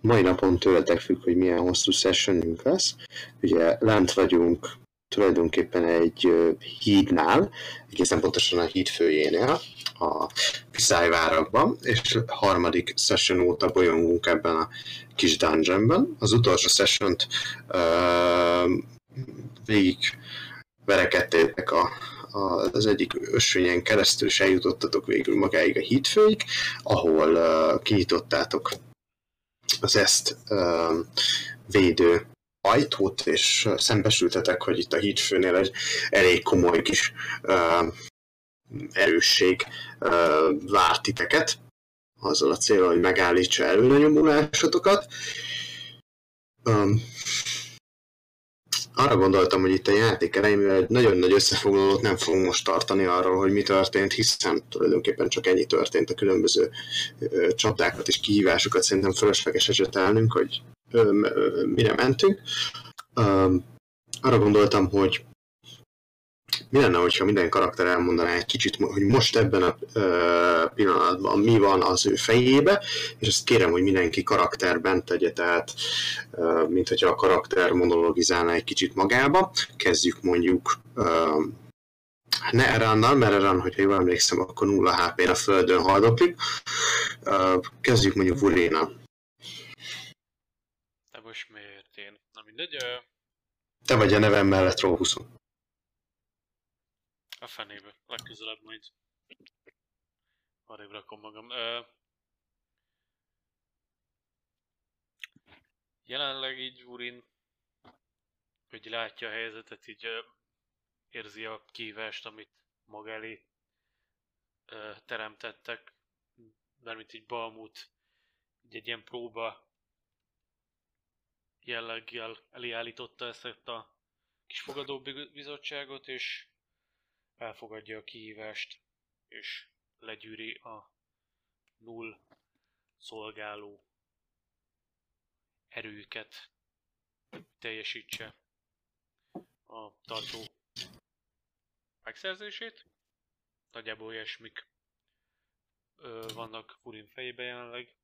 mai napon tőletek függ, hogy milyen hosszú sessionünk lesz. Ugye lent vagyunk tulajdonképpen egy hídnál, egészen pontosan a híd főjénél, a Piszájvárakban, és harmadik session óta bolyongunk ebben a kis dungeonben. Az utolsó sessiont uh, végig verekedtétek a, az egyik ösvényen keresztül, és eljutottatok végül magáig a hídfőig, ahol uh, kinyitottátok az ezt uh, védő ajtót, és szembesültetek, hogy itt a hídfőnél egy elég komoly kis uh, erősség uh, várt titeket, azzal a célral, hogy megállítsa előrenyomulásotokat. Um, arra gondoltam, hogy itt a játék elején, mivel egy nagyon nagy összefoglalót nem fogunk most tartani arról, hogy mi történt, hiszen tulajdonképpen csak ennyi történt a különböző ö, csapdákat és kihívásokat szerintem fölösleges esetelnünk, hogy ö, ö, mire mentünk. Ö, arra gondoltam, hogy mi lenne, hogyha minden karakter elmondaná egy kicsit, hogy most ebben a pillanatban mi van az ő fejébe, és ezt kérem, hogy mindenki karakterben tegye, tehát mint hogyha a karakter monologizálna egy kicsit magába. Kezdjük mondjuk ne Erannal, mert Eran, hogyha jól emlékszem, akkor 0 HP-n a földön haldoklik. Kezdjük mondjuk Vuréna. De most miért én? Na mindegy. Te vagy a nevem mellett. A fenébe. Legközelebb majd arrébb rakom magam. Ö... Jelenleg így Urin, hogy látja a helyzetet, így ö, érzi a kívást, amit maga elé ö, teremtettek, mert mint így Balmut, így egy ilyen próba jelleggel eléállította ezt a kis fogadó bizottságot, és elfogadja a kihívást, és legyűri a null szolgáló erőket, teljesítse a tartó megszerzését. Nagyjából ilyesmik ö, vannak Furin fejében jelenleg.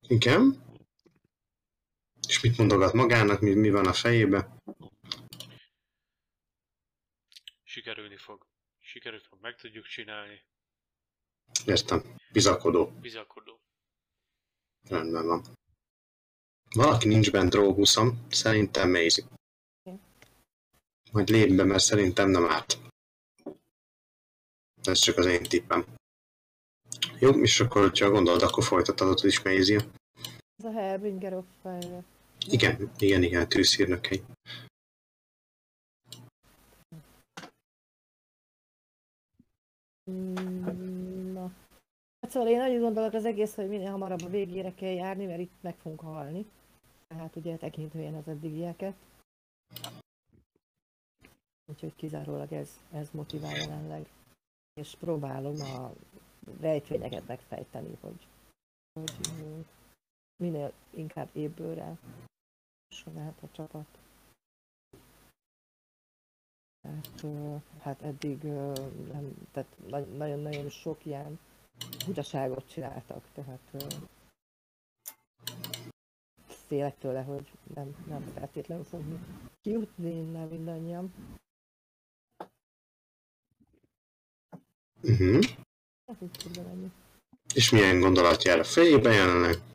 Igen. És mit mondogat magának, mi, mi van a fejébe? Sikerülni fog. Sikerült fog, meg tudjuk csinálni. Értem. Bizakodó. Bizakodó. Rendben van. Valaki nincs bent Róguszom, szerintem Maisie. Majd lép be, mert szerintem nem árt. Ez csak az én tippem. Jó, és akkor, ha gondolod, akkor folytatod is Maisie. Ez a Herbinger of Fire. Igen, igen, igen, tűzhírnökei. Mm, Na. Hát szóval én nagyon gondolok az egész, hogy minél hamarabb a végére kell járni, mert itt meg fogunk halni. Tehát ugye tekintően az eddigieket. Úgyhogy kizárólag ez, ez motivál jelenleg. És próbálom a rejtvényeket megfejteni, hogy, hogy minél inkább ébbőre lehet a csapat. Hát, hát eddig nem, tehát nagyon-nagyon sok ilyen butaságot csináltak, tehát félek tőle, hogy nem, nem feltétlenül fogni kijutni innen mindannyian. Uh-huh. És milyen gondolat jár a fejében jelenleg?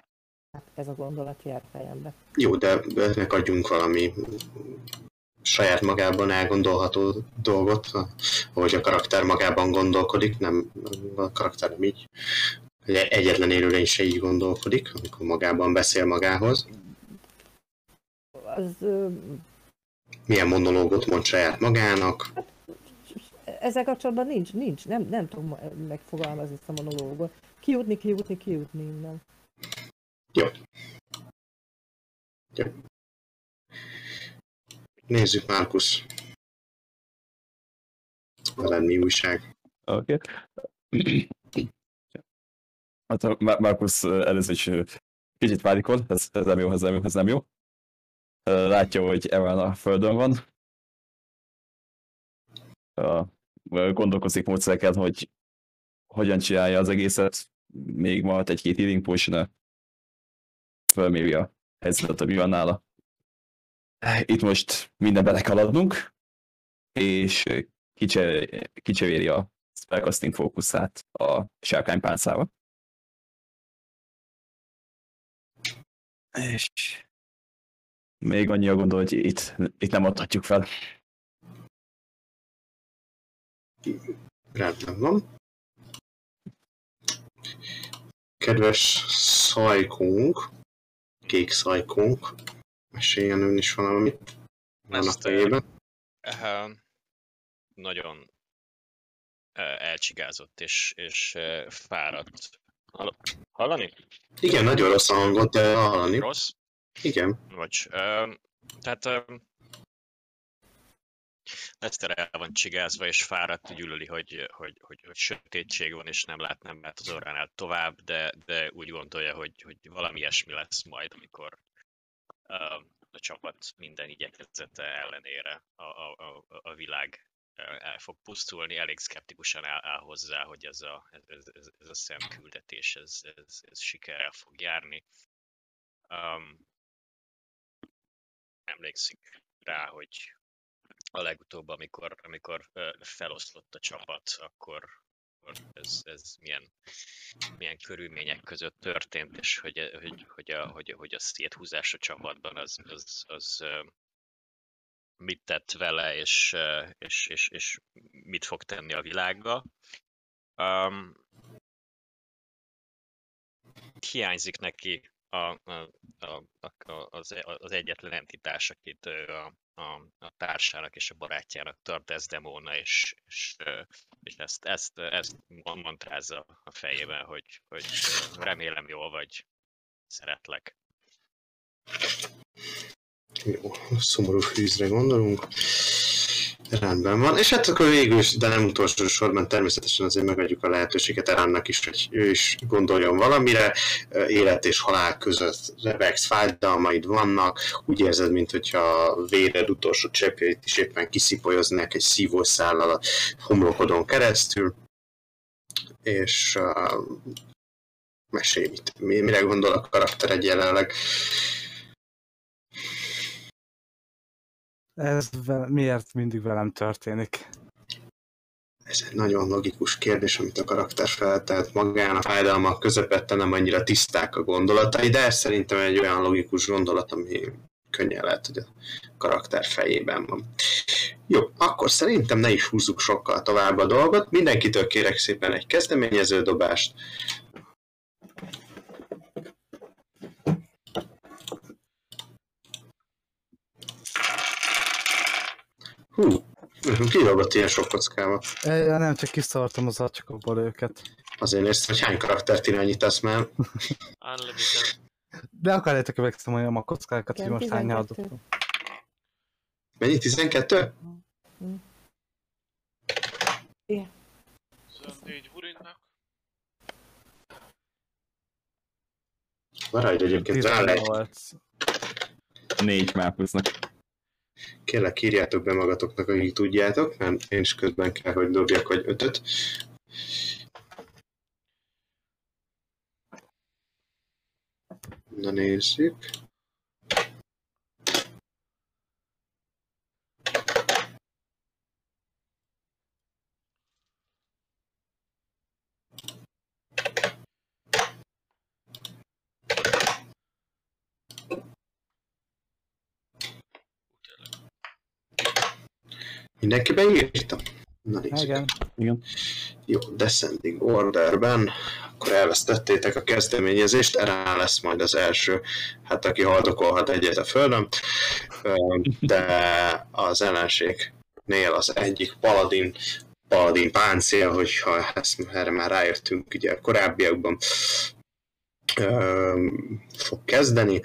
Hát ez a gondolat jár fejembe. Jó, de ennek adjunk valami saját magában elgondolható dolgot, ahogy a karakter magában gondolkodik, nem a karakter nem így. Egyetlen élőlény se így gondolkodik, amikor magában beszél magához. Az, Milyen monológot mond saját magának? ezzel kapcsolatban nincs, nincs, nem, nem tudom megfogalmazni ezt a monológot. Kijutni, kijutni, kijutni innen. Jó. Jó. Nézzük, Márkusz. Veled mi újság? Oké. Okay. Hát Márkusz először is kicsit várikol, ez, ez nem jó, ez nem jó, ez nem jó. Látja, hogy Evan a földön van. gondolkozik módszereket, hogy hogyan csinálja az egészet, még ma egy-két healing potion fölméri a helyzetet, ami van nála. Itt most minden bele kell adnunk, és kicseréli a spellcasting fókuszát a sárkánypálcával. És még annyi a gondol, hogy itt, itt nem adhatjuk fel. Rendben van. Kedves szajkunk, kék szajkunk, meséljen ön is valamit. Van a fejében. Uh, nagyon elcsigázott és, és fáradt. Hallani? Igen, nagyon rossz a hangot, de hallani. Rossz? Igen. Vagy, tehát Lester el van csigázva és fáradt, gyűlöli, hogy, hogy, hogy, hogy sötétség van, és nem lát nem lát az orránál tovább, de, de úgy gondolja, hogy, hogy valami ilyesmi lesz majd, amikor uh, a csapat minden igyekezete ellenére a, a, a, a világ el fog pusztulni, elég szkeptikusan áll, áll hozzá, hogy ez a, ez, ez, ez a szemküldetés, ez, ez, ez sikerrel fog járni. Um, emlékszik rá, hogy a legutóbb, amikor, amikor feloszlott a csapat, akkor, ez, ez milyen, milyen körülmények között történt, és hogy, hogy, hogy, a, hogy, hogy a széthúzás a csapatban az, az, az mit tett vele, és, és, és, és mit fog tenni a világgal. Um, hiányzik neki a, a, a, az, az egyetlen entitás, akit a, a, a társának és a barátjának tart ez demóna, és, és, és ezt, ezt, ezt mantrázza a fejében, hogy, hogy remélem jól vagy, szeretlek. Jó, szomorú fűzre gondolunk. Rendben van. És hát akkor végül is, de nem utolsó sorban természetesen azért megadjuk a lehetőséget Eránnak is, hogy ő is gondoljon valamire. Élet és halál között rebegsz, fájdalmaid vannak. Úgy érzed, mint hogyha a véred utolsó cseppjeit is éppen kiszipolyoznák egy szívószállal a homlokodon keresztül. És uh, mesélj, mit, mire gondol a karaktered jelenleg. Ez miért mindig velem történik? Ez egy nagyon logikus kérdés, amit a karakter feltelt magán. A fájdalmak közepette nem annyira tiszták a gondolatai, de ez szerintem egy olyan logikus gondolat, ami könnyen lehet, hogy a karakter fejében van. Jó, akkor szerintem ne is húzzuk sokkal tovább a dolgot. Mindenkitől kérek szépen egy kezdeményező dobást. Hú, kiragott ilyen sok kockával. Ja, nem, csak kiszartam az acsakokból őket. Azért néztem, hogy hány karaktert irányítasz már. Unlimited. De akarjátok megszámoljam a kockákat, hogy most hány adottam. Mennyi? 12? Igen. 24 Hurinnak. Maradj egyébként rá egy. 18. Négy mápusznak. Kérlek, írjátok be magatoknak, akik tudjátok, mert én is közben kell, hogy dobjak, hogy ötöt. Na nézzük. Mindenki beírta? Na nézzük. Igen. Igen. Jó, descending orderben, akkor elvesztettétek a kezdeményezést, erre lesz majd az első, hát aki haldokolhat egyet a földön, de az ellenségnél az egyik paladin, paladin páncél, hogyha ezt, erre már rájöttünk ugye a korábbiakban, fog kezdeni,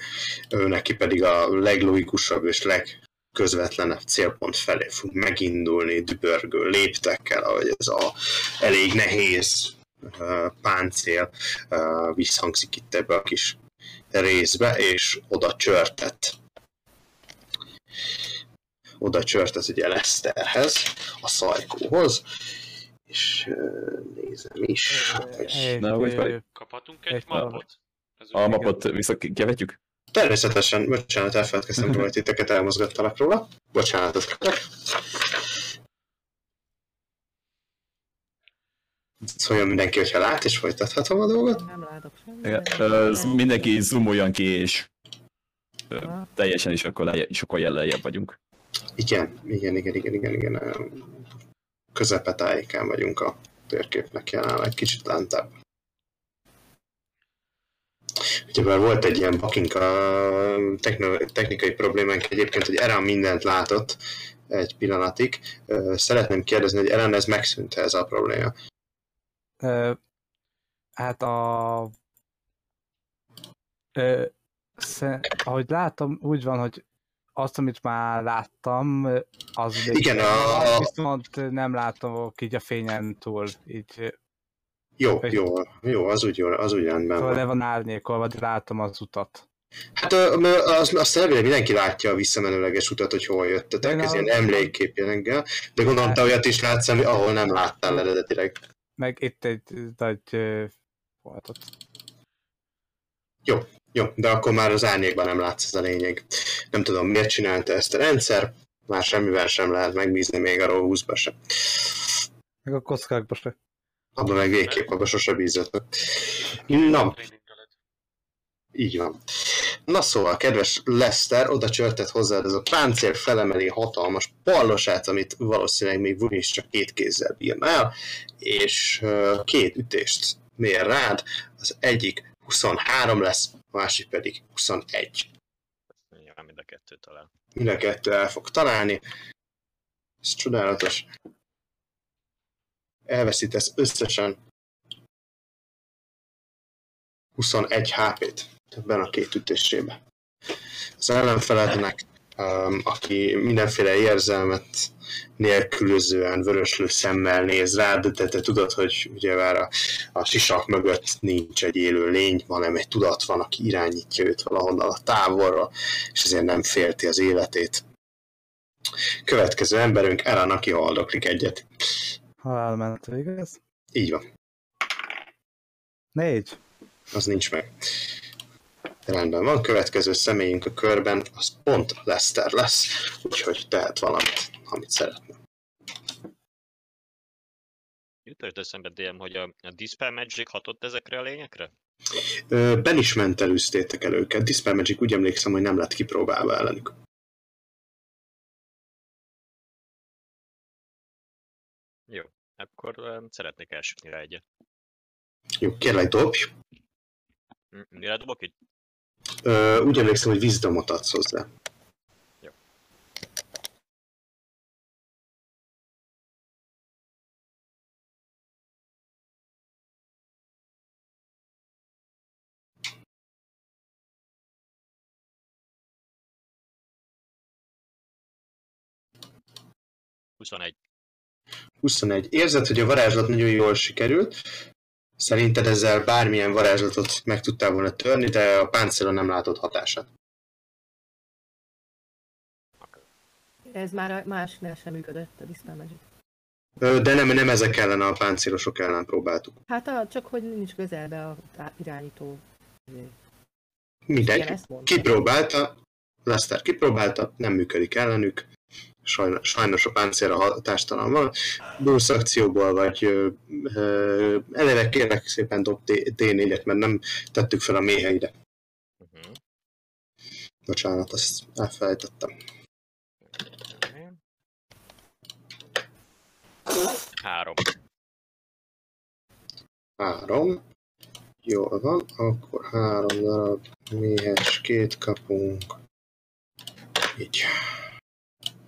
ő neki pedig a leglogikusabb és leg közvetlenebb célpont felé fog megindulni dübörgő léptekkel, ahogy ez a elég nehéz uh, páncél uh, visszhangzik itt ebbe a kis részbe, és oda csörtet. Oda csörtet ugye Leszterhez, a szajkóhoz, És ö, nézem is, hogy Na, hogy? Kaphatunk egy mapot? A mapot visszakevetjük? Természetesen, bocsánat, elfeledkeztem róla, hogy titeket elmozgattalak róla. Bocsánatot kérek. Szóljon mindenki, hogyha lát, és folytathatom a dolgot. Nem látok semmit. Mindenki zoomoljon ki, és teljesen is akkor, lejje, sokkal jellejjebb vagyunk. Igen, igen, igen, igen, igen, igen. ö, Közepetájékán vagyunk a térképnek jelenleg, kicsit lentebb. Ugyebár volt egy ilyen bakink a techno- technikai problémánk egyébként, hogy Eren mindent látott egy pillanatig. Szeretném kérdezni, hogy Eren ez megszűnt ez a probléma? Ö, hát a... Ö, sze, ahogy látom, úgy van, hogy azt, amit már láttam, az Igen, a- viszont nem látom így a fényen túl, így Jó, jó, jó, az úgy, jó, az úgy rendben szóval le van. van árnyékolva, de látom az utat. Hát ö, ö, az, azt elvileg mindenki látja a visszamenőleges utat, hogy hol jöttetek, ez ilyen emlékkép jelenleg, de gondolom te olyat is látsz, ami- ahol nem láttál eredetileg. Meg itt egy nagy ö, volt ott. Jó, de akkor már az árnyékban nem látsz, ez a lényeg. Nem tudom, miért csinálta ezt a rendszer, már semmivel sem lehet megbízni, még a 20-ba sem. Meg a kockákba se. Abban meg végképp, abban sose bízzatok. Na, így van. Na szóval, kedves Lester, oda csörtett hozzád ez a páncél felemeli hatalmas pallosát, amit valószínűleg még Vuni is csak két kézzel bírna el, és két ütést mér rád, az egyik 23 lesz, a másik pedig 21. Nyilván mind a kettő talán. Mind a kettő el fog találni. Ez csodálatos. Elveszítesz összesen 21 HP-t ebben a két ütésében. Az ellenfelednek, um, aki mindenféle érzelmet nélkülözően vöröslő szemmel néz rád, de te tudod, hogy ugye már a, a sisak mögött nincs egy élő lény, hanem egy tudat van, aki irányítja őt valahonnan a távolra, és ezért nem félti az életét. Következő emberünk Ellen, aki haldoklik egyet. Halálmentő, igaz? Így van, Négy. az nincs meg. Rendben van, következő személyünk a körben, az pont Lester lesz, úgyhogy tehet valamit, amit szeretne. Jutott eszembe, DM, hogy a, a Dispel Magic hatott ezekre a lényekre? Ben is mentelőztétek el őket, Dispel Magic úgy emlékszem, hogy nem lett kipróbálva ellenük. Akkor um, szeretnék elsütni rá egyet. Jó, kérlek dobj. Mm, Mire dobok itt? Ö, úgy emlékszem, hogy Wisdomot adsz hozzá. Jó. Huszonegy. 21. Érzed, hogy a varázslat nagyon jól sikerült. Szerinted ezzel bármilyen varázslatot meg tudtál volna törni, de a páncélon nem látod hatását. Ez már a másiknál sem működött, a Dispel Magic. De nem, nem ezek ellen a páncélosok ellen próbáltuk. Hát a, csak hogy nincs közelbe a irányító. Mondtam. Kipróbálta, Lester kipróbálta, nem működik ellenük. Sajnos, sajnos a páncélra hatástalan van. Bursz akcióból vagy ö, ö, eleve kérlek szépen dob D- D4-et, mert nem tettük fel a méheire. Uh-huh. Bocsánat, azt elfelejtettem. Három. Három. Jól van, akkor három darab méhes, két kapunk. Így.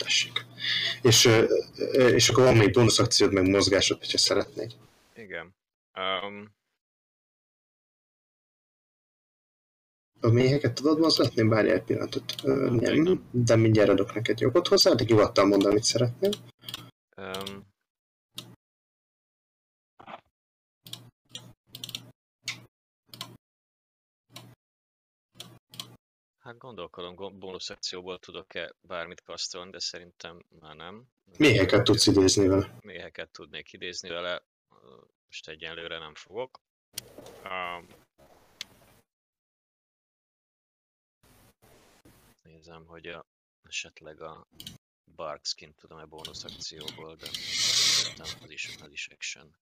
Tessék. És, és akkor van még bónusz akciód, meg mozgásod, hogyha szeretnéd. Igen. Um, A méheket tudod mozgatni? Várj egy pillanatot. Nem, de mindjárt adok neked jogot hozzá, de nyugodtan mondd, amit szeretnél. um, Hát gondolkodom, go- bónusz akcióból tudok-e bármit kasztolni, de szerintem már nem. Méheket tudsz idézni vele. Méheket tudnék idézni vele, most egyenlőre nem fogok. Um, nézem, hogy a, esetleg a Barkskin tudom-e bónusz akcióból, de nem, az is, az is action.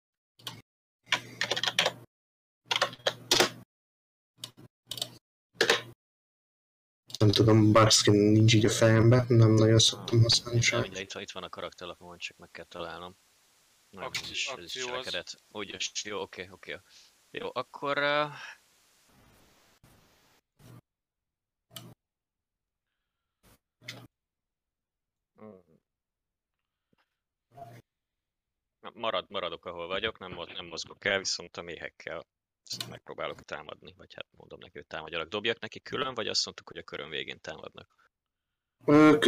Nem tudom, Barskin nincs így a fejembe, nem nagyon szoktam használni sem. ugye itt, van- itt van a karakterlapomon, csak meg kell találnom. Nem, ez Akci- is, ez is akció az- cselekedet. Úgy, jó, oké, oké. Jó, akkor... Uh... Marad, maradok, ahol vagyok, nem, nem mozgok el, viszont a méhekkel ezt megpróbálok támadni, vagy hát mondom neki, hogy támadjalak. Dobjak neki külön, vagy azt mondtuk, hogy a körön végén támadnak?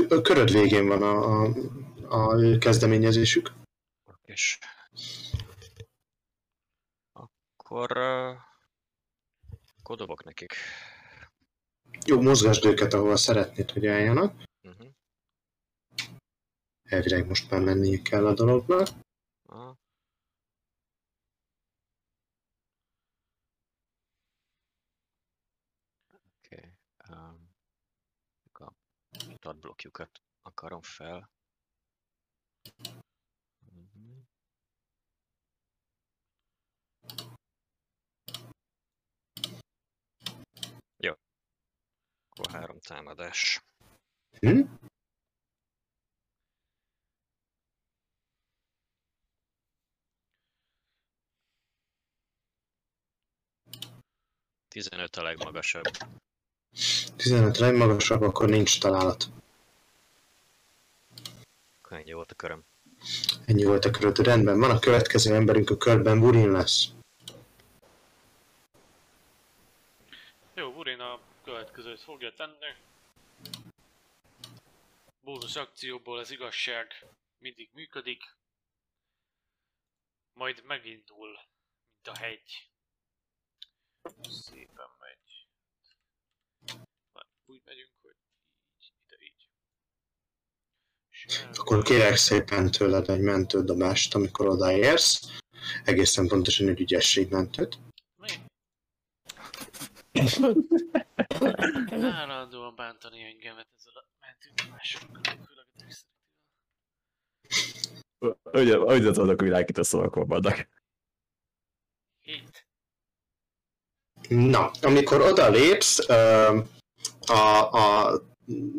A köröd végén van a, a, a kezdeményezésük. És akkor, uh, akkor dobok nekik. Jó, mozgasd őket, ahol szeretnéd, hogy álljanak. Uh-huh. Elvileg most már mennie kell a dolognak. Aha. Oké. Okay. Um, a blokkjukat akarom fel. Mhm. Jó. Akkor három támadás. Hm? Tizenöt a legmagasabb. 15 legmagasabb, akkor nincs találat. Akkor ennyi volt a köröm. Ennyi volt a köröd. Rendben van, a következő emberünk a körben Burin lesz. Jó, Burin a következőt fogja tenni. Bónusz akcióból az igazság mindig működik. Majd megindul, mint a hegy. Szépen megy. Úgy megyünk, hogy így, ide így. És Akkor kérek szépen tőled egy mentődobást, amikor odaérsz. Egészen pontosan egy ügyességmentőt. Mi? Állandóan bántani engemet ezzel a a dexterity Ugye, ugye tudok világít a szavakon vannak. Na, amikor odalépsz, ö, a, a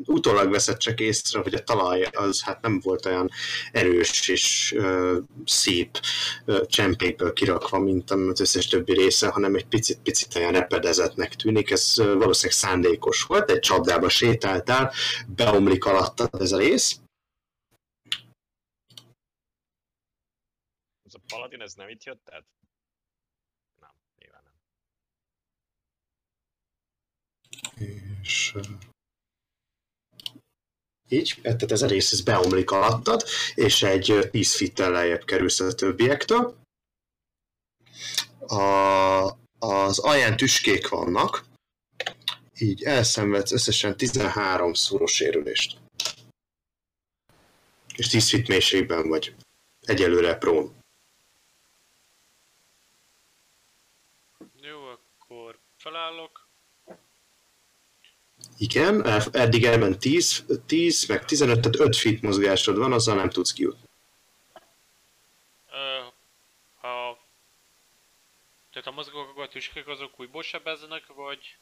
utólag veszed csak észre, hogy a talaj az hát nem volt olyan erős és ö, szép ö, csempékből kirakva, mint az összes többi része, hanem egy picit-picit olyan repedezetnek tűnik. Ez ö, valószínűleg szándékos volt, egy csapdába sétáltál, beomlik alattad ez a rész. Ez a paladin, ez nem itt jött, tehát? Nem, nyilván nem. És így, tehát ez a rész ez beomlik alattad, és egy ö, 10 fittel lejjebb kerülsz a többiektől. A, az alján tüskék vannak, így elszenvedsz összesen 13 szoros sérülést. És 10 fit mélységben vagy. Egyelőre prón. Jó, akkor felállok. Igen, eddig elment 10, 10 meg 15, tehát 5 fit mozgásod van, azzal nem tudsz kijutni. Ö, ha... Tehát a tüskék azok újból sebeznek, vagy...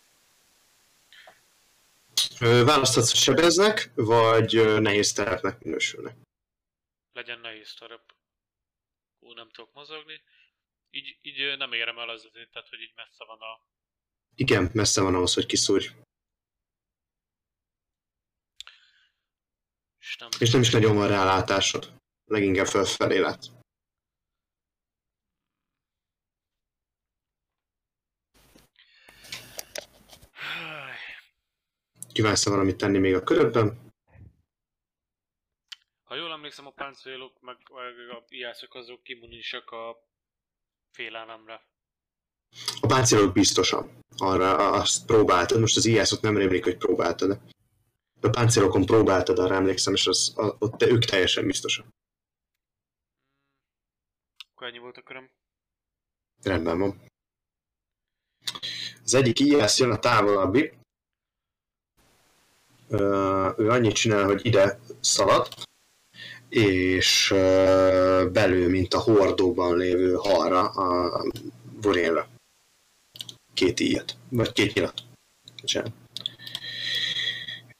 Ö, Választhatsz, sebeznek, vagy nehéz terepnek minősülnek. legyen nehéz terep. Ó, nem tudok mozogni. Így, így nem érem el az tehát hogy így messze van a... Igen, messze van ahhoz, hogy kiszúrj. És nem, És nem is nagyon van rálátásod. Leginkább fölfelé lát. Háj, Kívánsz valamit tenni még a körödben? Ha jól emlékszem, a páncélok meg, meg a ijászok azok immunisak a félelemre. A páncélok biztosan. arra azt próbáltad, most az IS-ot nem rémlik, hogy próbáltad. A páncélokon próbáltad, arra emlékszem, és az, a, ott te, ők teljesen biztosak. Akkor ennyi volt a köröm. Rendben van. Az egyik IS jön a távolabbi. Ö, ő annyit csinál, hogy ide szalad, és ö, belül, mint a hordóban lévő halra a Vorénra. Két íjat, vagy két nyilat. Bocsánat.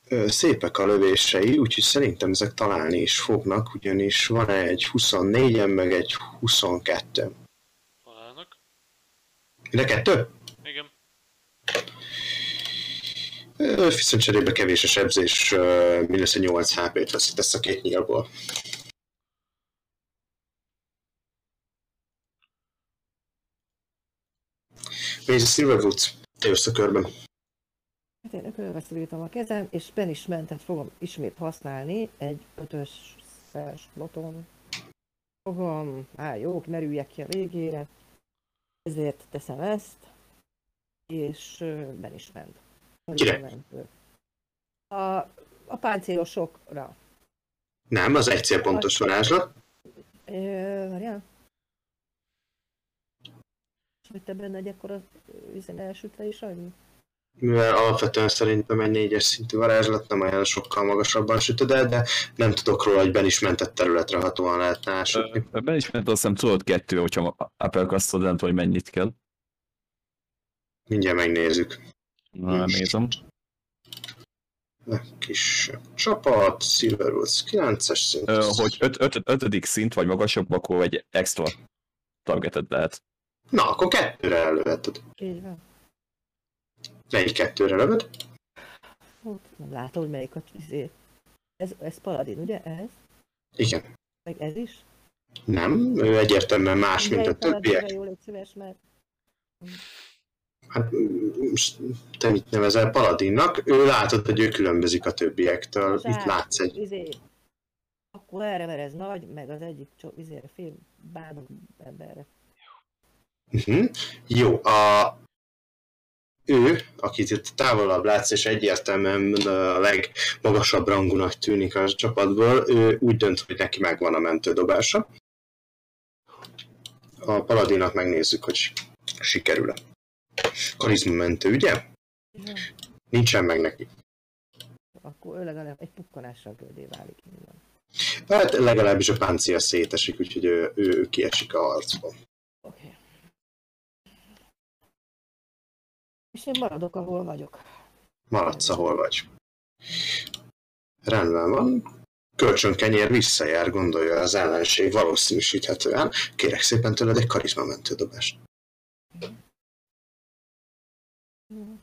Szépek a lövései, úgyhogy szerintem ezek találni is fognak, ugyanis van egy 24-en, meg egy 22 Találnak. De kettő? Igen. Viszont cserébe kevés a sebzés, mindössze 8 HP-t veszítesz a két nyílból. Mész a Silverwoods, te jössz a körben. Hát én körveszülítem a kezem, és Banishmentet fogom ismét használni, egy ötös sloton. Fogom, á jó, merüljek ki a végére, ezért teszem ezt, és Banishment. Kire? Mentő. A, a páncélosokra. Nem, az egy célpontos varázslat. Várjál? És hogy te benne egy akkor az elsütle is annyi? Mivel alapvetően szerintem egy négyes szintű varázslat nem olyan sokkal magasabban sütöd el, de nem tudok róla, hogy ben is mentett területre hatóan lehetne ásütni. Ebben is ment azt hiszem tudod kettő, hogyha uppercastod, nem tudom, hogy mennyit kell. Mindjárt megnézzük. Na, nem nézem. Kis csapat, Silverwoods 9-es szint. Ö, hogy öt, öt, ötödik szint vagy magasabb, akkor egy extra targeted lehet. Na, akkor kettőre előheted. Így van. Melyik kettőre lövöd? Nem látom, hogy melyik a izé. Ez, ez paladin, ugye? Ez? Igen. Meg ez is? Nem, ő egyértelműen más, mint a többiek. Jó, légy szíves, mert Hát, te mit nevezel paladinnak? Ő látod, hogy ő különbözik a többiektől. Itt Zsák, látsz egy... izé, akkor erre, mert ez nagy, meg az egyik izére fél bánok emberre. Uh-huh. Jó, a... Ő, akit itt távolabb látsz, és egyértelműen a legmagasabb rangúnak tűnik a csapatból, ő úgy dönt, hogy neki megvan a mentődobása. A paladinnak megnézzük, hogy sikerül-e. Karizma mentő, ugye? Ja. Nincsen meg neki. Akkor ő legalább egy pukkanással göldé válik minden. Hát legalábbis a páncél szétesik, úgyhogy ő, ő, ő kiesik a harcból. Oké. Okay. És én maradok, ahol vagyok. Maradsz, ahol vagy. Rendben van. Kölcsönkenyér visszajár, gondolja az ellenség valószínűsíthetően. Kérek szépen tőled egy karizma mentődobást. Jó.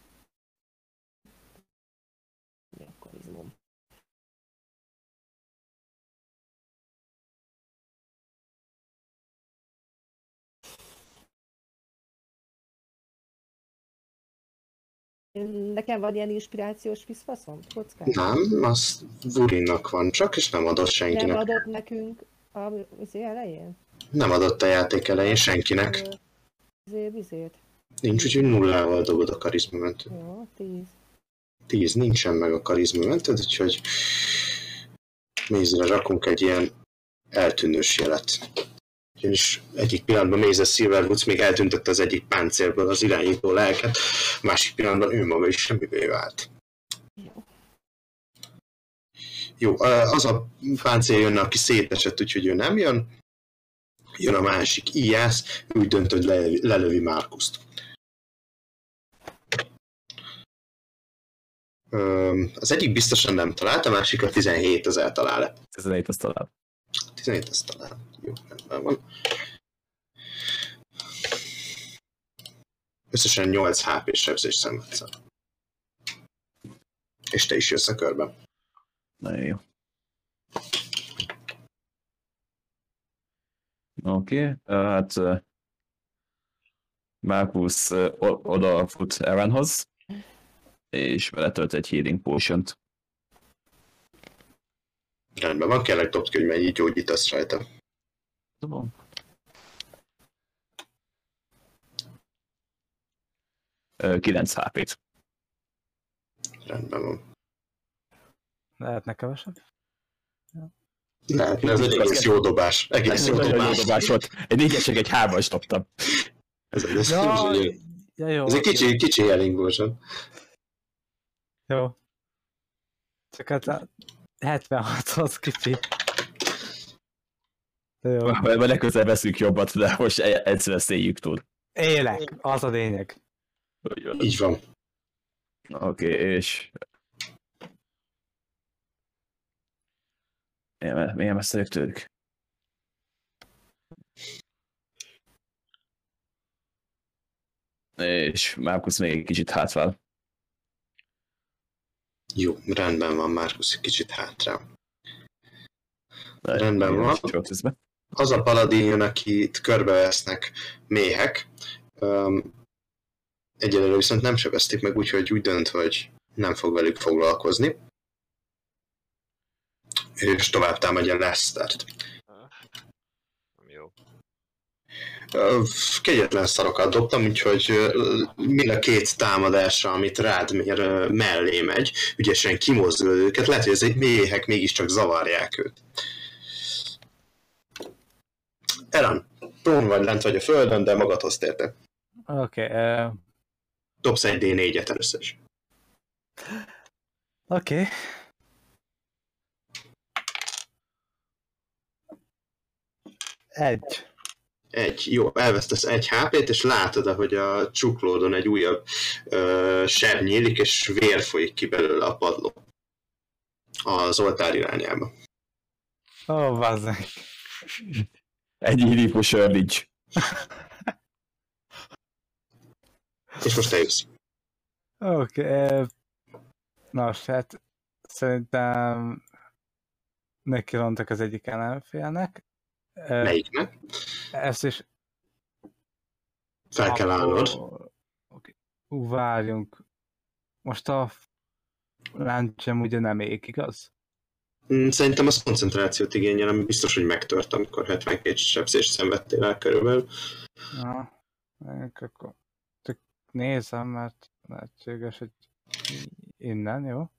Nekem van ilyen inspirációs piszfaszom? Kockám? Nem, az Vurinnak van csak, és nem adott Nem senkinek. adott nekünk a, az elején? Nem adott a játék elején senkinek. Azért bizét. Nincs, úgyhogy nullával dobod a karizma mentőt. Jó, tíz. 10 nincsen meg a karizma mentőd, úgyhogy mézre rakunk egy ilyen eltűnős jelet. Ugyanis egyik pillanatban Méze Silverwoods még eltüntette az egyik páncélból az irányító lelket, a másik pillanatban ő maga is semmivé vált. Jó. Jó, az a páncél jönne, aki szétesett, úgyhogy ő nem jön. Jön a másik Iász, úgy dönt, hogy le, lelövi Márkuszt. Az egyik biztosan nem talált, a másik a 17 az eltalál-e. 17 azt talán. 17 az talál. Jó, rendben van. Összesen 8 HP sebzés szenvedsz. És te is jössz a körbe. Nagyon jó. Oké, okay. hát uh, Marcus uh, o- oda fut Aaronhoz, és vele tölt egy healing potion Rendben van, kérlek dobd ki, hogy mennyi gyógyítasz rajta. Tudom. Ö, 9 HP-t. Rendben van. Lehetne kevesebb? Lehet, ez egy egész jó dobás. Egész jó nagyon jó dobás. dobás volt. Egy négyes, egy hármas dobtam. Ez, egy- ez, Ja, ja, jó. ez egy kicsi, kicsi Elling version. Jó. Csak hát a 76 az kicsi. Majd legközelebb veszünk jobbat, de most e- egyszer széljük túl. Élek, az a lényeg. Így van. Oké, okay, és... Milyen, milyen messze vagyok tőlük? És Márkusz még egy kicsit hátrál. Jó, rendben van, Márkusz, egy kicsit hátra. De Rendben van. Az a paladin akit körbevesznek méhek. Um, egyelőre viszont nem sebezték meg, úgyhogy úgy dönt, hogy nem fog velük foglalkozni. És tovább támadja Lestert. Nem jó. Kegyetlen szarokat dobtam, úgyhogy mind a két támadásra, amit rád mér, mellé megy, ügyesen kimozdul őket, lehet, hogy ezek méhek mégiscsak zavarják őt. Elan, prón vagy lent vagy a földön, de magadhoz térte. Oké, okay, uh, Dobsz egy D4-et először is. oké. Okay. Egy. Egy, jó, elvesztesz egy HP-t, és látod, ahogy a csuklódon egy újabb ö, seb nyílik, és vér folyik ki belőle a padló. Az oltár irányába. Ó, oh, bazzeg. Egy íripus nincs. És most te jössz. Oké. Okay. Nos, hát szerintem neki rontok az egyik ellenfélnek. Ö, Melyiknek? Ezt is Fel kell állnod. Oké. Ú, várjunk. Most a láncsem ugye nem ég, igaz? Mm, Szerintem az koncentrációt igényel, ami biztos, hogy megtört, amikor 72 sebzést szenvedtél el körülbelül. Na, akkor csak nézem, mert lehetséges, hogy innen, jó?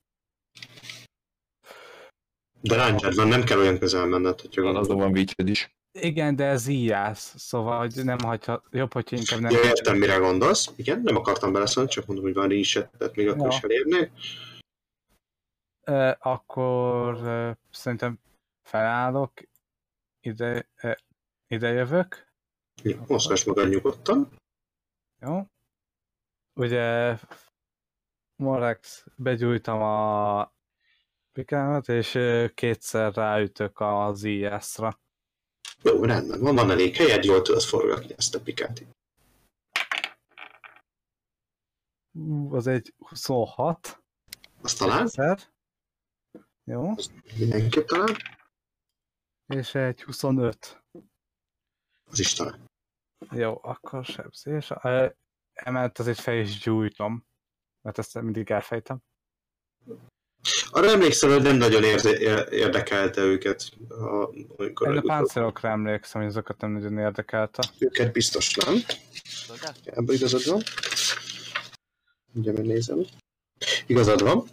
De Ranger van, nem kell olyan közel menned, hogyha Van azon van Witched is. Igen, de ez íjász, szóval hogy nem hagyha, jobb, hogyha inkább nem... Ja, értem, mire gondolsz. Igen, nem akartam beleszólni, csak mondom, hogy van reset, tehát még akkor Ja. is elérnék. Akkor szerintem felállok, ide, ide jövök, Jó, mozgass magad nyugodtan. jó? Ugye Morex begyújtam a pikámat, és kétszer ráütök az IS-ra. Jó, rendben van, van elég helyed, jól tudod forgatni ezt a pikát. Az egy 26 Azt talán. Jó, mindenképp talán, és egy 25. az is talán. Jó, akkor sebzés. Emellett azért fel is gyújtom, mert ezt mindig elfejtem. Arra emlékszel, hogy nem nagyon érde- érdekelte őket, a, amikor Én a páncélokra emlékszem, hogy azokat nem nagyon érdekelte. őket biztos nem. Ebben igazad van. Ugye megnézem. Igazad van.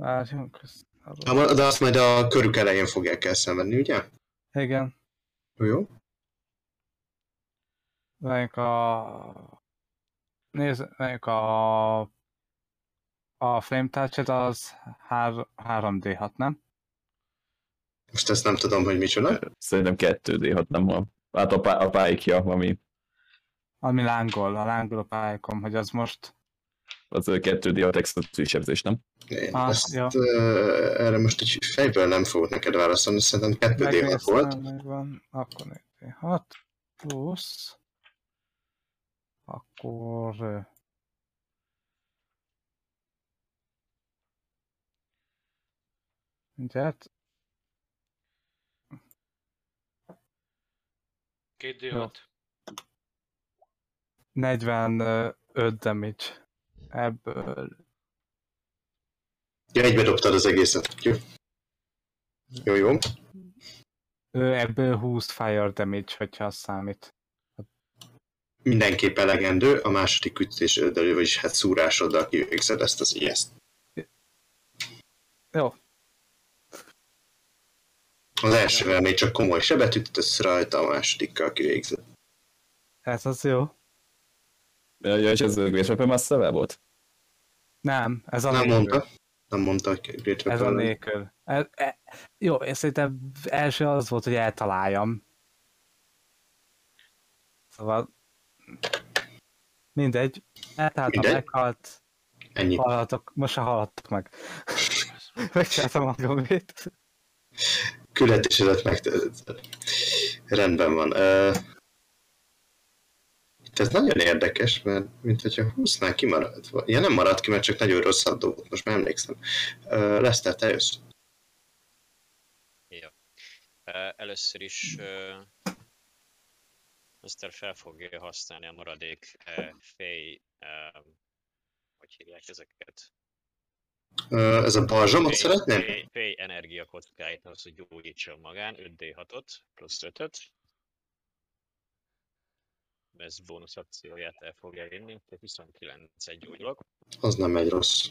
Várjunk. ezt- Ám- De azt majd a körük elején fogják elszenvedni, ugye? Igen, Jó, Jó. várjunk a... Nézd, várjunk a... A flame touch az hár... 3D6, nem? Most ezt nem tudom, hogy micsoda. Szerintem 2D6 nem van. Hát a, pá- a pályikja, ami Ami lángol, a lángol a pályákon, hogy az most... az 2D6 extra sebzés, nem? Én Ah, ezt, jó. uh, erre most egy fejből nem fogok neked válaszolni, szerintem 2D6 volt. Megnéztem, megvan, akkor 4D6 plusz... Akkor... Mindjárt, Két D6. 45 damage. Ebből Ja, egybe dobtad az egészet. Jó. Jó, jó. Ő ebből 20 fire damage, hogyha az számít. mindenképp elegendő, a második ütéseddel, vagyis hát szúrásoddal kivégzed ezt az ijeszt. Jó, Az elsővel még csak komoly sebet ütötsz rajta, a másodikkal kivégzed. ez az jó. Ja, és ez a Great Weapon Master volt? Nem, ez a Nem nélkül. mondta. Nem mondta, hogy Great Ez a Weapon. nélkül. E, e, jó, én szerintem első az volt, hogy eltaláljam. Szóval mindegy. Eltaláltam, Mindegy. meghalt. Ennyi. Hallhatok, most se hallhattok meg. Megcsináltam a gombét. Küldetésedet megtetted. Rendben van. Itt ez nagyon érdekes, mert mint hogyha 20-nál kimaradt. Ja, nem maradt ki, mert csak nagyon rosszat dobott, most már emlékszem. Ö, Leszter, te jössz. Ö, Először is ö, Mr. fel fogja használni a maradék ö, fej, hogy hívják ezeket? Ez a balzsamot szeretném? Fej, fej energia kockáit, az, hogy gyógyítson magán, 5d6-ot, plusz 5-öt. Ez bónusz akcióját el fogja vinni, tehát 29 egy gyógylok. Az nem egy rossz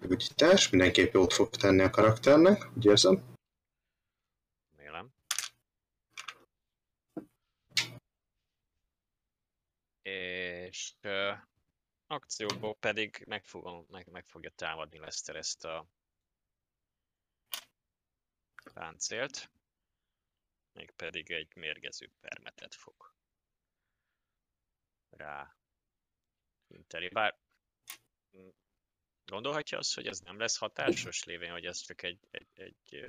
ügyítás, mindenképp jót fog tenni a karakternek, úgy érzem. Remélem. És uh, akcióból pedig meg, fogom, meg, meg fogja támadni Lester ezt a páncélt. Mégpedig egy mérgező permetet fog rá inteni. Bár gondolhatja azt, hogy ez nem lesz hatásos, lévén, hogy ez csak egy, egy, egy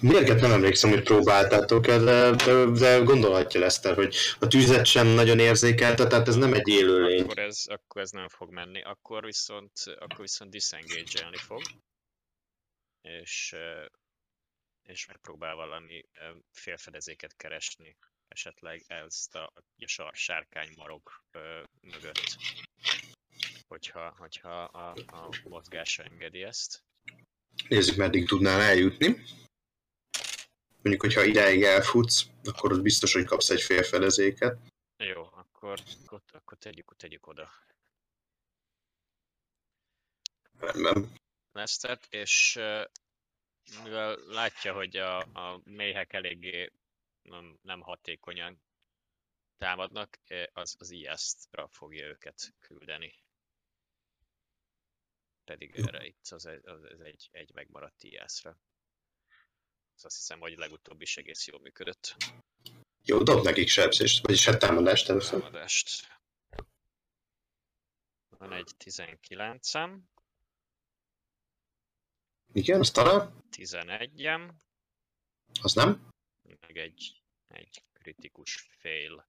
Mérget nem emlékszem, hogy próbáltátok el, de, de, de gondolhatja Leszter, hogy a tűzet sem nagyon érzékelte, tehát ez nem egy élőlény. akkor ez, akkor ez nem fog menni, akkor viszont, akkor viszont disengage-elni fog, és, és megpróbál valami félfedezéket keresni, esetleg ezt a, a sar, sárkány marok ö, mögött, hogyha, hogyha a, a mozgása engedi ezt. Nézzük, meddig tudnál eljutni. Mondjuk, hogyha ideig elfutsz, akkor ott biztos, hogy kapsz egy félfedezéket. Jó, akkor, akkor, akkor tegyük, tegyük oda Rendben. Lesztert, és mivel látja, hogy a, a méhek eléggé nem, nem hatékonyan támadnak, ö, az, az IS-ra fogja őket küldeni. Pedig erre itt az, az, ez egy, egy megmaradt IS-ra. Azt hiszem, hogy legutóbb is egész jól működött. Jó, dob nekik sebzést, vagyis hát támadást először. Támadást. Van egy 19-em, Igen, azt talán? 11-em, Az nem? Meg egy, egy kritikus fail.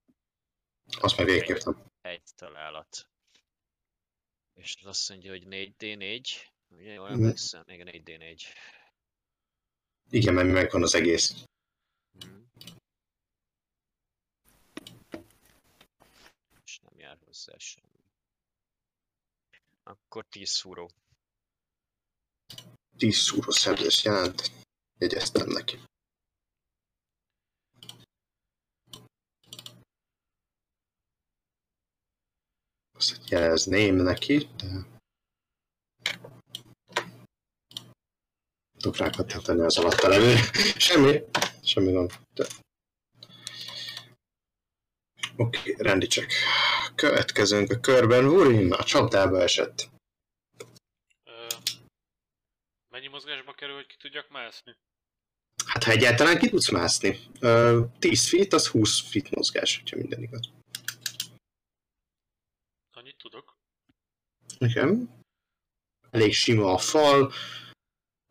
Azt már végképp nem. egy találat. És az azt mondja, hogy 4D4. Ugye jól emlékszem? Igen, 4D4. Igen, mert megvan az egész. Mhm. És nem jár hozzá semmi. Akkor 10 szúró. 10 szúró szerzés jelent. Jegyeztem neki. Azt jelezném neki, de... Tudok rákattintani az alatta levő. Semmi. Semmi van. De... Oké, okay, rendi csak. Következünk a körben. Urin a csapdába esett. Ö, mennyi mozgásba kerül, hogy ki tudjak mászni? Hát ha egyáltalán ki tudsz mászni. Ö, 10 feet, az 20 feet mozgás, hogyha minden igaz. Tudok. Igen. Elég sima a fal,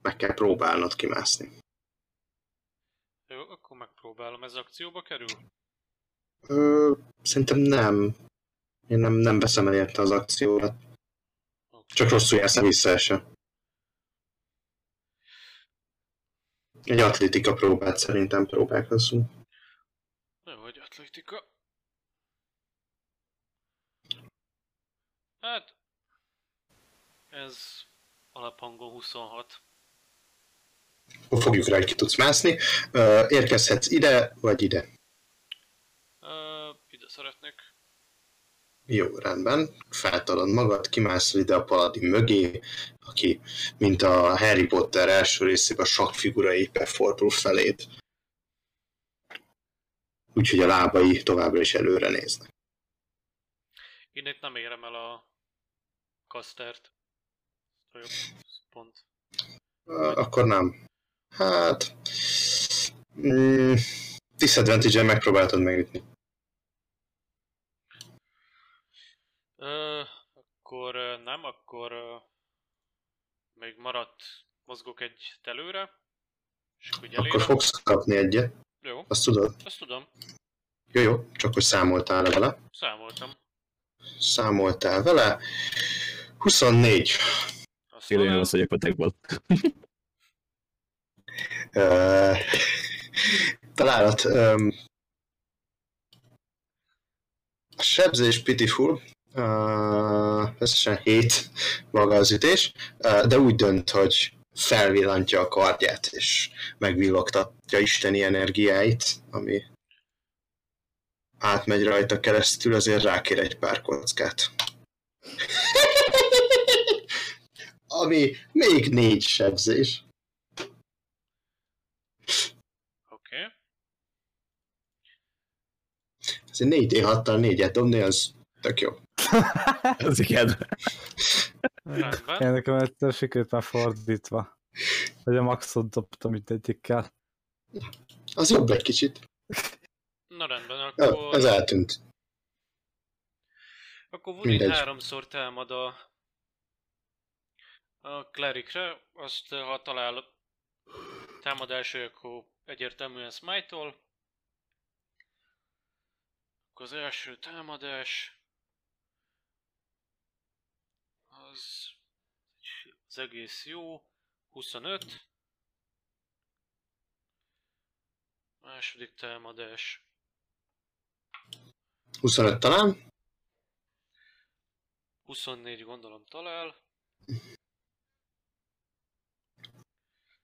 meg kell próbálnod kimászni. Jó, akkor megpróbálom. Ez akcióba kerül? Ö, szerintem nem. Én nem, nem veszem el érte az akciót. Oké. Csak rosszul jársz, ha visszaesel. Egy atlétika próbát szerintem próbálkozzunk. Jó, hogy atlétika. Hát... Ez alaphangon 26. Akkor fogjuk rá, hogy ki tudsz mászni. Érkezhetsz ide, vagy ide. Ö, ide szeretnék. Jó, rendben. Feltalad magad, kimászol ide a paladin mögé, aki, mint a Harry Potter első részében a sakfigura éppen fordul feléd. Úgyhogy a lábai továbbra is előre néznek. Én itt nem érem el a kasztert. Ezt a jobb pont. Akkor nem. Hát... Mm, disadvantage megpróbáltad megütni. Ö, akkor ö, nem, akkor ö, még maradt, mozgok egy telőre, és akkor elérem. fogsz kapni egyet. Jó, Azt tudod? azt tudom, Jó, jó, csak hogy számoltál vele. számoltam. Számoltál vele. 24. Azt Tényleg mondom, rossz vagyok patekból. Ö, találat. öm, A sebzés pitiful. Uh, összesen 7 maga az ütés, uh, de úgy dönt, hogy felvillantja a kardját, és megvillogtatja isteni energiáit, ami átmegy rajta keresztül, azért rákér egy pár kockát. Ami még négy sebzés. Oké, Azért 4D6-tal 4-et dobni, az tök jó. Ez igen. Én nekem egyszer sikerült már fordítva. Hogy a maxot dobtam mindegyikkel. Az jobb egy kicsit. Na rendben, Ja, akkor... ez eltűnt. Akkor Woody háromszor támad a, a klerikre, azt ha talál támadásra, akkor egyértelműen smite-tól. Akkor az első támadás az, az egész jó, 25. Második támadás 25 talán. 24 gondolom talál.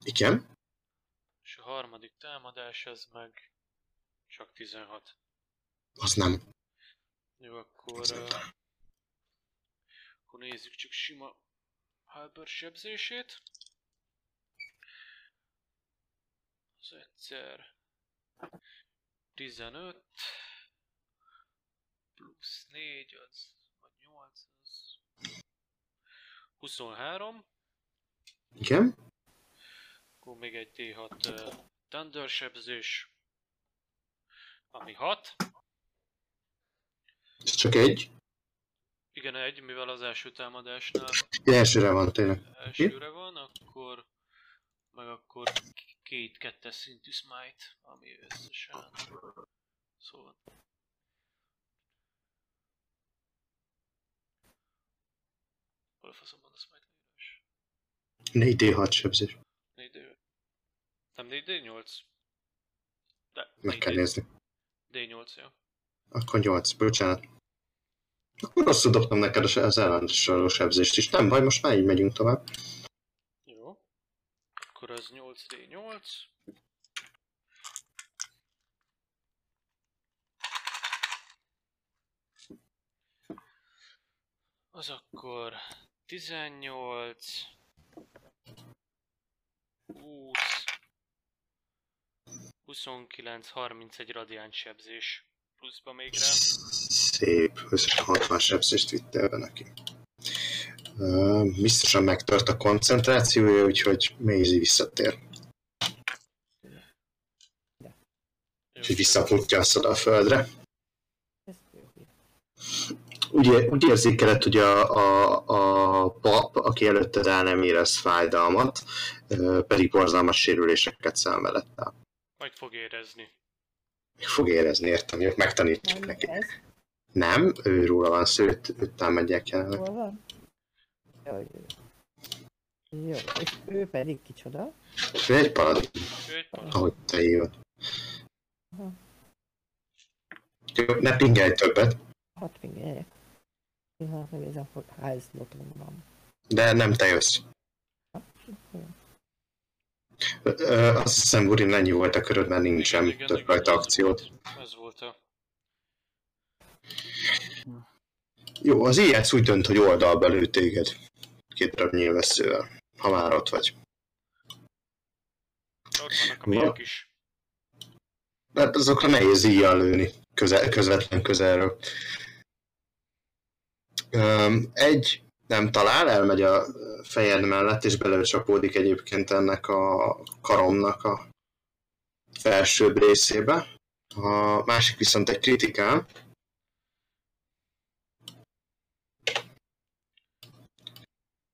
Igen. És a harmadik támadás az meg csak 16. Az nem. Jó, akkor, Az uh, akkor nézzük csak sima halberd sebzését. Az egyszer 15 plusz 4 az vagy 8 az 23. Igen. Akkor még egy D6 uh, Thunder sebzés, ami 6. Ez csak egy. Igen, egy, mivel az első támadásnál Elsőre van tényleg. elsőre van, akkor meg akkor két kettes szintű smite, ami összesen szóval Hol faszom van a smite leírás? 4D6 sebzés. 4D... Nem 4D8? De, Meg kell 4D nézni. D8, jó. Akkor 8. Bocsánat. Akkor rosszul dobtam neked az ellensoroló sebzést is. Nem baj, most már így megyünk tovább. Jó. Akkor az 8D8. Az akkor 18, 20, 29, 31 radiáns sebzés. Pluszba még rá. Szép. Összesen 60 sebzést vittél be neki. Ö, Biztosan megtört a koncentrációja, úgyhogy Maisie visszatér. Úgyhogy visszaputja oda a földre. Úgy, úgy érzékeled, hogy a, a, a pap, aki előtted el nem érez fájdalmat, pedig borzalmas sérüléseket szenvedett el. Majd fog érezni. Fog érezni, értem, hogy megtanítjuk Nem neki. ez? Nem, ő róla van szó, őt, őt támadják jelenleg. Hol van? Jaj, jó. Jó, és ő pedig kicsoda? Ő egy paladin, Ő egy parancs. ahogy te hívod. Jó, ne pingelj többet, Hat fingerjek. Pillanat, megnézem, hogy hány slotom van. de nem te jössz. Ö, ö, Azt hiszem, Burin, ennyi volt a köröd, mert nincsen Igen, több igen, rajta akciót. Ez volt a... Jó, az IS úgy dönt, hogy oldalba lő téged. Két darab nyilvesszővel, ha már ott vagy. Ott vannak a miak is. Hát azokra nehéz íjjal lőni, köze, közvetlen közelről. Öm, egy nem talál, elmegy a fejed mellett, és belecsapódik egyébként ennek a karomnak a felsőbb részébe. A másik viszont egy kritikán.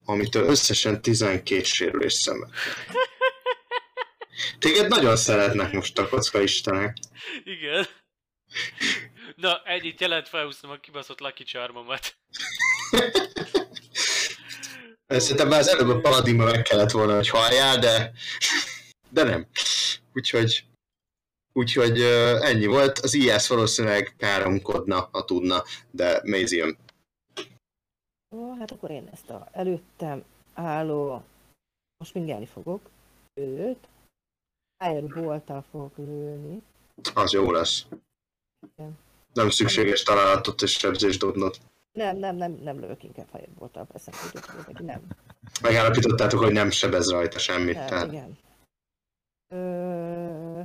Amitől összesen 12 sérülés szenved. Téged nagyon szeretnek most a kocka istenek. Igen. Na, ennyit jelent, felhúztam a kibaszott Lucky Charmomat. Szerintem már az előbb a paladinban meg kellett volna, hogy halljál, de, de nem. Úgyhogy, úgyhogy ennyi volt. Az IS valószínűleg káromkodna, ha tudna, de jön. Ó, hát akkor én ezt a előttem álló, most mindjárt fogok, őt, Firebolt-tal fogok lőni. Az jó lesz. Igen. Nem szükséges találatot és sebzést dobnod. Nem, nem, nem, nem lövök inkább jutott, hogy ezek nem. Megállapítottátok, hogy nem sebez rajta semmit. Nem, Tehát igen. Ö...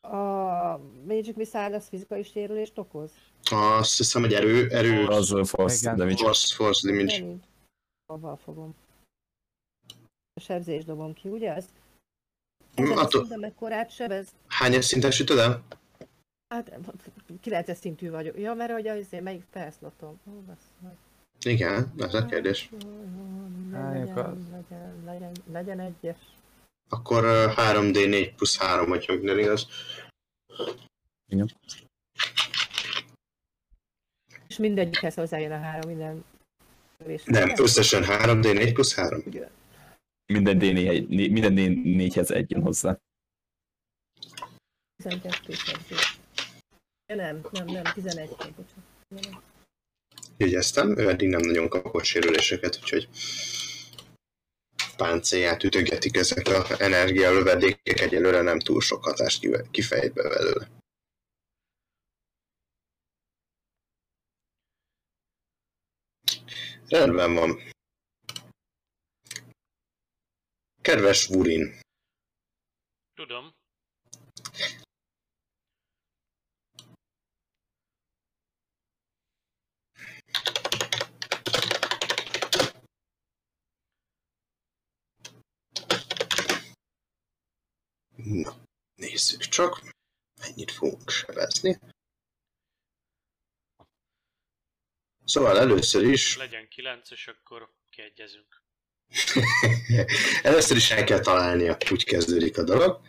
A Magic Missile az fizikai sérülést okoz? azt hiszem, hogy erő, erő, Az a force Igen. damage. force, force damage. Avval fogom. A sebzést dobom ki, ugye? Ez attól- szinten mekkorát sebez? Hányas szinten sütöd el? Hát 9 szintű vagyok. Ja, mert hogy az, melyik felszlotom? Ó, bassz meg. Igen, ez a kérdés. Legyen, legyen, legyen, legyen egyes. Akkor ö, 3D4 plusz 3, hogyha minden igaz. És mindegyikhez hozzájön a három minden lövés. Nem, összesen 3D4 plusz 3. Ugye? Minden D4, minden D4-hez egy jön hozzá. 12 sebzés. Ja, nem, nem, nem, 11. Bocsánat. 11. Jegyeztem, ő eddig nem nagyon kapott sérüléseket, úgyhogy páncélját ütögetik ezek a energialövedékek, egyelőre nem túl sok hatást kifejt be belőle. Rendben van. Kedves Vurin, Tudom. Na, nézzük csak, mennyit fogunk sebezni. Szóval először is, Legyen 9 és akkor kiegyezünk. először is el kell találnia, úgy kezdődik a dolog.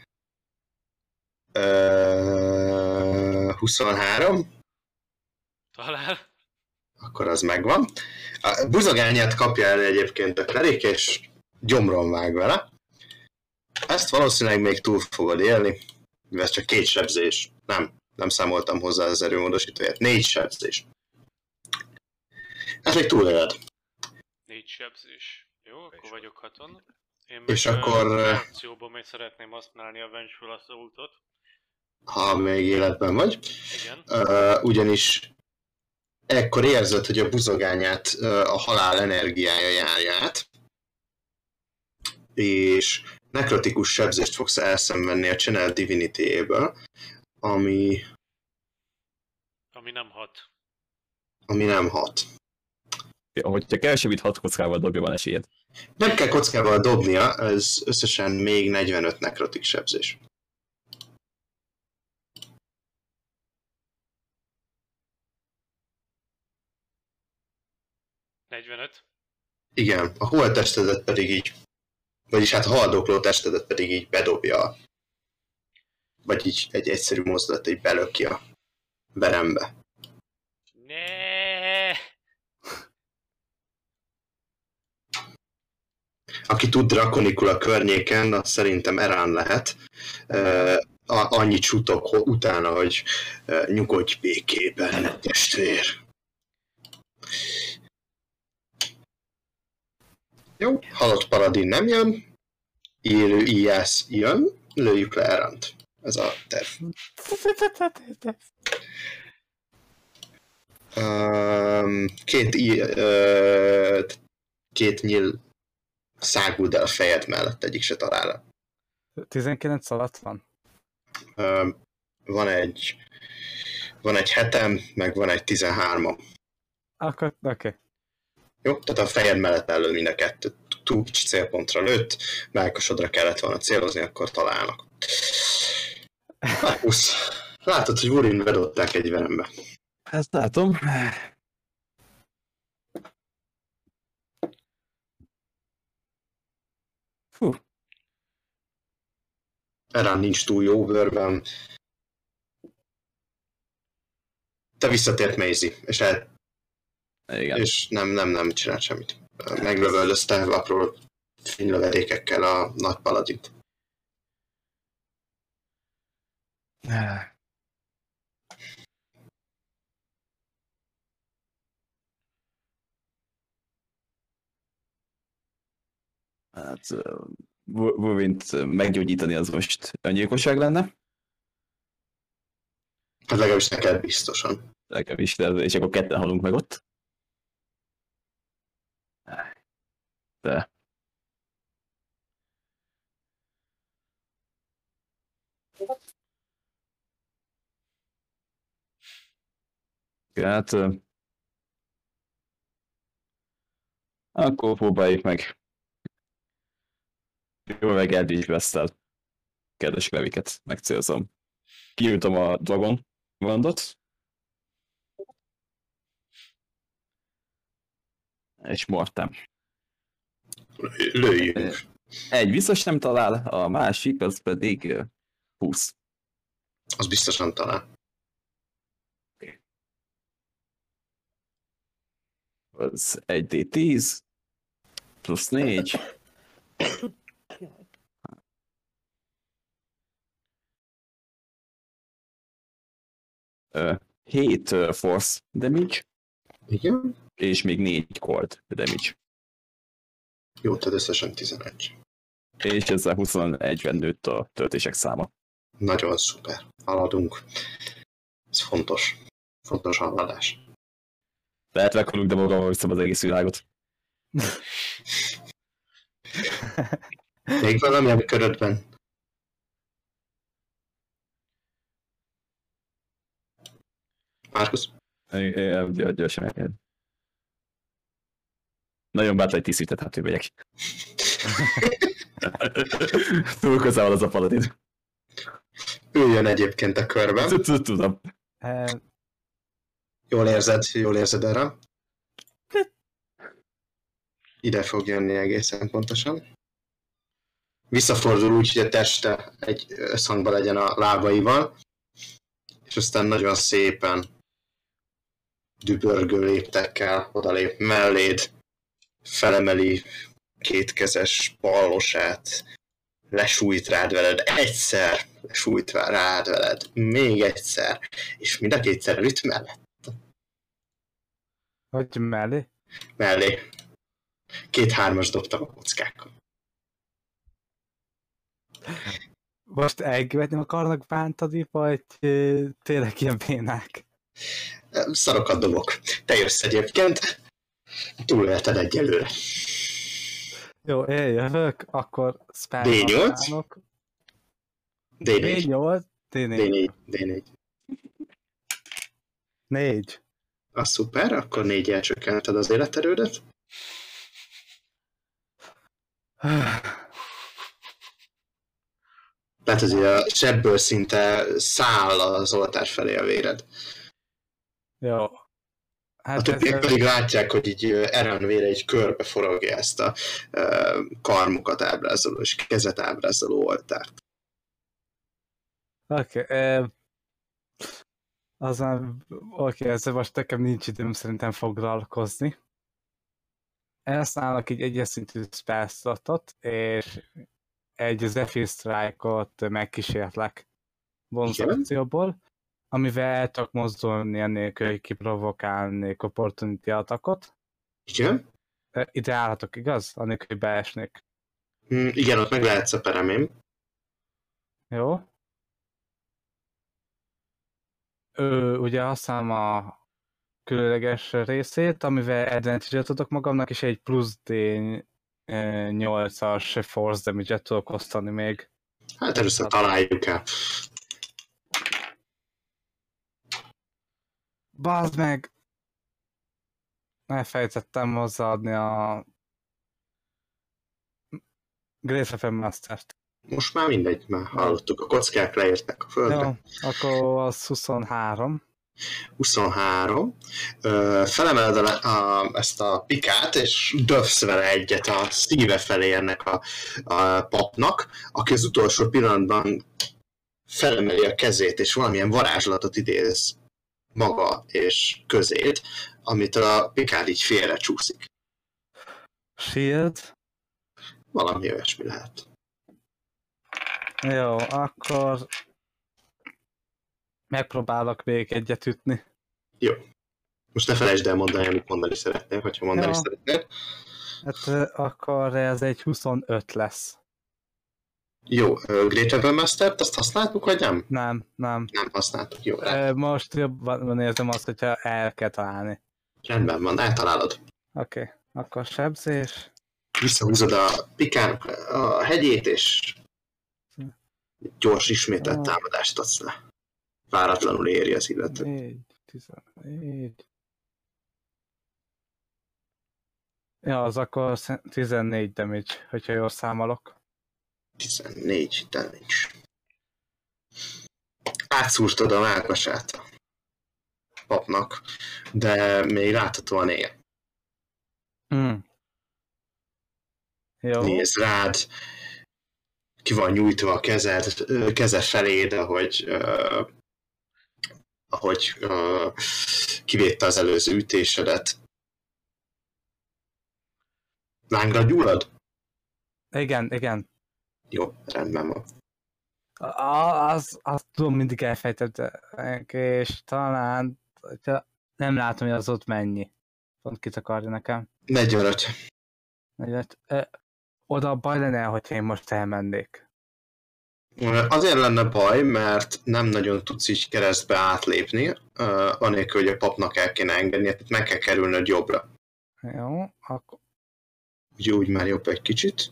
Ö, 23, Talál. akkor az megvan. A buzogányát kapja el egyébként a klerik, és gyomron vág vele. Ezt valószínűleg még túl fogod élni, mivel ez csak két sebzés. Nem, nem számoltam hozzá az erőmódosítóját. Négy sebzés. Ez még túléled. Négy sebzés. Jó, akkor vagyok haton. Én És akkor, reakcióban még szeretném használni a Vengeful Assaultot. ha még életben vagy. Igen. Uh, ugyanis ekkor érzed, hogy a buzogányát uh, a halál energiája járja át, és nekrotikus sebzést fogsz elszenvedni a Channel Divinity-éből, ami, Ami nem hat. ami nem hat. Hogyha kevesebb, mint 6 kockával dobja, van esélyed. Nem kell kockával dobnia, ez összesen még 45 nekrotik sebzés. Negyvenöt. Igen, a holttestedet pedig így, vagyis hát a haldokló testedet pedig így bedobja, vagy így egy egyszerű mozdulat így belöki a berembe. Ne. Aki tud drakonikul a környéken, az szerintem Erán lehet. Uh, annyit sutok utána, hogy nyugodj békében, testvér. Jó, halott paladin nem jön, élő íjász jön, lőjük le Eránt. Ez a terv. Um, két, ö, két nyíl száguld el a fejed mellett, egyik se talál. 19 alatt van? Um, van egy van egy hetem, meg van egy 13 Akkor, oké. Okay. Jó? Tehát a fejed mellett elő mind a kettő. Túl kicsi célpontra lőtt, melkosodra kellett volna célozni, akkor találnak. Pusz. Látod, hogy Urin bedották egy verembe. Ezt látom. Fú, Erán nincs túl jó bőrben. Te visszatért Maisie, és, el, igen. és nem, nem, nem csinált semmit. Meglövöldözte apró fénylövedékekkel a nagy paladint. Hát Wolverine-t meggyógyítani az most öngyilkosság lenne. Hát legalábbis neked biztosan. Legalábbis, és akkor ketten halunk meg ott. De. Hát... Akkor próbáljuk meg. Jó meg Eldridge West-tel. Kedves leviket megcélzom. Kiültöm a Dragon Wandot. És mortem. Lőjünk. Egy biztos nem talál, a másik az pedig ö, 20. Az biztosan talál. Az 1d10 plusz 4, Jaj. ö, 7 ö, force damage, Igen? és még 4 cold damage. Jó, tehát összesen 11. És ezzel 21-ben nőtt a töltések száma. Nagyon szuper. Haladunk. Ez fontos. Fontos haladás. Lehet meghalunk, de magammal viszem az egész világot. Még valami a körödben? Márkusz? Igen, gy- Gyorsan. Nagyon bátor egy tisztített hát megyek. Túl közel van az a paladin. Üljön egyébként a körben. Tudom. Jól érzed, jól érzed erre. Ide fog jönni egészen pontosan. Visszafordul úgy, hogy a teste egy összhangban legyen a lábaival, és aztán nagyon szépen dübörgő léptekkel odalép melléd, felemeli kétkezes pallosát, lesújt rád veled, egyszer lesújt rád veled, még egyszer, és mind a kétszer előtt mellett hogy mellé? mellé. Két hármas dobtam a kockákkal. Most elkövetni akarnak bántani, vagy tényleg ilyen bénák? Szarokat dobok. Te jössz egyébként. Túlélted egyelőre. Jó, én jövök, akkor spell D8? használok. D4. D8, D4. D4. D4. 4. Az szuper, akkor négy elcsökkented az életerődet. Tehát azért a sebből szinte száll az oltár felé a véred. Jó. A Hát többiek ez, pedig látják, hogy így Eren vére egy körbe forogja ezt a ö, karmukat ábrázoló és kezet ábrázoló oltárt. Oké, okay, azon, oké, okay, ezzel most nekem nincs időm szerintem foglalkozni. Elszállnak egy egyes szintű spellslotot, és egy Zephyr Strike-ot megkísérlek bonusakcióból, amivel el tudok mozdulni annélkül, hogy kiprovokálnék opportunity atakot. Igen? Ide állhatok, igaz? Annélkül, hogy beesnék. Hm, igen, ott meg lehetsz a peremém. Jó? ő, ugye használom a különleges részét, amivel advantage tudok magamnak, és egy plusz D 8-as force damage-et tudok osztani még. Hát először találjuk el. Bazd meg! Elfejtettem hozzáadni a Grace of Mastert. Most már mindegy, már hallottuk, a kockák leértek a földre. Jó, akkor az 23. 23. Ö, felemeled a, a, ezt a pikát, és döfsz vele egyet a szíve felé ennek a, a papnak, aki az utolsó pillanatban felemeli a kezét, és valamilyen varázslatot idéz maga és közét, amit a pikád így félre csúszik. Shield. Valami olyasmi lehet. Jó, akkor megpróbálok még egyet ütni. Jó. Most ne felejtsd el mondani, amit mondani szeretnél, hogyha mondani Jó. szeretnél. Hát akkor ez egy 25 lesz. Jó, ö, Great Weapon Master-t, azt használtuk, vagy nem? Nem, nem. Nem használtuk, jó. Ö, Most jobban érzem azt, hogyha el kell találni. Rendben van, eltalálod. Oké, okay. akkor sebzés. Visszahúzod a pikának a hegyét, és gyors ismételt támadást adsz le. Váratlanul éri az illető. 4, 14. Ja, az akkor sze- 14 damage, hogyha jól számolok. 14 damage. Átszúrtad a mákasát a papnak, de még láthatóan él. Hmm. Jó. Néz rád, ki van nyújtva a kezed, keze feléd, ahogy, uh, ahogy uh, kivédte az előző ütésedet. Lángra gyullad? Igen, igen. Jó, rendben van. A- Az, azt tudom, mindig elfejtettek, és talán, nem látom, hogy az ott mennyi. Pont kit akarja nekem. 45. Negyed. Ö, Oda baj lenne, hogyha én most elmennék. Azért lenne baj, mert nem nagyon tudsz így keresztbe átlépni, anélkül, hogy a papnak el kéne engedni, tehát meg kell kerülnöd jobbra. Jó, akkor Ugye úgy már jobb egy kicsit.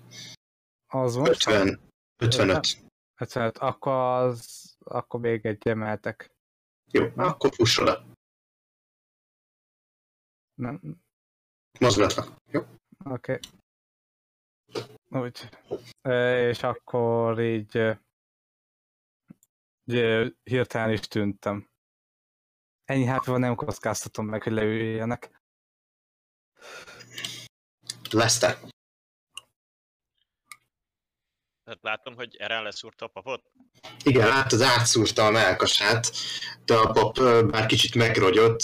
Az most 50, 55. 55, akkor az, akkor még egy emeltek. Jó, akkor fuss oda. Nem, Mozgatva. Jó? oké. Úgy. Ö, És akkor így, így hirtelen is tűntem. Ennyi hát van, nem kockáztatom meg, hogy leüljenek. Leszter. Tehát látom, hogy Eren leszúrta a papot. Igen, látod, átszúrta a melkasát, de a pap ö, bár kicsit megrogyott,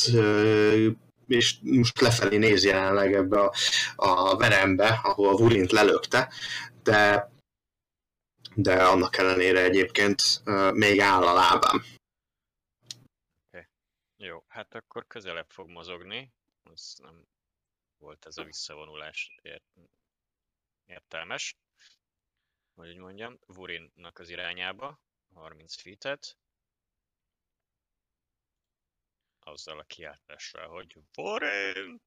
és most lefelé néz jelenleg ebbe a, a verembe, ahol a Vurint lelökte, de, de annak ellenére egyébként még áll a lábám. Jó, hát akkor közelebb fog mozogni. Ez nem volt ez a visszavonulás ért, értelmes. Hogy úgy mondjam, Vurinnak az irányába, 30 feet-et. Azzal a kiáltással, hogy Vurin!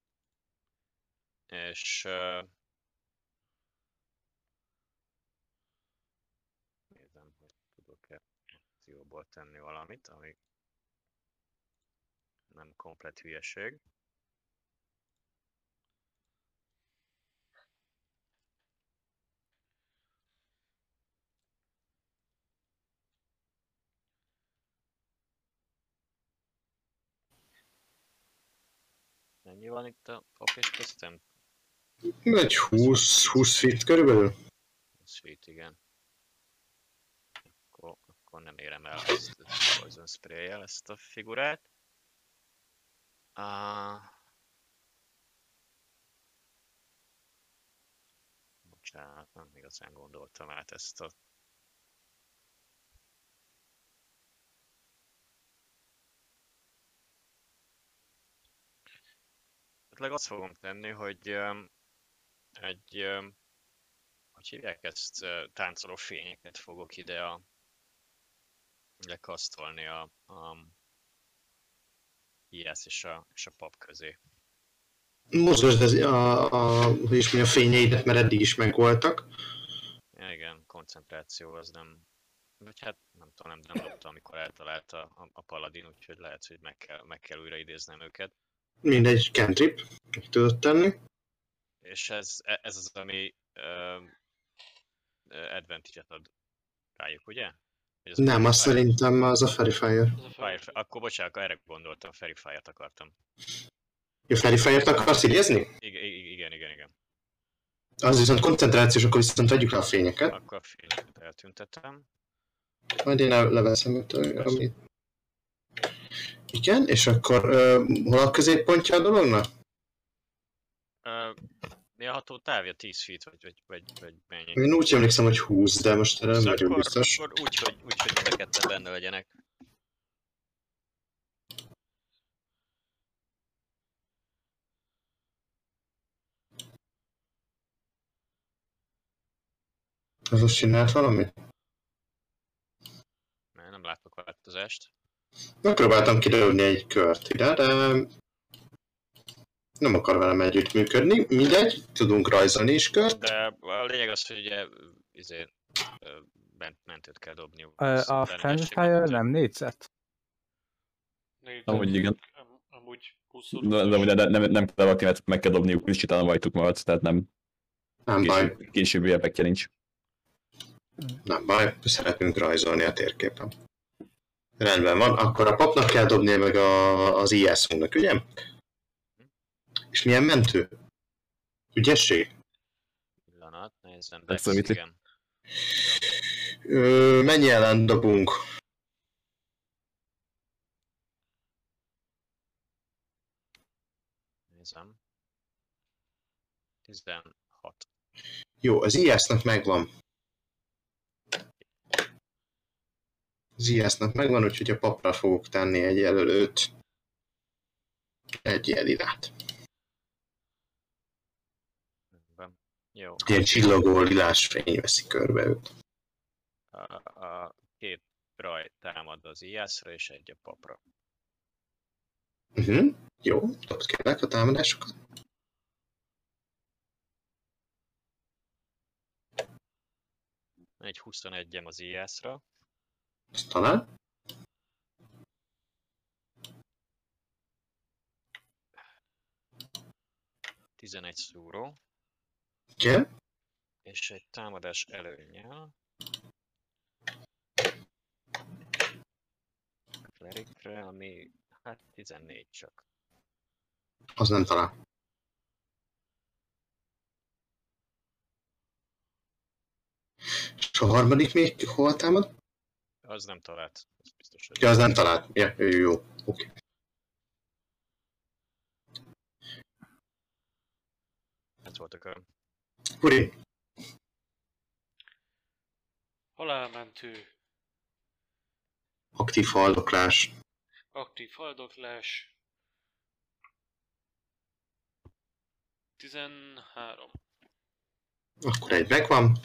És... Uh, nézem, hogy tudok-e akcióból tenni valamit, ami nem komplet hülyeség. Mennyi van itt a pap és köztem? Egy 20, 20 feet körülbelül. Sweet, igen. Akkor, akkor nem érem el ezt a Poison spray ezt a figurát. Uh, bocsánat, nem igazán gondoltam át ezt a Esetleg azt fogom tenni, hogy egy, hogy hívják ezt, táncoló fényeket fogok ide a lekasztolni a, a IS és a, és a pap közé. Mozgasd az, a, a, hogy is mondjam, a fényeidet, mert eddig is megvoltak. Ja, igen, koncentráció az nem... Vagy hát nem tudom, nem, nem dobta, amikor eltalálta a, a paladin, úgyhogy lehet, hogy meg kell, meg kell újra idéznem őket. Mindegy, cantrip, meg tudod tenni. És ez, e- ez az, ami uh, advantage-et ad rájuk, ugye? Az a Nem, azt szerintem az a Fairy Fire. Ez a Fire, fel... akkor bocsánat, erre gondoltam, Fairy Fire-t akartam. Jó, Fairy Fire-t akarsz idézni? Igen, igen, igen, igen. Az viszont koncentrációs, akkor viszont vegyük le a fényeket. Akkor a fényeket eltüntetem. Majd én le- leveszem itt, amit... Igen, és akkor uh, hol a középpontja a dolognak? Uh, mi a ható távja? 10 feet, vagy, vagy, vagy, vagy mennyi? Én úgy emlékszem, hogy 20, de most erre nem Szóval vagyok biztos. akkor úgy, hogy, úgy, hogy mind a ketten benne legyenek. Az most csinált valamit? Mert nem látok változást. Megpróbáltam kidobni egy kört ide, de nem akar velem együtt működni. Mindegy, tudunk rajzolni is kört. De a lényeg az, hogy ugye izé, bent, mentőt kell Ez A ellenesség Friendly Fire mentő. nem négyzet? Négy, Amúgy igen. am- Amúgy 20 De, de, de, de nem, nem kell valakinek meg kell dobniuk, és utána vajtuk magad, tehát nem Nem baj, később, későbbi effektje nincs. nem baj, szeretünk rajzolni a térképen. Rendben van, akkor a papnak kell dobnia meg a, az ISO-nak, ugye? És milyen mentő? Ügyesség? Pillanat, nézzem, számítli? igen. Ö, mennyi ellen dobunk? Nézem. 16. Jó, az IS-nak megvan. Az megvan, úgyhogy a papra fogok tenni egy jelölőt. Egy. Rendben. Jó. Ilyen csillogó lilás fény veszi körbe őt. A, a két raj támad az IS-ra és egy a papra. Uh-huh. Jó, dobd kérlek a támadásokat. Egy 21-em az IS-ra. Talán. Tizenegy szúró, Igen. és egy támadás előnyel. Klerikre, ami hát 14 csak. Az nem talán. És a harmadik még hol támad? Az nem talált, az biztos, hogy Ja, az nem talált. Ja, jó, jó. Oké. ez volt a köröm. Uri, Halálmentő, aktív haldoklás. aktív haldoklás. 13. Akkor egy megvan.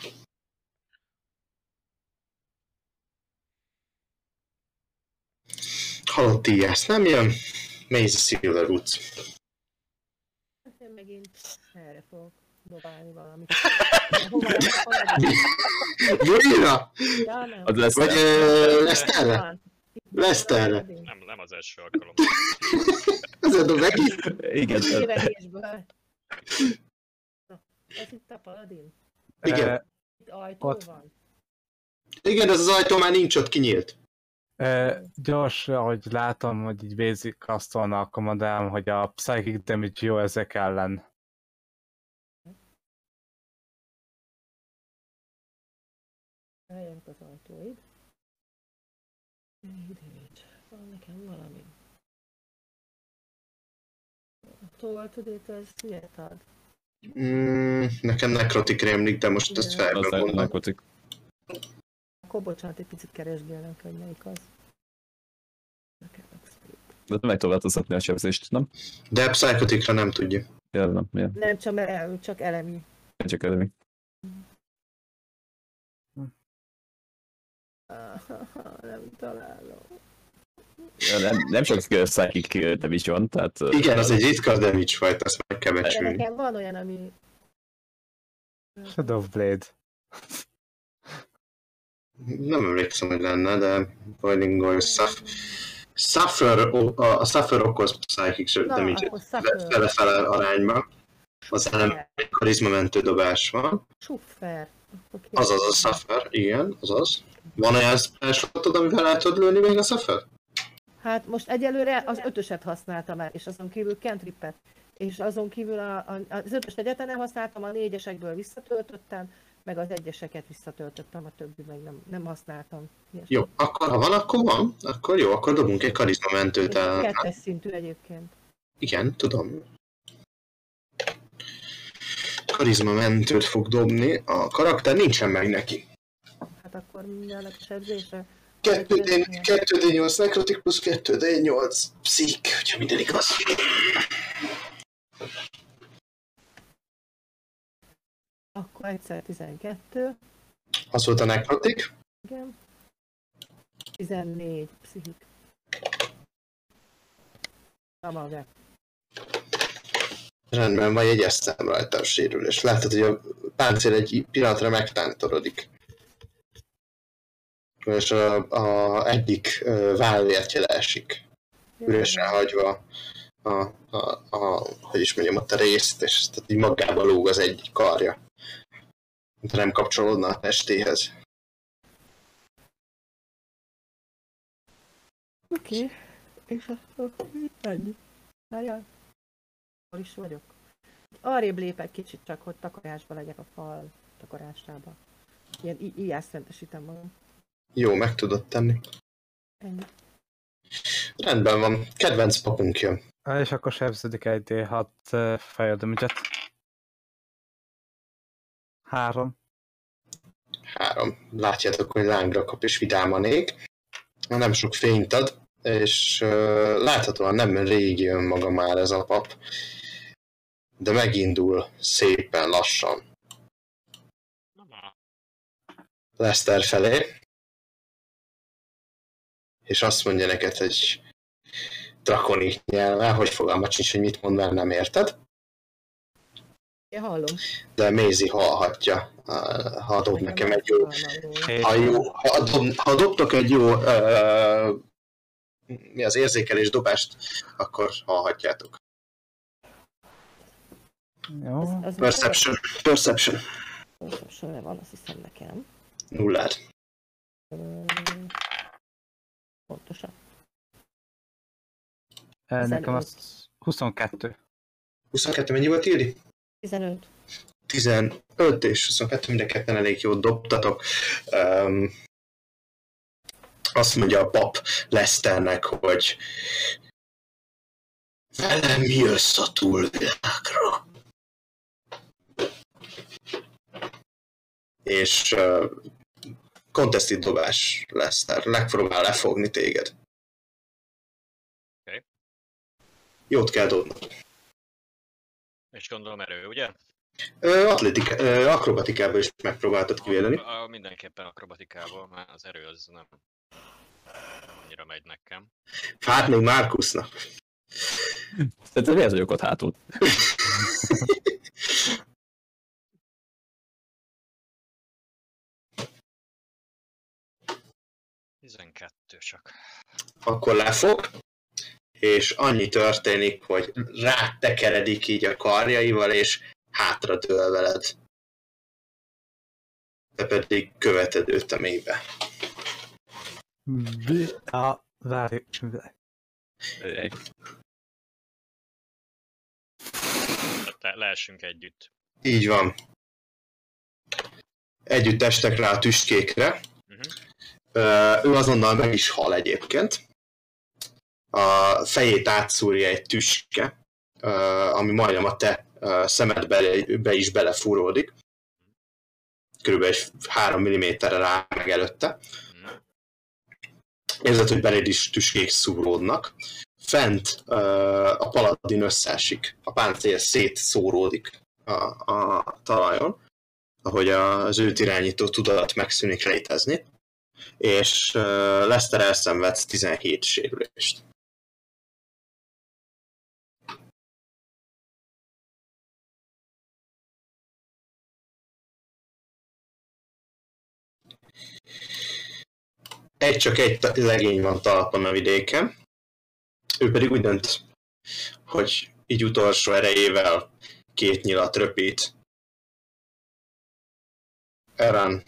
Halott IS nem jön. Maze Silverwoods. Hát Én megint erre fogok dobálni valamit. Ja, nem. Az lesz, Vagy ö, Leszterre? Talán. Leszterre? Nem, nem az első alkalom. Ezzel dob neki? igen, Ez itt a paladin? Igen. Itt ajtó Ott. van? Igen, ez az ajtó már nincs ott, kinyílt. Ö, gyors, ahogy látom, hogy így basic castolna, akkor mondanám, hogy a Psychic Damage jó ezek ellen. Eljönk az ajtóid. Idét. Van nekem valami. A toltudét, ez miért ad? Mm, nekem nekrotik rémlik, de most ezt Igen. az felben mondom. Akkor bocsánat, egy picit keresgélnek, hogy melyik az. De meg tudod változtatni a sebzést, nem? De pszichotikra nem tudja. Ja, nem, ja. Nem csak, el, csak elemi. Csak elemi. Nem találom. nem, nem sok Psychic Division, tehát... Igen, az egy ritka damage fajta, azt meg kell becsülni. nekem van olyan, ami... Shadow Blade. Nem emlékszem, hogy lenne, de Boiling Oil Suff... Suffer, a Suffer okoz Psychic damage fele-fele arányban. Az ellen egy karizma mentő dobás van. Suffer. Oké. Azaz a Suffer, igen, azaz. Van olyan spellslotod, amivel el tudod lőni még a Suffer? Hát most egyelőre az ötöset használtam el, és azon kívül cantripet. És azon kívül a, a, az ötöst egyetlen nem használtam, a négyesekből visszatöltöttem, meg az egyeseket visszatöltöttem, a többi meg nem, nem használtam. Ilyesmi. Jó, akkor ha van, akkor van. Akkor jó, akkor dobunk egy karizma mentőt És el. Kettes szintű egyébként. Igen, tudom. Karizma mentőt fog dobni. A karakter nincsen meg neki. Hát akkor sebzésre. 2D, 2D8 nekrotik plusz 2D8 pszik, hogyha minden igaz. Akkor egyszer 12, Az volt a nekrotik. igen. 14 pszichik. A maga. Rendben van, jegyeztem rajta a sérülés. Látod, hogy a páncél egy pillanatra megtántorodik. És a, a egyik ö, vállvértje leesik. Üresen hagyva a, a, a, hogy is mondjam, ott a részt, és tehát így magába lóg az egy karja. De nem kapcsolódna a testéhez. Oké. Okay. És akkor ennyi. Várjál. Hol is vagyok? Arrébb lépek kicsit csak, hogy takarásba legyek a fal takarásába. Ilyen i- ijászmentesítem magam. Jó, meg tudod tenni. Ennyi. Rendben van. Kedvenc papunk jön. És akkor sebződik egy D6 uh, fejöldömügyet. Három. Három. Látjátok, hogy lángra kap és vidáman ég. Nem sok fényt ad, és uh, láthatóan nem régi önmaga már ez a pap. De megindul szépen lassan Lester felé. És azt mondja neked, hogy drakoni nyelven, hogy fogalmat sincs, hogy mit mond, mert nem érted. Én hallom. De Mézi hallhatja, ha dob nekem egy jó Ha, jó, ha, dob, ha dobtok egy jó uh, mi az érzékelés dobást, akkor hallhatjátok. Jó. Az, az Perception. Perception. Perception van, azt hiszem nekem. Nullát. Ö, Pontosan. Nekem 15. az 22. 22 mennyi volt írni? 15. 15 és 22 mind a ketten elég jót dobtatok. Um, azt mondja a pap Lesternek, hogy velem jössz a túlvilágra. És uh, dobás Lester. Megpróbál lefogni téged. Oké. Jót kell dobnod. És gondolom erő, ugye? Ö, akrobatikából is megpróbáltad kivéleni. A, a, mindenképpen akrobatikából, mert az erő az nem annyira megy nekem. Hát még Márkusznak. Tehát miért vagyok ott hátul? 12 csak. akkor lefog, és annyi történik, hogy rátekeredik így a karjaival, és hátra dől veled. Te pedig követed őt a mélybe. A... Várj. Le, leessünk együtt. Így van. Együtt estek rá a tüskékre. Uh-huh. Ö, Ő azonnal meg is hal egyébként. A fejét átszúrja egy tüske, ami majdnem a te szemedbe be is belefúródik. Körülbelül egy 3 mm-re rá meg előtte. Érzed, hogy beléd is tüskék szúródnak. Fent a paladin összeesik, a páncél szétszóródik a, a talajon, ahogy az őt irányító tudat megszűnik létezni. és Lester elszenvedsz 17 sérülést. Egy csak egy legény van talpon a vidéken. Ő pedig úgy dönt, hogy így utolsó erejével két nyilat röpít Eran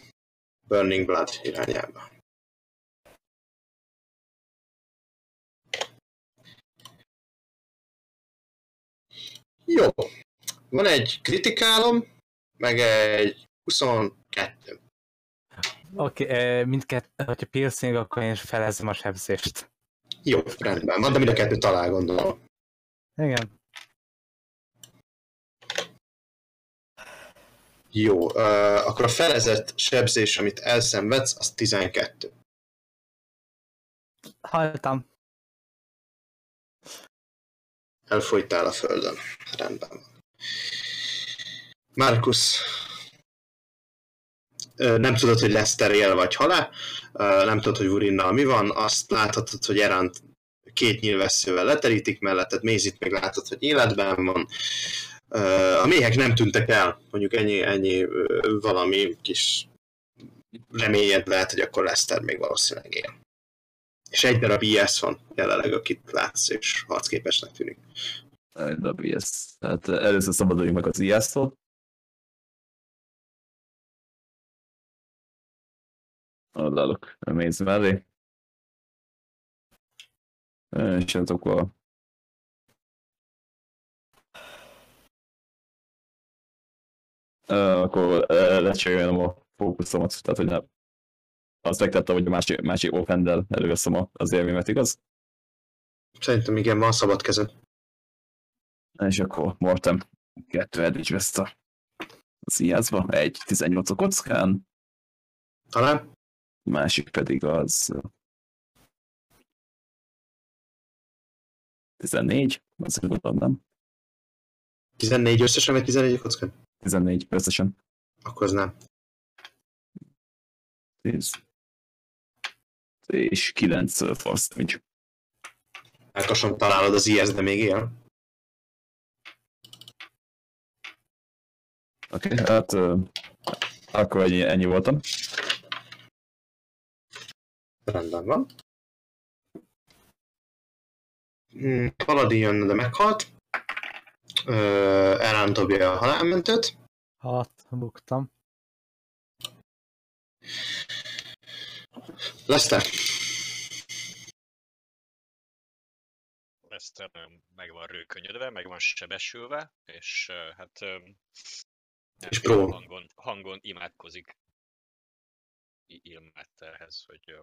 Burning Blood irányába. Jó. Van egy kritikálom, meg egy 22. Oké, okay, mindkettő, hogyha piercing, akkor én is felezem a sebzést. Jó, rendben van, de mind a kettő talál, gondolom. Igen. Jó, uh, akkor a felezett sebzés, amit elszenvedsz, az 12. Haltam. Elfolytál a földön. Rendben van. Markus, nem tudod, hogy Lester él vagy halál, nem tudod, hogy Vurinnal mi van, azt láthatod, hogy Erant két nyilvesszővel leterítik melletted, Mézit meg látod, hogy életben van. A méhek nem tűntek el, mondjuk ennyi, ennyi valami kis reményed lehet, hogy akkor Lester még valószínűleg él. És egy darab IS van jelenleg, akit látsz, és harcképesnek tűnik. Egy darab IS. Tehát először szabaduljunk meg az IS-tól. Oldalok, mész mellé. És hát akkor Uh, akkor uh, lecserélem a fókuszomat, tehát hogy nem. Azt megtettem, hogy a másik, másik offendel előveszem az élmémet, igaz? Szerintem igen, van szabad kezed. És akkor Mortem kettő eddig veszt a szíjázba, egy 18 a kockán. Talán? Másik pedig az 14, az gondolom nem. 14 összesen, vagy 11 kockán? 14 összesen. Akkor az nem. 10. És 9 force damage. Elkasom találod az IS, de még él. Oké, okay, hát uh, akkor ennyi, ennyi voltam. Rendben van. Hmm, Paladin jön, de meghalt. Elán dobja a halálmentőt. Hát, buktam. Lester. Lester meg van rőkönyödve, meg van sebesülve, és hát és. Hangon, hangon imádkozik Ilmáterhez, hogy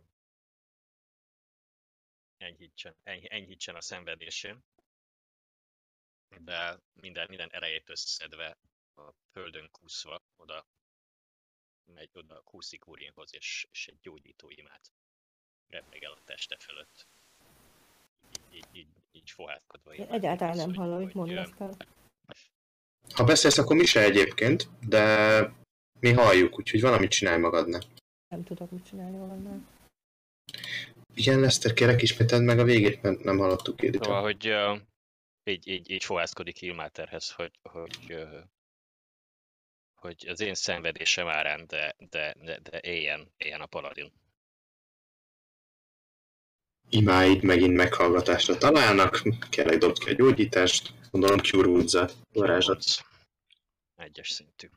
enyhítsen, enyhítsen a szenvedésén de minden, minden erejét összeszedve a földön kúszva oda megy oda kúszik Urinhoz, és, és egy gyógyító imát el a teste fölött. Így, így, így, így fohátkodva. Én egyáltalán nem hallom, hogy mondasz fel. Ha beszélsz, akkor mi se egyébként, de mi halljuk, úgyhogy valamit csinálj magadnak. Nem tudok mit csinálni valaznál. Igen, Lester, kérek ismételd meg a végét, mert nem hallottuk érdekel. Szóval, hogy uh, így, így, így fohászkodik Ilmáterhez, hogy, hogy, uh, hogy az én szenvedésem árán, de, de, de, de éljen, éljen a paladin. Imáid megint meghallgatásra találnak, kérlek egy ki egy gyógyítást, gondolom Cure varázslat. Egyes szintű.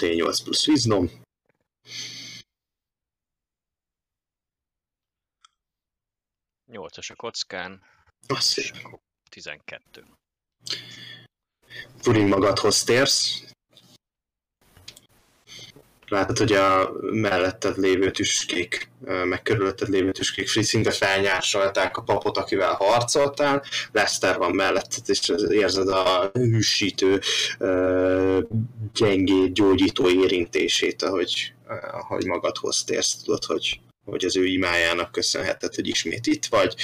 T8 plusz víznom. 8-as a kockán. Masszív. 12. Furin magadhoz térsz. Látod, hogy a melletted lévő tüskék, meg körülötted lévő tüskék szinte felnyársalták a papot, akivel harcoltál. Lester van melletted, és érzed a hűsítő, gyengéd, gyógyító érintését, ahogy, ahogy magadhoz térsz. Tudod, hogy hogy az ő imájának köszönheted, hogy ismét itt vagy.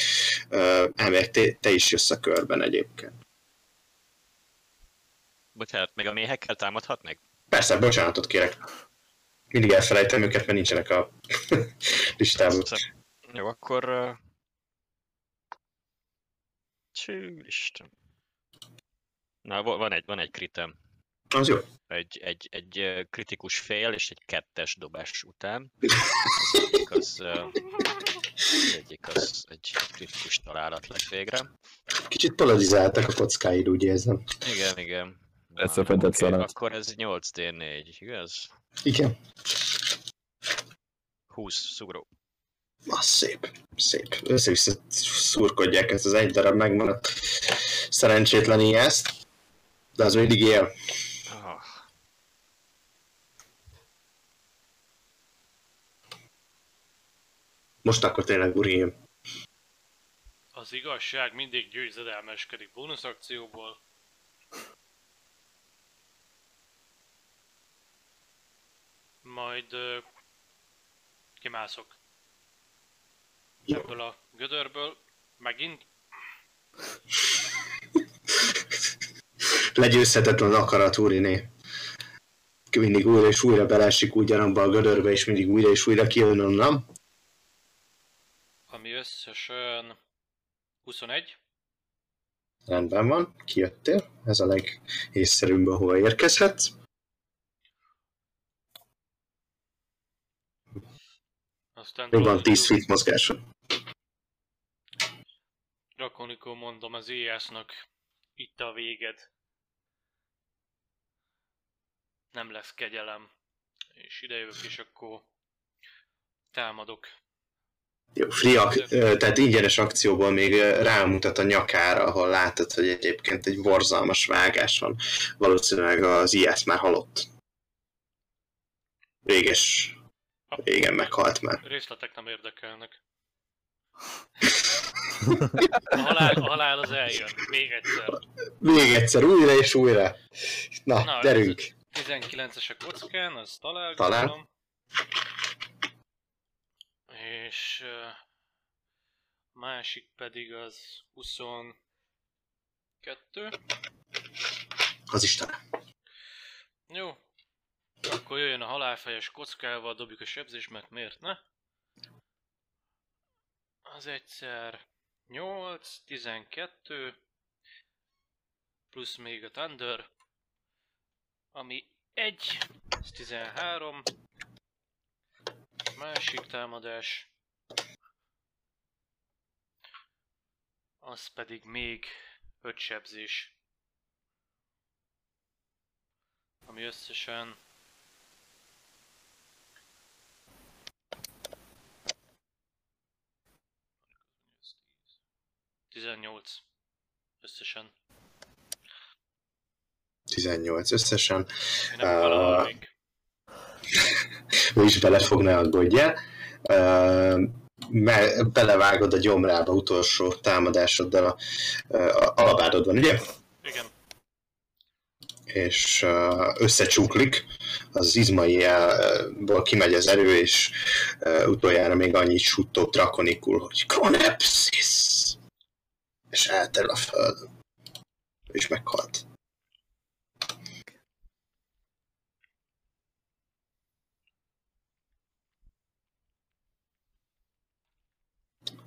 Elmélek, te, te is jössz a körben egyébként. Bocsánat, meg a méhekkel támadhat meg? Persze, bocsánatot kérek. Mindig elfelejtem őket, mert nincsenek a listában. Jó, akkor... Csű, Isten. Na, va- van egy, van egy kritem. Az jó. Egy, egy, egy kritikus fél és egy kettes dobás után. Az egyik az, az, egyik az egy kritikus találat lett végre. Kicsit polarizáltak a kockáid, úgy érzem. Igen, igen. Na, fedett oké, szalát. Akkor ez 8D4, igaz? Igen. 20 szugró. Az szép, szép. Össze-vissza szurkodják, ez az egy darab megmaradt szerencsétlen ijeszt. De az mindig él. Ah, Most akkor tényleg uri. Az igazság mindig győzedelmeskedik bónusz akcióból. Majd ö, kimászok Jó. ebből a gödörből. Megint Legyőzhetetlen akarat uriné. Mindig újra és újra belesik ugyanabba a gödörbe, és mindig újra és újra kijön onnan. Összesen 21. Rendben van, kijöttél. Ez a legészszerűbb, ahova érkezhetsz. Aztán Jó van, 10 feet mozgása. Drakonikó mondom az éjásznak, itt a véged. Nem lesz kegyelem. És idejövök, és akkor támadok. Free tehát ingyenes akcióból még rámutat a nyakára, ahol látod, hogy egyébként egy borzalmas vágás van. Valószínűleg az ijász már halott. Réges, régen meghalt már. Részletek nem érdekelnek. A halál, a halál az eljön. Még egyszer. Még egyszer, újra és újra. Na, Na, gyerünk! 19-es a kockán, az talál. Talál. És másik pedig az 22. Az Isten. Jó. Akkor jöjjön a halálfejes kockával, dobjuk a sebzést, mert miért ne? Az egyszer 8, 12, plusz még a Thunder, ami 1, ez 13, másik támadás, az pedig még 5 sebzés, ami összesen 18 összesen. 18 összesen. Én nem Ah. Ő is bele fog, ne aggódjál. Ö, me- belevágod a gyomrába utolsó támadásoddal a, a alabádodban, ugye? Igen. és összecsuklik, az izmaiból kimegy az erő, és utoljára még annyit suttó drakonikul, hogy Konepsis! És elterül a földön. És meghalt.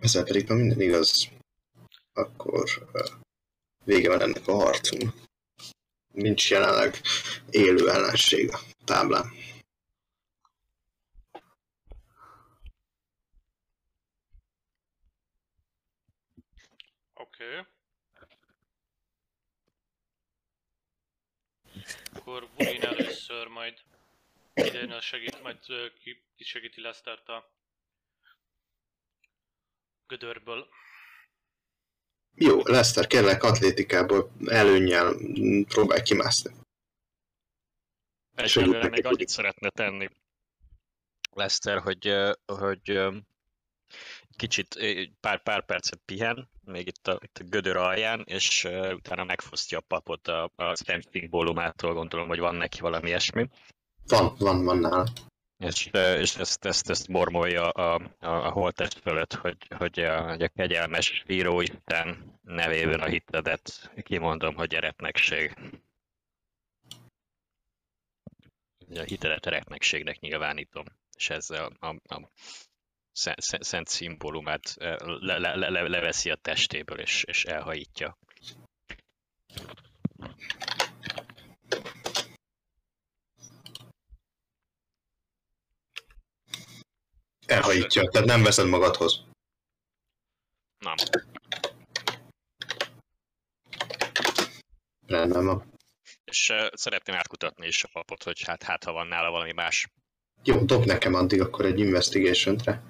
Ezzel pedig, ha minden igaz, akkor vége van ennek a harcunknak nincs jelenleg élő ellenség a táblán. Oké. Okay. Akkor Burin először majd idejön a segít, majd ki segíti Lesztert a gödörből. Jó, Lester, kérlek atlétikából előnnyel próbálj kimászni. Egyelőre még annyit szeretne tenni Lester, hogy, hogy kicsit pár, pár percet pihen, még itt a, itt a gödör alján, és utána megfosztja a papot a, a Sensing bólumától, gondolom, hogy van neki valami ilyesmi. Van, van, van nála. És, ö, és ezt, ezt, ezt mormolja a, a, a holttest fölött, hogy, hogy, a, hogy a kegyelmes íróisten nevében a hitedet kimondom, hogy eretnekség. a hitelet eretnekségnek nyilvánítom, és ezzel a, a szent, szent, szent szimbólumát eh, le, le, le- leveszi a testéből, és, és elhajítja. Elhajítja, tehát nem veszed magadhoz. Nem. Rendben van. És uh, szeretném átkutatni is a papot, hogy hát, hát ha van nála valami más. Jó, dob nekem addig akkor egy investigation-re.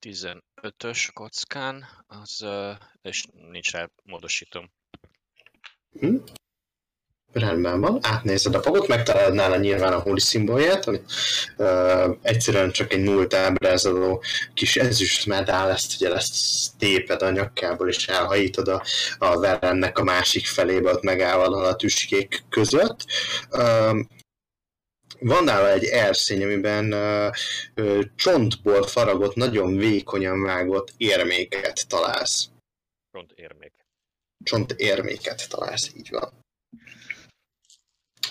15-ös kockán, az, uh, és nincs rá módosítom. Rendben van, átnézed a pagot, megtalálod nála nyilván a holy szimbolját, ami uh, egyszerűen csak egy nullt ábrázoló kis ezüst medál, ezt ugye ezt téped a nyakából, és elhajítod a, a verennek a másik felébe, ott megállva a tüskék között. Uh, van nála egy erszény, amiben uh, uh, csontból faragott, nagyon vékonyan vágott érméket találsz. Pont érmék. Csont érméket találsz, így van.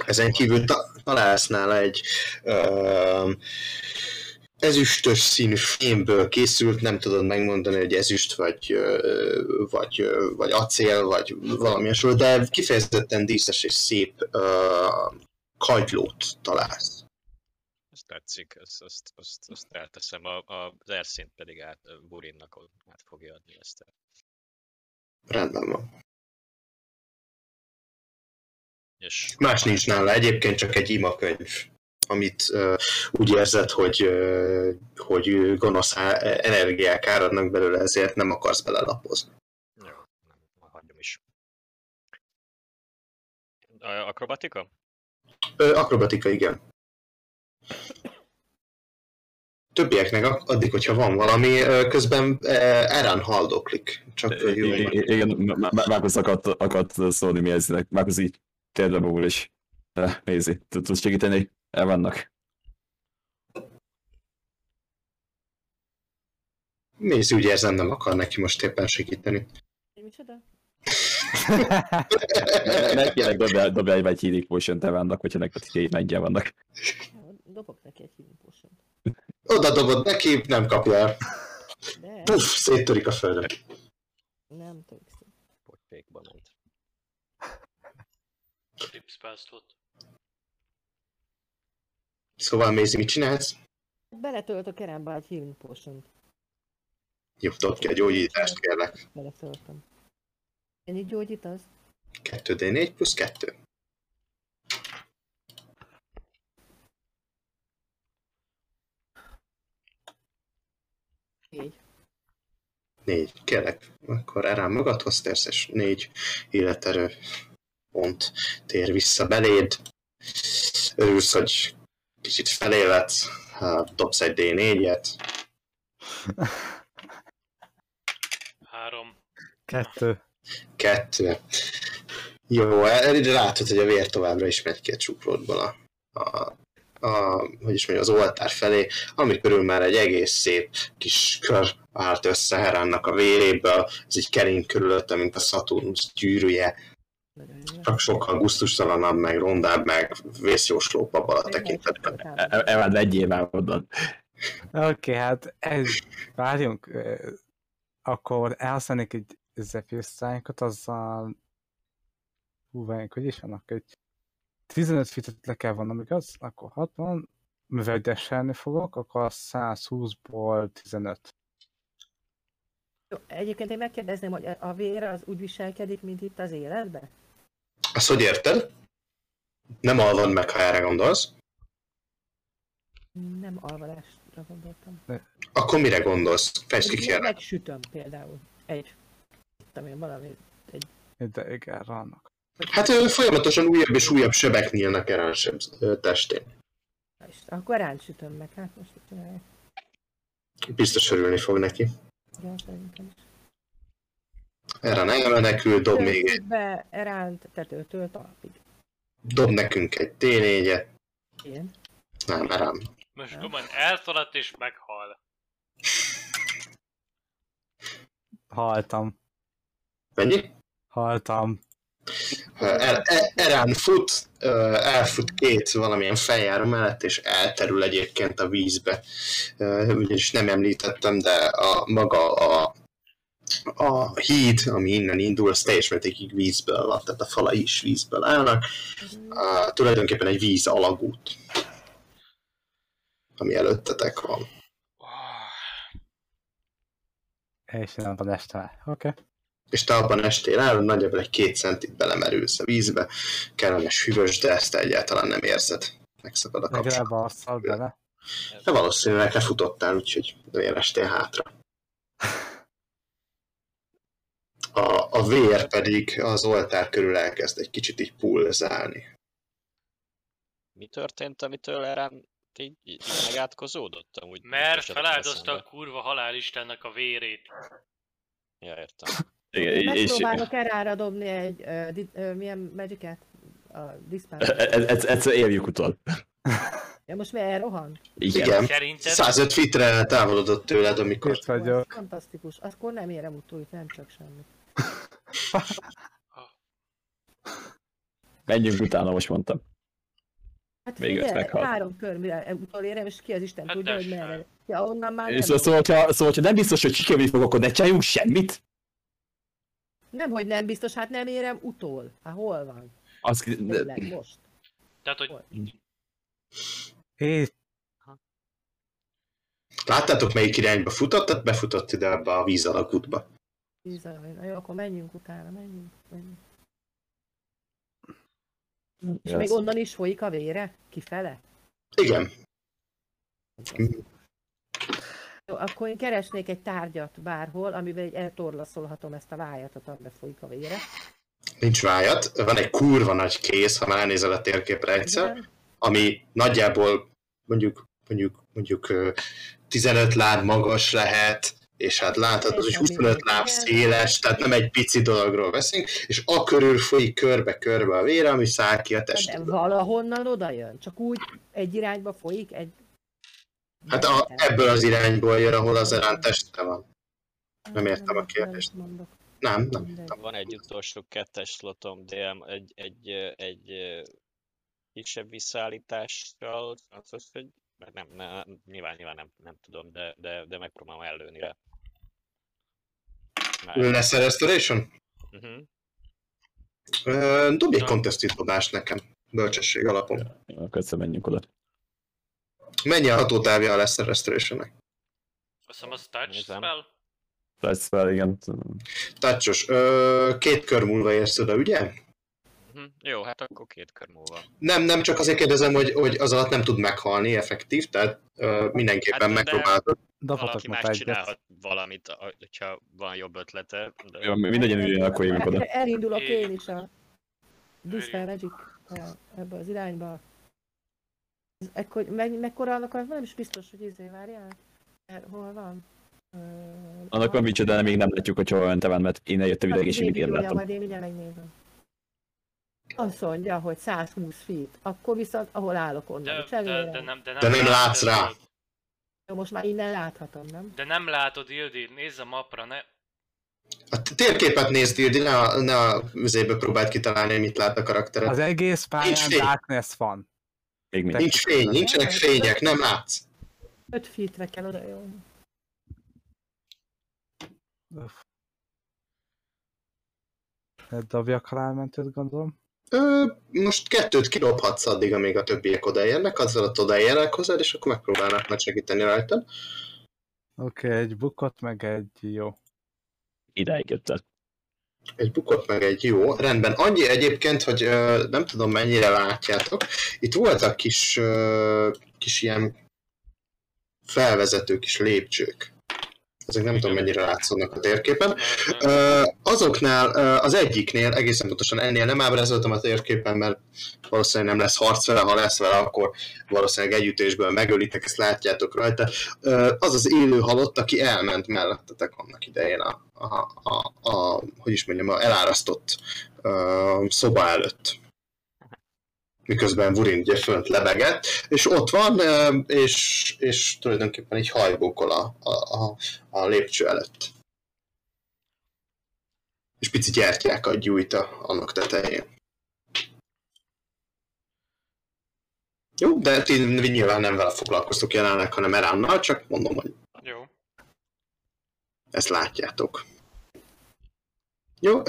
Ezen kívül ta- találsz nála egy ö, ezüstös színű fémből készült, nem tudod megmondani, hogy ezüst, vagy, vagy, vagy acél, vagy valami hasonló, de kifejezetten díszes és szép ö, kagylót találsz. Ez tetszik, ezt, azt, azt, azt elteszem. A, a, az erszént pedig át, Burinnak át fogja adni ezt. el. Rendben van. És Más nincs nála, egyébként csak egy imakönyv, amit uh, úgy érzed, hogy, uh, hogy gonosz energiák áradnak belőle, ezért nem akarsz belelapozni. Jó, nem, hagyjam is. A, akrobatika? Ö, akrobatika, igen. Többieknek addig, hogyha van valami, közben Erán haldoklik. Csak Igen, Márkusz akadt, akadt szólni mi eznek. Márkusz így magul is. Eh, Nézi, tud- tudsz segíteni? El vannak. Nézd, úgy érzem, nem akar neki most éppen segíteni. Micsoda? Ne- kérlek, dobjál, dobjál egy healing potion te vannak, hogyha neked két mennyien vannak. Dobok neki egy healing potion. Oda dobod neki, nem kapja el. De Puff, széttörik a földön. nem tudok szép. Potypékba ment. Tipspástot. Szóval Mézi, mit csinálsz? Beletölt a kerembe egy healing potion Jó, dobd ki a gyógyítást, kérlek. Beletöltöm. Ennyi gyógyít az? 2D4 plusz 2. Négy. Négy. Kérlek, akkor Erán magadhoz térsz, és négy életerő pont tér vissza beléd. Örülsz, hogy kicsit feléletsz, ha dobsz egy D4-et. Három. Kettő. Kettő. Jó, látod, hogy a vér továbbra is megy ki a csuklódból a, a, a, hogy is mondjam, az oltár felé, ami körül már egy egész szép kis kör állt össze Heránnak a véréből, ez így kering körülötte, mint a Saturnus gyűrűje. Csak sokkal gusztustalanabb, meg rondább, meg vészjóslóbb abban a tekintetben. Evád vegyél már onnan. Oké, okay, hát ez, várjunk, akkor elhasználnék egy Zephyr Strike-ot, azzal hú, várjunk, hogy is vannak, egy 15 fitet le kell vonnom, igaz? Akkor 60, mivel deselni fogok, akkor 120-ból 15. Jó, Egyébként én megkérdezném, hogy a vér az úgy viselkedik, mint itt az életben? Azt hogy érted? Nem alvad meg, ha erre gondolsz. Nem alvadásra gondoltam. Akkor mire gondolsz? Fejtsd ki, kérlek. Megsütöm például. Egy, tudom én, valami. De igen, vannak. Hát ő folyamatosan újabb és újabb sebek nyílnak Erán testén. Akkor ránsütöm meg, hát most csinálják? Biztos örülni fog neki. Igen, szerintem is. Erre elmenekül, dob még egy, be Eránt tetőtől talpig. dob nekünk egy T4-et. Én. Nem, Erán. Most Goman elszaladt és meghal. Haltam. Mennyi? Haltam. El, el, Erán fut, elfut két valamilyen feljáró mellett, és elterül egyébként a vízbe. Ugyanis nem említettem, de a maga a, a híd, ami innen indul, az teljes mértékig vízből van, tehát a falai is vízből állnak. Uh, tulajdonképpen egy víz alagút, ami előttetek van. És nem van este. Oké. Okay. És te abban estél el, nagyjából egy két centit belemerülsz a vízbe, kellemes hűvös, de ezt egyáltalán nem érzed. Megszakad a kapcsolat. Legalább asszal bele. De valószínűleg lefutottál, úgyhogy miért estél hátra. A, a vér pedig az oltár körül elkezd egy kicsit így pulzálni. Mi történt, amitől Erán így, így megátkozódott? Amúgy Mert feláldozta a kurva halálistennek a vérét. Ja, értem. Igen, és, Megpróbálok erára dobni egy, uh, di, uh, milyen magicet? A dispel. ez, ez, egyszer érjük utol. Ja, most mi elrohan? Igen. Igen, Szerinted 105 fitre távolodott tőled, amikor Itt vagyok. Fantasztikus. Akkor nem érem utóit, nem csak semmit. Menjünk utána, most mondtam. Hát Végül figyelj, meghalt. három kör, mire utolérem, és ki az Isten Hát tudja, hogy merre. Ja, onnan már nem. Szóval, szóval, hogyha, szóval, hogyha nem biztos, hogy sikerülni fog, akkor ne csináljunk semmit? Nem, hogy nem biztos, hát nem érem utol. Hát hol van? Az, Tényleg, most. Tehát, hogy Hé, láttátok melyik irányba futott, tehát befutott ide ebbe a víz alagútba. Bizony. Na jó, akkor menjünk utána, menjünk. menjünk. És még onnan is folyik a vére? Kifele? Igen, Jó, akkor én keresnék egy tárgyat bárhol, amivel egy eltorlaszolhatom ezt a vájatot, amiben folyik a vére. nincs vájat, van egy kurva nagy kéz, ha már nézel a térképre egyszer, Igen? ami nagyjából mondjuk, mondjuk, mondjuk ö, 15 láb magas lehet, és hát láthatod, hogy 25 láb széles, tehát nem egy pici dologról beszélünk, és a körül folyik körbe-körbe a vére, ami száll ki a De testedből. valahonnan oda jön, csak úgy egy irányba folyik, egy... Hát a, ebből az irányból jön, ahol az elán teste van. nem értem a kérdést. Nem, nem. Mindegy. Van egy utolsó kettes slotom, DM, egy, egy, egy, egy kisebb visszaállítással, az az, hogy mert nem, nem, nyilván, nyilván nem, nem tudom, de, de, de megpróbálom ellőni rá. Már- Illness Restoration? Ö, Dobj egy contested domást nekem, bölcsesség alapon. Akkor egyszer menjünk oda. Mennyi a hatótávja a Lesser Restorationnek? azt hiszem az touch Nézem. spell. Lesz fel, igen. Tácsos, ö, két kör múlva érsz oda, ugye? Jó, hát akkor két kör múlva. Nem, nem csak azért kérdezem, hogy, hogy az alatt nem tud meghalni effektív, tehát ö, mindenképpen Hát, de- megpróbálod. dobhatok Valaki más egyet. csinálhat valamit, hogyha van jobb ötlete. De... Jó, mindegyen üljön, akkor jövünk oda. Elindulok én is a Dispel Magic ebbe az irányba. Ekkor, meg, mekkora annak, nem is biztos, hogy izé várjál. Hol van? Ö, Annak van micsoda, de még nem látjuk, hogy hol ment van, mert én eljöttem ide, és még még én látom. Majd én mindjárt megnézem. Azt mondja, hogy 120 feet. Akkor viszont, ahol állok onnan. De, de, de, nem, de nem, De nem látsz rá. Jó, Most már innen láthatom, nem? De nem látod, Ildi, nézz a mapra, ne... A térképet nézd, Ildi, ne a, ne a üzébe próbáld kitalálni, hogy mit lát a karaktered. Az egész pályán darkness van. Még mindig. Nincs fény, nincsenek fények, nem látsz. 5 feetre kell oda, jó. Hát Dobjak rá mentőt, gondolom. Ö, most kettőt kidobhatsz addig, amíg a többiek odaérnek, azzal ott odaérnek hozzád, és akkor megpróbálnak majd segíteni rajtad. Oké, okay, egy bukott, meg egy jó. Idáig jöttek. Egy bukott meg egy jó. Rendben. Annyi egyébként, hogy ö, nem tudom mennyire látjátok. Itt voltak kis, ö, kis ilyen felvezető kis lépcsők. Ezek nem tudom mennyire látszódnak a térképen. Ö, azoknál, az egyiknél, egészen pontosan ennél nem ábrázoltam a térképen, mert valószínűleg nem lesz harc vele, ha lesz vele, akkor valószínűleg együttésből megölitek, ezt látjátok rajta. Az az élő halott, aki elment mellettetek annak idején a, a, a, a hogy is mondjam, a elárasztott ö, szoba előtt miközben Vurin ugye fönt lebegett, és ott van, és, és tulajdonképpen így hajbókol a, a, a lépcső előtt. És pici gyertyákat gyújt a, annak tetején. Jó, de ti nyilván nem vele foglalkoztok jelenleg, hanem Eránnal, csak mondom, hogy Jó. ezt látjátok. Jó,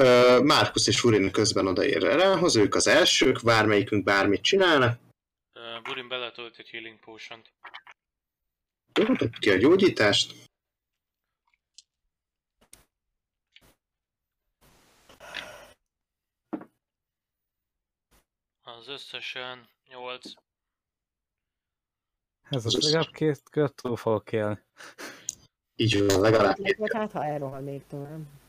Márkusz és Furin közben odaér Erához, ők az elsők, bármelyikünk bármit csinálnak. Uh, Burin beletolt egy healing potion-t. Jó, dobd ki a gyógyítást. Az összesen 8. Ez az legalább két kört túl fogok élni. Így van, legalább két hát, ha elrohal még tovább.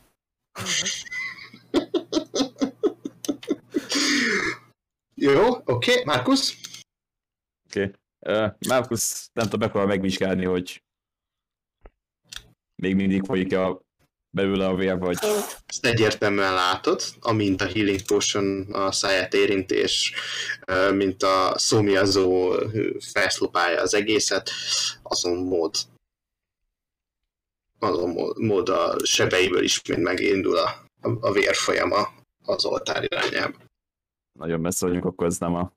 Jó, oké, okay. Márkusz? Oké. Okay. Uh, Markus nem tudom, megpróbál megvizsgálni, hogy még mindig folyik-e a belőle a vér, vagy... Ezt egyértelműen látod, amint a Healing Potion a száját érinti, és ö, mint a szomiazó felszlopálja az egészet, azon mód azon mód, a sebeiből ismét megindul a, a, vérfolyama az oltár irányába. Nagyon messze vagyunk, akkor ez nem a...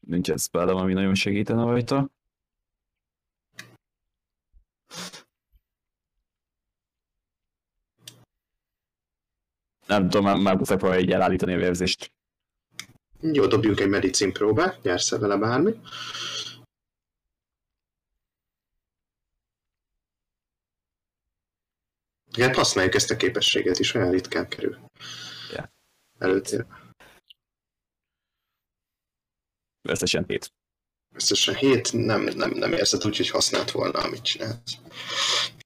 Nincs ez spellem, ami nagyon segítene rajta. Nem tudom, már, már próbálja így elállítani a vérzést. Jó, dobjunk egy medicin próbát, nyersz vele bármi. Hát használjuk ezt a képességet is, olyan ritkán kerül. Ja. Előtér. Összesen hét. Összesen hét, nem, nem, nem érzed úgy, hogy használt volna, amit csinálsz.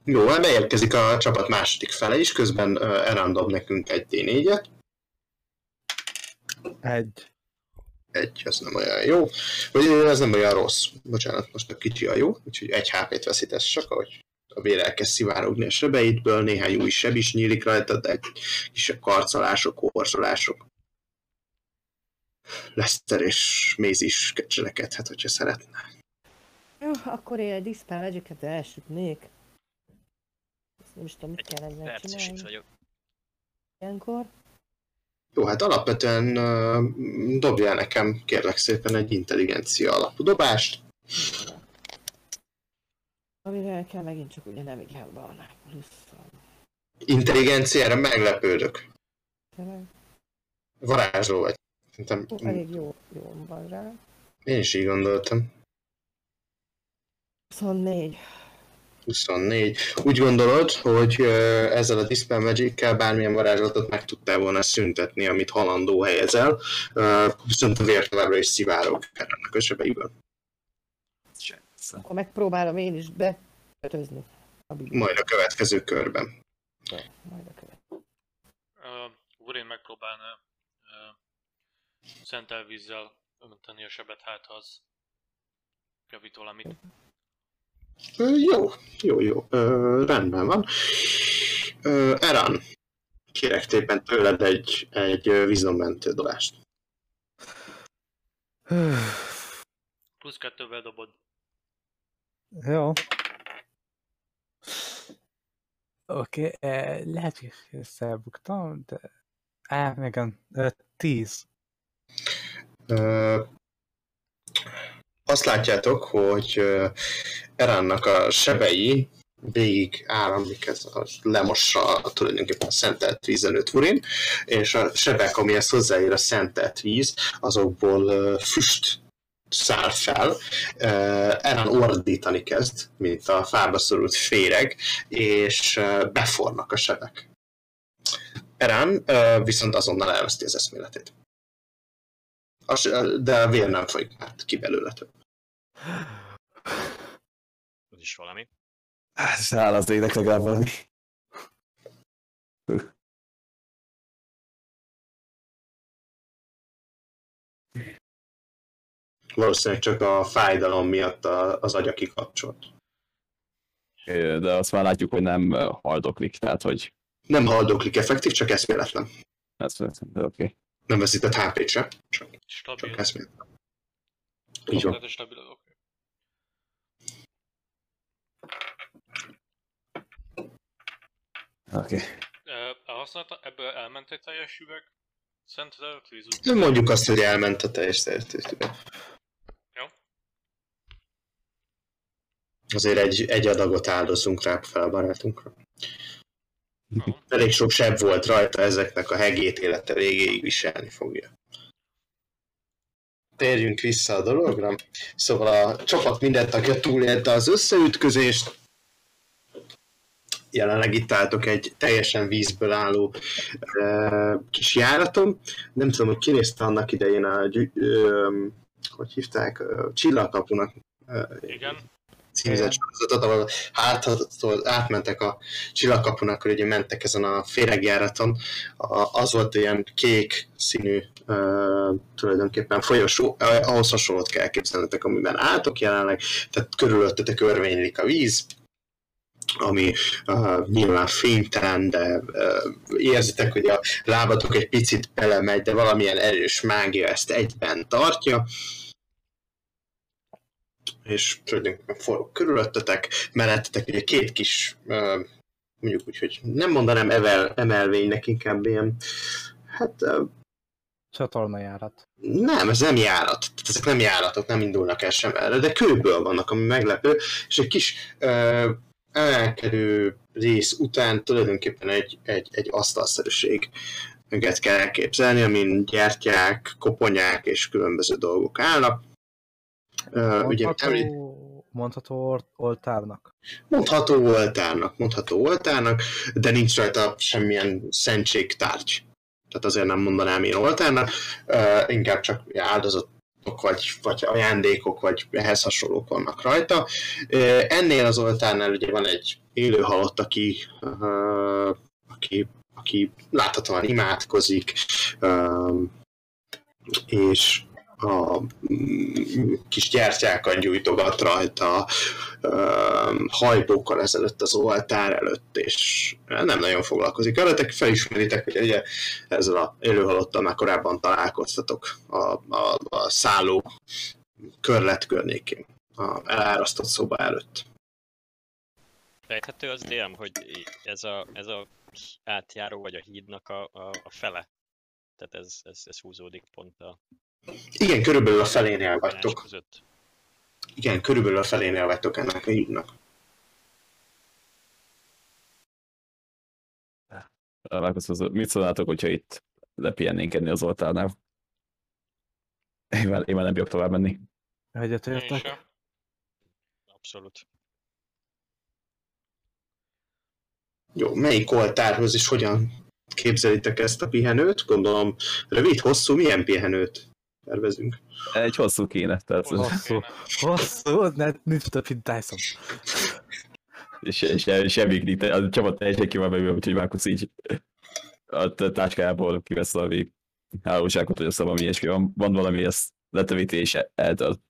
Jó, hát beérkezik a csapat második fele is, közben uh, Eran dob nekünk egy D4-et. Egy. Egy, ez nem olyan jó. Vagy ez nem olyan rossz. Bocsánat, most a kicsi a jó, úgyhogy egy HP-t veszítesz csak, ahogy a vér elkezd szivárogni a sebeidből, néhány új seb is nyílik rajta, de egy kisebb karcolások, korzolások. Lester és Maze is kecselekedhet, hogyha szeretne. Jó, akkor én egy Dispel Magic-et elsütnék. Ezt nem is tudom, mit kell itt csinálni. vagyok. Ilyenkor. Jó, hát alapvetően uh, dobjál nekem, kérlek szépen, egy intelligencia alapú dobást. Amivel kell megint csak ugye nem igen van. Plusz van. Intelligenciára meglepődök. Tényleg? Varázsló vagy. Szerintem Ó, Elég jó, jó van rá. én is így gondoltam. 24. 24. Úgy gondolod, hogy ezzel a Dispel magic bármilyen varázslatot meg tudtál volna szüntetni, amit halandó helyezel, viszont a vér továbbra is szivárog ennek a sebeiből. Akkor megpróbálom én is bekötözni. A bibit. Majd a következő körben. Majd a követ. Uh, Burin megpróbálna uh, szentel vízzel önteni a sebet, hát ha az javít valamit. Ö, jó, jó, jó. Ö, rendben van. Ö, Eran, kérek tépen tőled egy, egy ö, vízommentő dobást. Plusz kettővel dobod. Jó. Oké, okay, eh, lehet, hogy összebuktam, de... Á, igen, eh, tíz. Ö, azt látjátok, hogy ö, Erannak a sebei végig áramlik ez a lemossa tulajdonképpen a szentelt vízen öt urin, és a sebek, amihez hozzáér a szentelt víz, azokból füst száll fel, Eran ordítani kezd, mint a fába szorult féreg, és befornak a sebek. Eran viszont azonnal elveszti az eszméletét. De a vér nem folyik át ki belőle több. Az is valami. Száll az ének legalább valami. Valószínűleg csak a fájdalom miatt a- az agya kikapcsolt. De azt már látjuk, hogy nem haldoklik, tehát hogy Nem haldoklik effektív, csak eszméletlen. ez oké. Okay. Nem veszített HP-t se, csak, Stabil. csak eszméletlen. Így van. Stabil, oké. Oké. Okay. Elhasználta, ebből elment egy teljes üveg Szent utcán. Mondjuk azt, hogy elment a teljes szertőtőbe. Jó. Azért egy, egy adagot áldozunk rá fel a barátunkra. Elég sok seb volt rajta, ezeknek a hegét élete végéig viselni fogja. Térjünk vissza a dologra. Szóval a csapat minden tagja túlélte az összeütközést. Jelenleg itt álltok egy teljesen vízből álló e, kis járaton. Nem tudom, hogy kinézte annak idején a, ö, hogy hívták, Ö, csillagkapunak ö, Igen. Címzett sorozatot, ahol hátrattól átmentek a csillagkapunak, hogy ugye mentek ezen a féregjáraton. A, az volt ilyen kék színű uh, tulajdonképpen folyosó, uh, ahhoz hasonlót kell elképzelnetek, amiben álltok jelenleg, tehát körülöttetek örvénylik a víz, ami uh, nyilván fénytelen, de uh, érzitek, hogy a lábatok egy picit belemegy, de valamilyen erős mágia ezt egyben tartja és tulajdonképpen forró körülöttetek, mellettetek ugye két kis, mondjuk úgy, hogy nem mondanám evel, emelvénynek, inkább ilyen, hát ö, Csatornajárat. nem, ez nem járat, Tehát ezek nem járatok, nem indulnak el sem erre, de kőből vannak, ami meglepő, és egy kis ö, emelkedő rész után tulajdonképpen egy, egy, egy asztalszerűség mögött kell elképzelni, amin gyertyák, koponyák és különböző dolgok állnak. Ö, ugye, említ- Mondható, mondható oltárnak. Mondható oltárnak, mondható oltárnak, de nincs rajta semmilyen szentségtárgy. Tehát azért nem mondanám én oltárnak, uh, inkább csak áldozatok, vagy, vagy ajándékok, vagy ehhez hasonlók vannak rajta. Uh, ennél az oltárnál ugye van egy élő halott, aki, uh, aki, aki láthatóan imádkozik, és a mm, kis gyertyákat gyújtogat rajta, ö, hajtókkal ezelőtt az oltár előtt, és nem nagyon foglalkozik. Veletek felismeritek, hogy ugye ezzel a élőhalottal már korábban találkoztatok a, a, a szálló körlet környékén, a elárasztott szoba előtt. Fejthető az DM, hogy ez a, ez a átjáró vagy a hídnak a, a, a fele. Tehát ez, ez, ez húzódik pont a Igen, körülbelül a felénél vagytok. között. Igen, körülbelül a felénél vagytok ennek a hídnak. Mit szólnátok, hogyha itt lepihennénk enni az oltárnál? Én már, én már nem bírok tovább menni. Egyetértek. Abszolút. Jó, melyik oltárhoz és hogyan képzelitek ezt a pihenőt? Gondolom rövid, hosszú, milyen pihenőt tervezünk? Egy hosszú kéne, tehát Hosszú Hosszú. ne, nincs több, mint Dyson. se, se, semmi a csapat teljesen ki van bevőve, úgyhogy Márkusz így a táskájából kivesz valami hálóságot, vagy azt valami ilyesmi van, van valami, ezt letevíti és eltölt.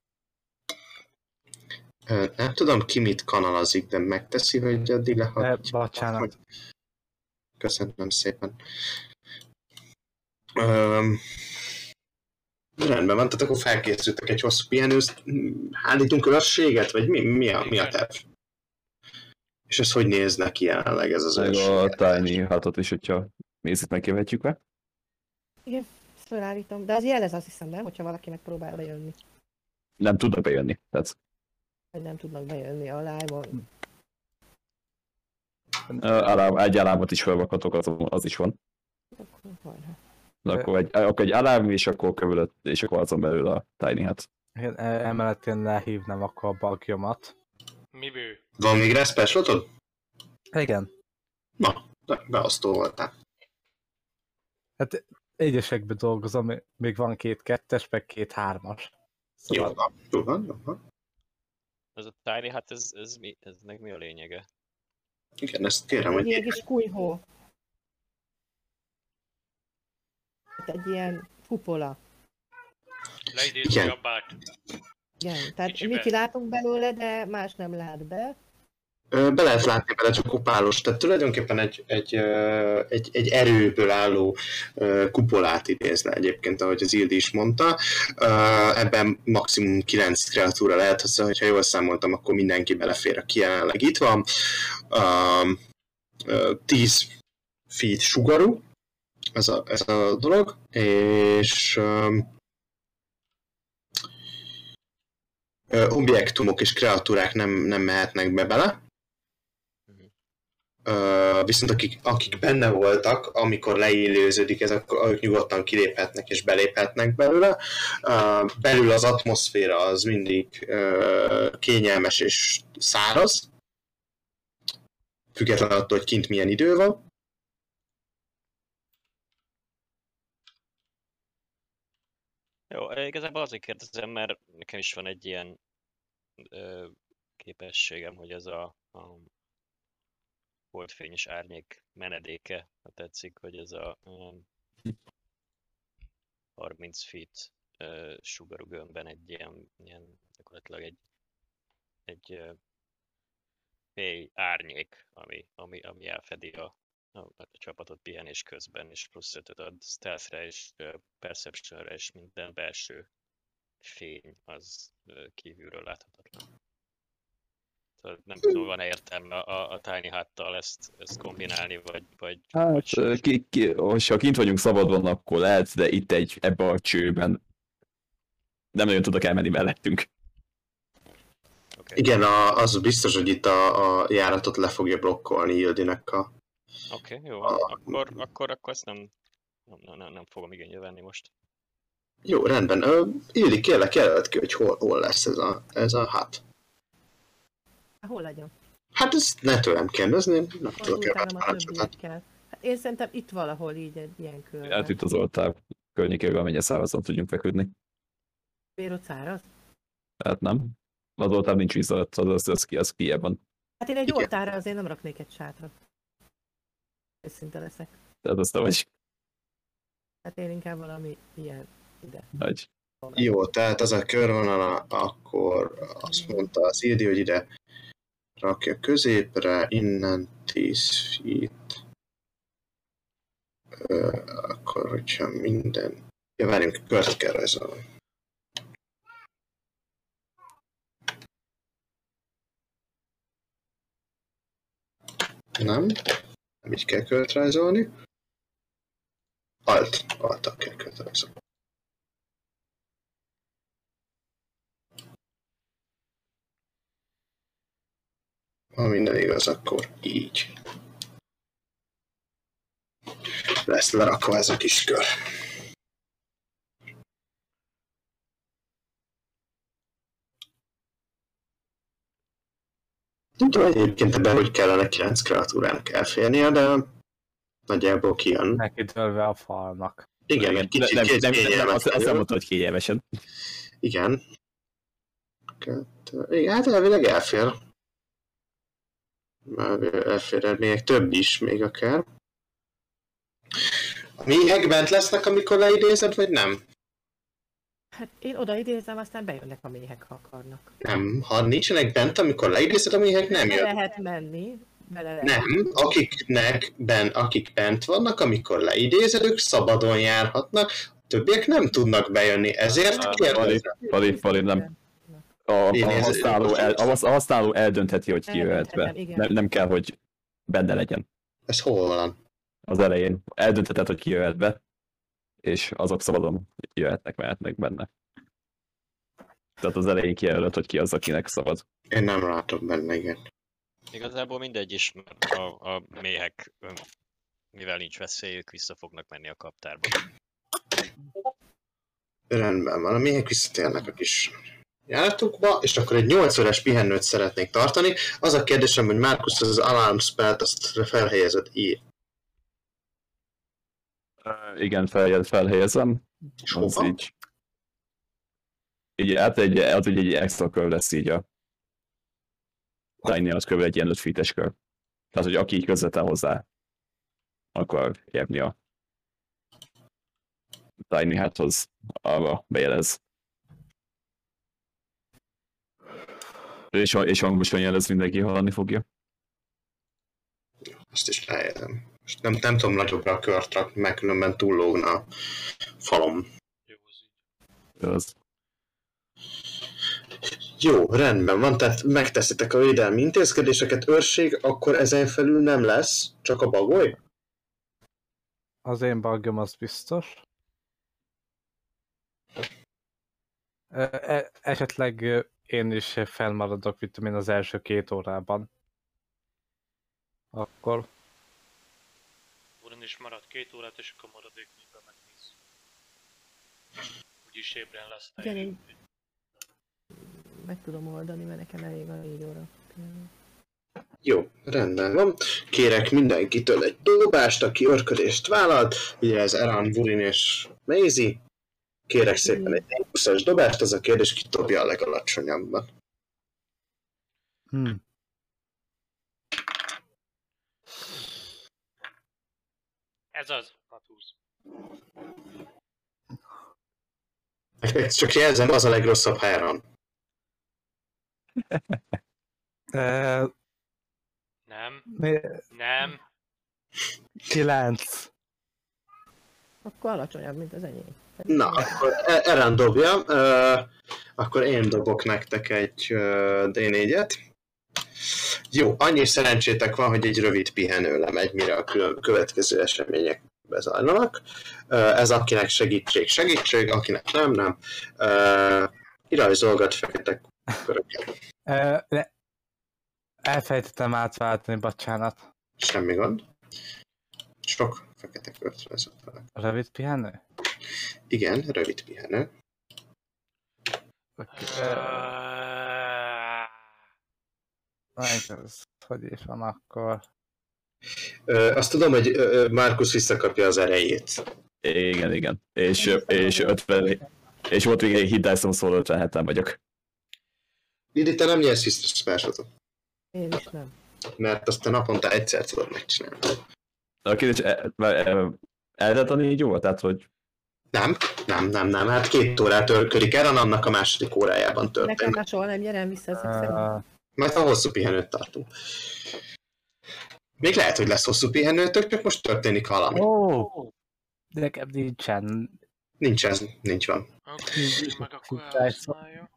Nem tudom ki mit kanalazik, de megteszi, hogy addig Eh, lehagyja. bocsánat. Köszönöm szépen. Öm, rendben van, tehát akkor felkészültek egy hosszú pihenőzt. Állítunk őrséget, vagy mi, mi, a, mi a terv? És ez hogy néz neki jelenleg ez az őrség? a tiny hatot is, hogyha mészit megkívhetjük be. Ezt felállítom, de az jelez azt hiszem, nem? Hogyha valaki megpróbál bejönni. Nem tudnak bejönni. Tehát Vagy nem tudnak bejönni a live-on. alám, egy alámot is felvakatok, az, az is van. Akkor hajrá. De akkor egy, akkor egy alám, és akkor kövülött, és akkor azon belül a tiny hat. Én e- emellett én lehívnám akkor a bagjomat. Mi bő? Van még respelslotod? Igen. Na, be- beosztó voltál. Hát egyesekben dolgozom, még van két kettes, meg két hármas. Jó Szóval van, jó van, jó van. Ez a tiny, hát ez, ez mi, eznek mi a lényege? Igen, ezt kérem, Egy hogy ilyen kis kunyhó. Hát egy ilyen kupola. Leidézni Igen. a bát. Igen, tehát Kicsibe. mi kilátunk belőle, de más nem lát be. Ö, be lehet látni bele csak kopálos, tehát tulajdonképpen egy, egy, egy, egy erőből álló kupolát idéz le egyébként, ahogy az Ildi is mondta. Ebben maximum 9 kreatúra lehet, szóval, hogyha jól számoltam, akkor mindenki belefér, aki jelenleg itt van. Ö, ö, 10 feet sugarú, ez a, ez a dolog, és um, objektumok és kreatúrák nem, nem mehetnek be bele. Uh, viszont akik, akik benne voltak, amikor leélőződik, ezek ők nyugodtan kiléphetnek és beléphetnek belőle. Uh, belül az atmoszféra az mindig uh, kényelmes és száraz, függetlenül attól, hogy kint milyen idő van. Jó, igazából azért kérdezem, mert nekem is van egy ilyen ö, képességem, hogy ez a, a holdfényes árnyék menedéke, ha tetszik, hogy ez a um, 30 feet uh, sugarú gömbben egy ilyen, ilyen gyakorlatilag egy, egy uh, mély árnyék, ami, ami, ami elfedi a, a, a csapatot pihenés közben, és plusz 5 ad stealthre és perceptionre, és minden belső fény az kívülről láthatatlan. Szóval nem tudom, van-e értelme a, a Tiny Hut-tal ezt, ezt kombinálni, vagy... vagy Hát, vagy ki, ki, ha kint vagyunk szabadon, akkor lehet, de itt egy, ebbe a csőben nem nagyon tudok elmenni mellettünk. okay. Igen, a, az biztos, hogy itt a, a járatot le fogja blokkolni Ildinek a... Oké, okay, jó, akkor, akkor, akkor ezt nem, nem, nem, nem fogom igénybe venni most. Jó, rendben. Ö, Ildi, kérlek, jelölt ki, hogy hol, hol lesz ez a, ez a hát. Hol legyen? Hát ezt ne tőlem kérdezni, nem Akkor tudok erre. Hát én szerintem itt valahol így egy ilyen körben. Hát itt az oltár környékével mennyire szárazon tudjunk feküdni. Miért ott száraz? Tehát nem. Az oltár nincs víz alatt, az, az, az, ki, az kijebb van. Hát én egy Igen. oltára azért nem raknék egy sátrat. Őszinte leszek. Tehát azt vagy, Hát én inkább valami ilyen ide. vagy. Jó, tehát az a körvonala, akkor azt mondta az Ildi, hogy ide rakja középre, innen 10 feet. Ö, akkor, hogyha minden... Ja, várjunk, kört kell rajzolni. Nem, nem így kell kört rajzolni. Alt, altak kell kört rajzolni. Ha minden igaz, akkor így. Lesz lerakva ez a kis kör. Nem tudom egyébként ebben, hogy kellene 9 kreatúrának elférnie, de nagyjából kijön. Neki törve a falnak. Igen, mert nem, kicsit nem, nem, nem, kényelmetlen azt, azt nem mondta, hogy kényelmesen. Igen. Kettő. Igen, hát elvileg elfér. Elfér még több is, még akár. A méhek bent lesznek, amikor leidézed, vagy nem? Hát én oda idézem, aztán bejönnek a méhek, ha akarnak. Nem. Ha nincsenek bent, amikor leidézed, a méhek nem jönnek. lehet menni, bele lehet. Nem, akiknek ben, akik bent vannak, amikor leidézed, ők szabadon járhatnak, a többiek nem tudnak bejönni, ezért kérdezem. Pali, Pali, nem. A, a, használó, el, a, használó eldöntheti, hogy ki jöhet be. Nem, nem kell, hogy benne legyen Ez hol van? az elején. Eldöntheted, hogy ki jöhet be, és azok szabadon jöhetnek, mehetnek benne. Tehát az elején kijelölöd, hogy ki az, akinek szabad. Én nem látom benne, igen. Igazából mindegy is, mert a, a méhek, mivel nincs veszélyük, vissza fognak menni a kaptárba. Rendben van, a méhek visszatérnek a kis járatukba, és akkor egy 8 órás pihenőt szeretnék tartani. Az a kérdésem, hogy Markus az alarm spellt azt felhelyezett Igen, fel, felhelyezem. És hova? így. Így, hát egy, az egy, egy extra kör lesz így a Tiny az kb. egy ilyen 5 feet-es kör. Tehát, hogy aki így közvetlen hozzá akar érni a Tiny háthoz, arra bejelez. És, és hangosan jelez, mindenki hallani fogja. Azt is lehelyezem. Most nem, nem tudom nagyobbra a kört rakni, mert különben túllógna a falom. Jó, az így. Az. Jó, rendben van, tehát megteszitek a védelmi intézkedéseket, őrség, akkor ezen felül nem lesz, csak a bagoly? Az én buggom az biztos. E- Esetleg én is felmaradok, mit én, az első két órában. Akkor is marad két órát, és akkor maradék négyben megnéz. Úgyis ébren lesz. Igen, én meg tudom oldani, mert nekem elég a négy óra. Jó, rendben van. Kérek mindenkitől egy dobást, aki örködést vállalt. Ugye ez Eran, Vurin és Maisie. Kérek szépen egy 20-as dobást, az a kérdés, ki dobja a legalacsonyabban. hm. Ez az, a 20. Ezt csak jelzem, az a legrosszabb. Ö, Nem, mi- nem. Kilenc. Akkor alacsonyabb, mint az enyém. Na, akkor E- Eran dobja, uh, akkor én dobok nektek egy uh, D4-et. Jó, annyi szerencsétek van, hogy egy rövid pihenő lemegy, mire a következő események bezajlanak. Ez akinek segítség, segítség, akinek nem, nem. Kirajzolgat fekete köröket. Elfejtettem átváltani, bocsánat. Semmi gond. Sok fekete kört rajzolt vele. Rövid pihenő? Igen, rövid pihenő. Meg ez Hogy is van akkor? Ö, azt tudom, hogy Markus visszakapja az erejét. Igen, igen. És, és 50, és volt még egy hitelszom szóló 57 vagyok. Lidi, te nem nyersz vissza spásotot, Én is nem. mert azt te naponta egyszer tudod megcsinálni. A kérdés, e- e- eltelt a négy óra? Tehát, hogy Nem, nem, nem, nem. Hát két órát örködik el, annak a második órájában Nekem történik. már soha nem gyerem vissza ezek szerint. Majd a hosszú pihenőt tartunk. Még lehet, hogy lesz hosszú pihenőtök, csak most történik valami. Ó! Nekem nincsen. Nincs ez, nincs van. Okay, meg akkor elhasználja.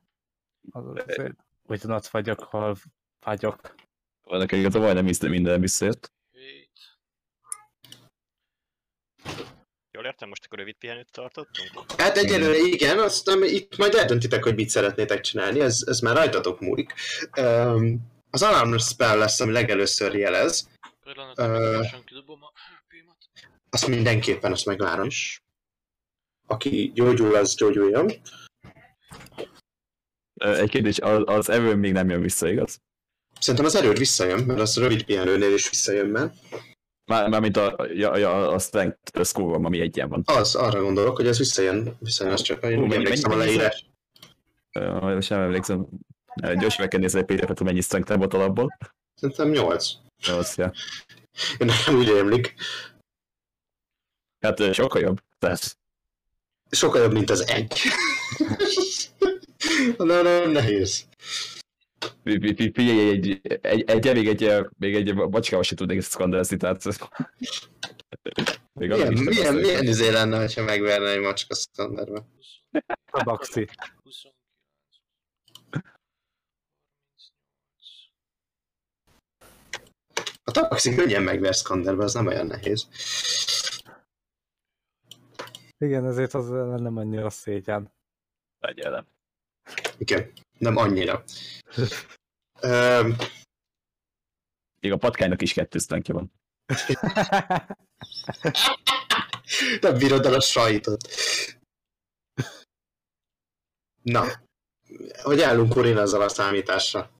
Ugyanott vagyok, hol vagyok. vannak igazából majdnem minden- minden visszajött. Jól értem, most akkor rövid pihenőt tartottunk? Hát egyelőre igen, aztán itt majd eldöntitek, hogy mit szeretnétek csinálni, ez, ez már rajtatok múlik. Um, az alarm spell lesz, ami legelőször jelez. HP-mat. Azt mindenképpen, azt megvárom. Aki gyógyul, az gyógyuljon. Egy kérdés, az, az erő még nem jön vissza, igaz? Szerintem az erőd visszajön, mert az rövid pihenőnél is visszajön már. Már, mármint a, ja, ja, a strength score ami egyen van. Az, arra gondolok, hogy ez visszajön, visszajön, az csak, hogy Hú, mennyi- emlékszem a mennyi- leírás. Ö, Most nem emlékszem. Ö, Gyors meg kell nézni egy PDF-et, hogy mennyi strength volt alapból. Szerintem 8. Nyolc, ja. Én nekem úgy emlik. Hát sokkal jobb. Tehát Sokkal jobb, mint az egy. Na, nem, nehéz. Fi- fi- fi- figyelj, egy, egy, egy, még egy, még egy bacskával se tudnék ezt szkandázni, tehát még Milyen, milyen, milyen izé lenne, ha megverne egy macska standardba? A Baxi. 29. 38. A taxi könnyen megver Skanderbe, az nem olyan nehéz. Igen, ezért az nem annyira szégyen. Legyen. Igen, nem annyira. Öm, Még a patkánynak is kettő strengthje van. nem bírod el a sajtot. Na, hogy állunk Urin azzal a számítással?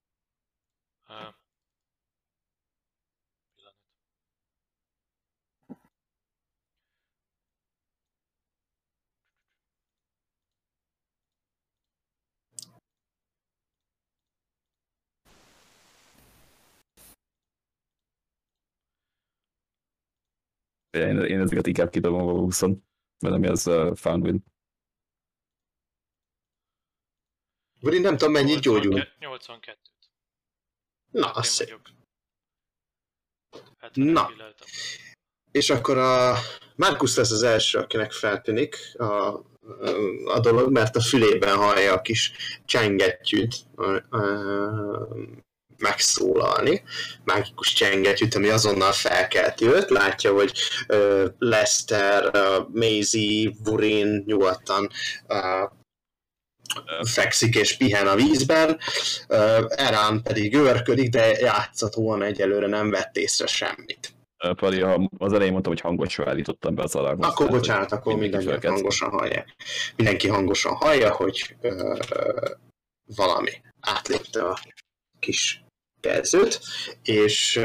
Én, én ezeket inkább kidobom a 20 mert ami az uh, found win. Urin nem tudom mennyit gyógyul. 82. Na, Én az szép. 70 Na. kileltem. És akkor a Markus lesz az első, akinek feltűnik a, a dolog, mert a fülében hallja a kis csengettyűt, a- a- megszólalni. Mágikus csenget üt, ami azonnal felkelti őt. Látja, hogy uh, Lester, uh, Maisie, Burin nyugodtan uh, fekszik és pihen a vízben, Erán pedig őrködik, de játszhatóan egyelőre nem vett észre semmit. Ö, Pali, az elején mondtam, hogy hangosan állítottam be az alarmot. Akkor bocsánat, akkor mindenki hangosan hallják. Mindenki hangosan hallja, hogy ö, ö, valami átlépte a kis jelzőt, és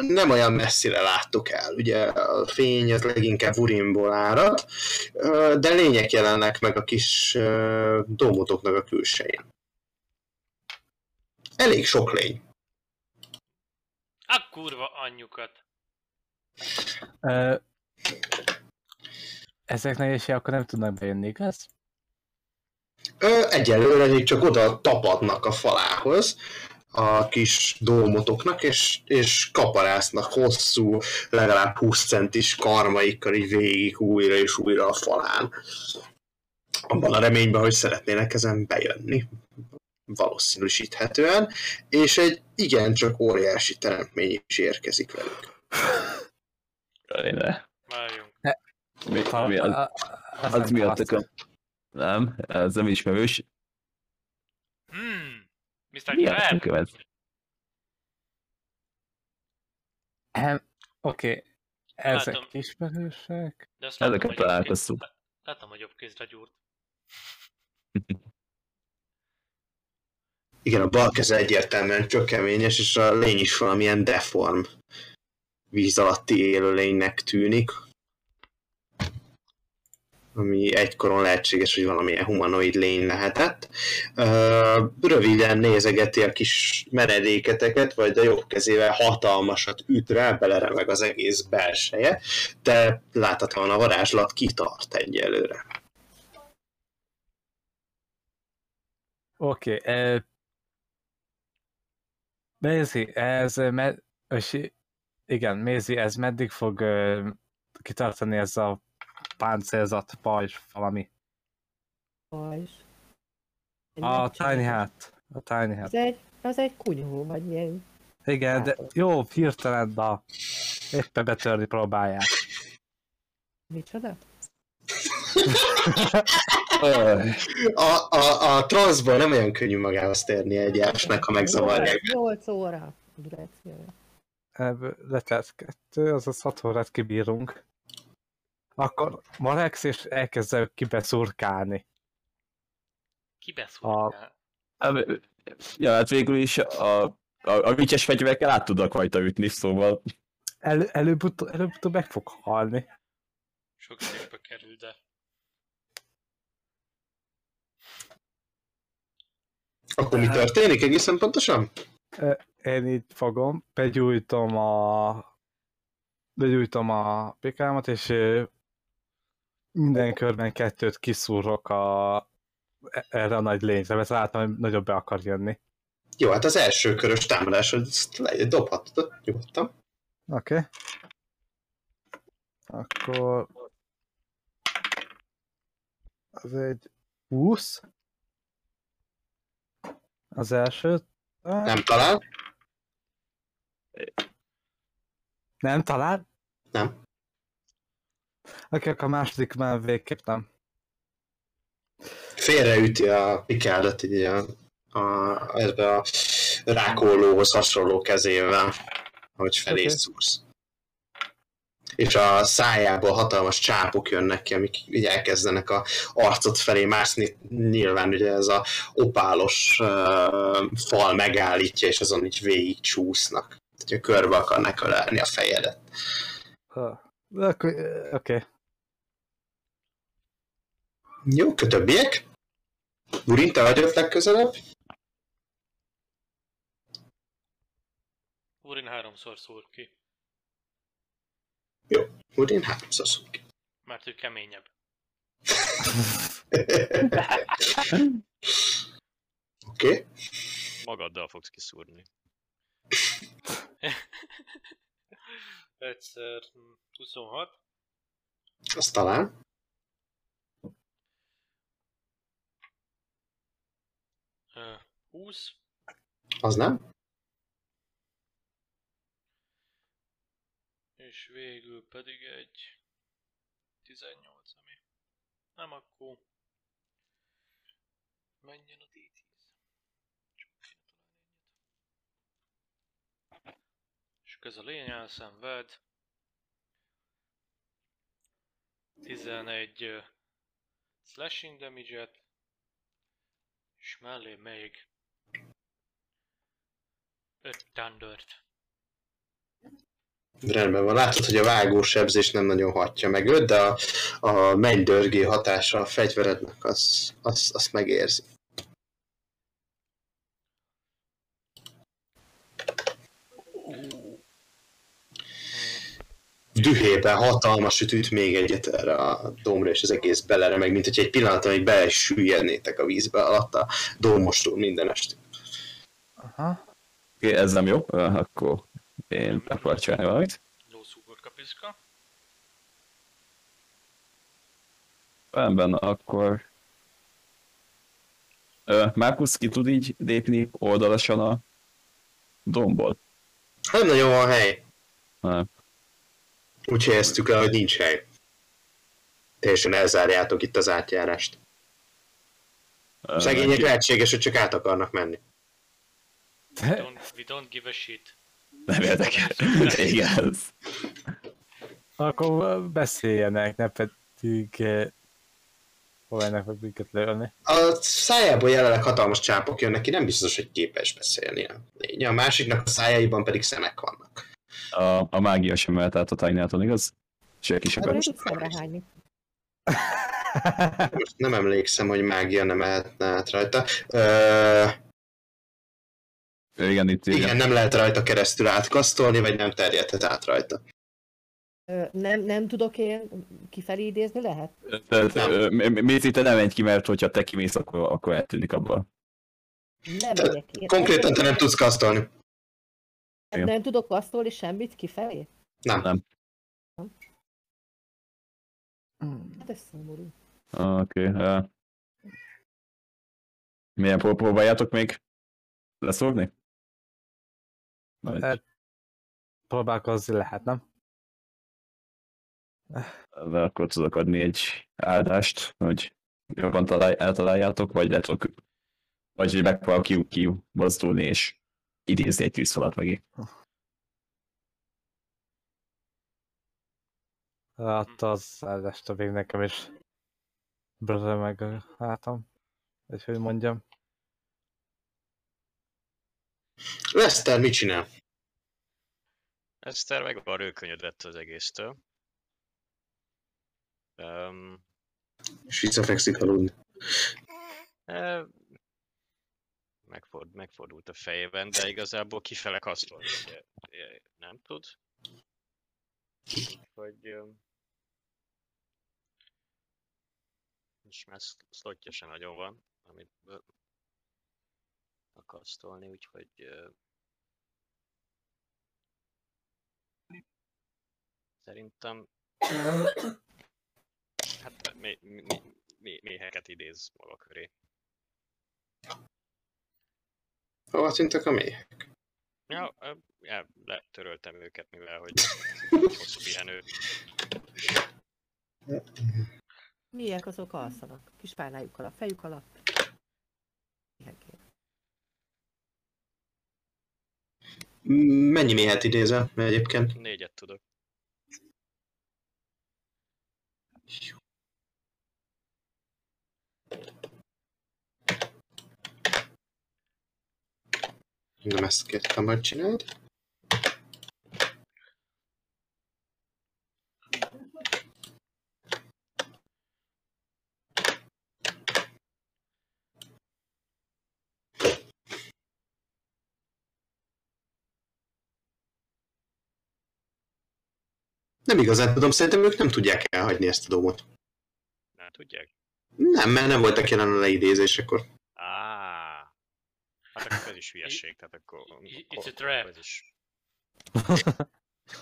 nem olyan messzire láttuk el. Ugye a fény az leginkább urinból árad, de lények jelennek meg a kis ö, dómotoknak a külsején. Elég sok lény. A kurva anyjukat. Ö, ezek nehézség akkor nem tudnak bejönni, igaz? Ö, egyelőre még csak oda tapadnak a falához, a kis dómotoknak, és, és kaparásznak hosszú, legalább 20 centis karmaikkal így végig újra és újra a falán. Abban a reményben, hogy szeretnének ezen bejönni, valószínűsíthetően, és egy igencsak óriási teremtmény is érkezik velük. Várjunk. Mi, mi az, az mi a tököm? Nem, ez nem ismerős. Hmm. Mr. Ez? Ehm, Oké, ezek Látom. ismerősek. De azt látom, Ezeket hogy jobb találkoztunk. kéz- Látom, hogy jobb kézre gyúrt. Igen, a bal keze egyértelműen csökkeményes, és a lény is valamilyen deform víz alatti élőlénynek tűnik. Ami egykoron lehetséges, hogy valamilyen humanoid lény lehetett. Röviden nézegeti a kis meredéketeket, vagy a jobb kezével hatalmasat üt rá, beleremeg az egész belseje, de láthatóan a varázslat kitart egyelőre. Oké, okay, Mézi, ez med... Ösi... Igen, Mézi, ez meddig fog ö, kitartani ez a páncélzat, pajzs, valami? Pajzs. Egy A tiny hat. A tiny hat. Az egy, az egy kunyhó, vagy ilyen. Igen, de jó, hirtelen, de éppen betörni próbálják. Micsoda? A, a, a transzból nem olyan könnyű magához térni egy jársnak, ha megzavarják. 8 óra. durációja. Ebből letelt kettő, azaz hat órát kibírunk. Akkor Malex és elkezdek kibeszurkálni. Ki beszúrkál? Ja, hát végül is a, a, a vicses fegyverekkel át tudnak rajta ütni, szóval El, előbb-utóbb, előbb-utóbb meg fog halni. Sok szépbe kerül, de... Akkor mi történik egészen pontosan? Én így fogom, begyújtom a begyújtom a pikámat, és minden körben kettőt kiszúrok a, erre a nagy lényre, mert látom, hogy nagyobb be akar jönni. Jó, hát az első körös támadás, hogy ezt le, dobhatod nyugodtan. Oké. Okay. Akkor... Az egy 20. Az első. Nem talál? nem talán? Nem. Akkor a második már végképp nem. Félreüti a pikádat így a, a, ebbe a rákólóhoz hasonló kezével, hogy felé okay. szúrsz. És a szájából hatalmas csápok jönnek ki, amik így elkezdenek a arcot felé mászni. Nyilván ugye ez a opálos uh, fal megállítja, és azon így végig csúsznak. Hogyha körbe akarnak ölelni a fejedet. Ah, Akkor, oké. Okay. Jó, a többiek? Burin, te vagy ott legközelebb? Urin háromszor szúr ki, Burin háromszor szól ki. mert ő keményebb. Oké. Okay. Magaddal fogsz kiszúrni. Egyszer hm, 26, Azt talán. ö, 20, Az nem? És végül pedig egy 18, ami nem akkor menjen a D10. Csak kéne találni egyet. És ez a lény elszenved 11 ö, slashing damage-et, és mellé még 5 thundert. Rendben van. Látod, hogy a vágósebzés nem nagyon hatja meg őt, de a, a mennydörgé hatása a fegyverednek az, az, azt megérzi. Dühében hatalmas üt, még egyet erre a dómra, és az egész belere, meg mint hogy egy pillanat, amíg bele süllyednétek a vízbe alatt a dómostól minden este. Aha. Oké, ez nem jó, akkor én megpróbálok csinálni valamit. Lószúgor kapiszka. Rendben, akkor... Ö, Markus ki tud így lépni oldalasan a domból? Nem nagyon van hely. Nem. Úgy helyeztük el, hogy nincs hely. Teljesen elzárjátok itt az átjárást. Szegények lehetséges, hogy csak át akarnak menni. We don't, we don't give a shit. Nem érdekel. Igen. ez- Akkor beszéljenek, ne pedig eh, próbálnak meg minket lőni. A szájából jelenleg hatalmas csápok jönnek ki, nem biztos, hogy képes beszélni a lény. A másiknak a szájaiban pedig szemek vannak. A, a mágia sem mehet át a tájnától, igaz? Csak is Akkor tudsz szemrehányni. Most nem emlékszem, hogy mágia nem mehetne át rajta. Ö, Igen, itt igen, nem lehet rajta keresztül átkasztolni, vagy nem terjedhet át rajta. Nem, nem tudok én kifelé idézni, lehet? Tehát, Méci, te nem menj ki, mert hogyha te kimész, akkor, akkor eltűnik abból. Nem Te- megyek ki. Konkrétan te nem tudsz kasztolni. Nem, nem tudok kasztolni semmit kifelé? Nem. Nem. Hát ez szomorú. Oké. Okay, uh, milyen pró- próbáljátok még leszólni? Vagy, Hát- Próbálkozni lehet, nem? de akkor tudok adni egy áldást, hogy jobban találj, eltaláljátok, vagy lehet, vagy hogy megpróbál ki, ki mozdulni és idézni egy tűzfalat megé. Hát az áldást még nekem is. Brother meg a hátam. Hogy hogy mondjam. Leszter, mit csinál? Eszter meg van rőkönyödött az egésztől. Um, És visszafekszik aludni. E, megford, megfordult a fejében, de igazából kifele e, nem tud. Hogy... Um, és már szl- szlotja sem nagyon van, amit akasztolni, úgyhogy szerintem hát mé, mé, mé, méheket idéz maga köré. Hova tűntek a méhek? Ja, ja, letöröltem őket, mivel hogy hosszú pihenő. Miek azok alszanak? Kis pálnájukkal a fejük alatt. Ilyenként. M- Mennyi méhet idézel egyébként? Négyet tudok. Nem ezt kértem, hogy csináld. Nem igazán tudom, szerintem ők nem tudják elhagyni ezt a domot. Nem tudják? Nem, mert nem voltak jelen a leidézésekor. Á, hát akkor ez is hülyeség, tehát akkor... I- akkor- it's a trap. akkor Ez is.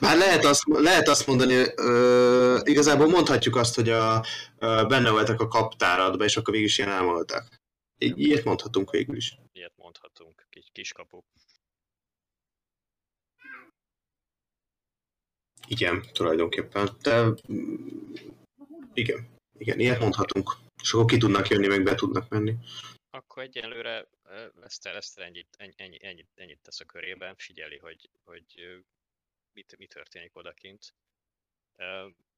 Bár lehet azt, lehet azt mondani, ö, igazából mondhatjuk azt, hogy a, ö, benne voltak a kaptáradba, és akkor végig is ilyen elmondtak. Így- Ilyet mondhatunk végül is. Ilyet mondhatunk, kis, kiskapu. Igen, tulajdonképpen. De mm, igen, igen, ilyet mondhatunk. És akkor ki tudnak jönni, meg be tudnak menni. Akkor egyelőre Lester ennyit, ennyi, ennyi, ennyit, ennyit tesz a körében, figyeli, hogy, hogy mit, mi történik odakint.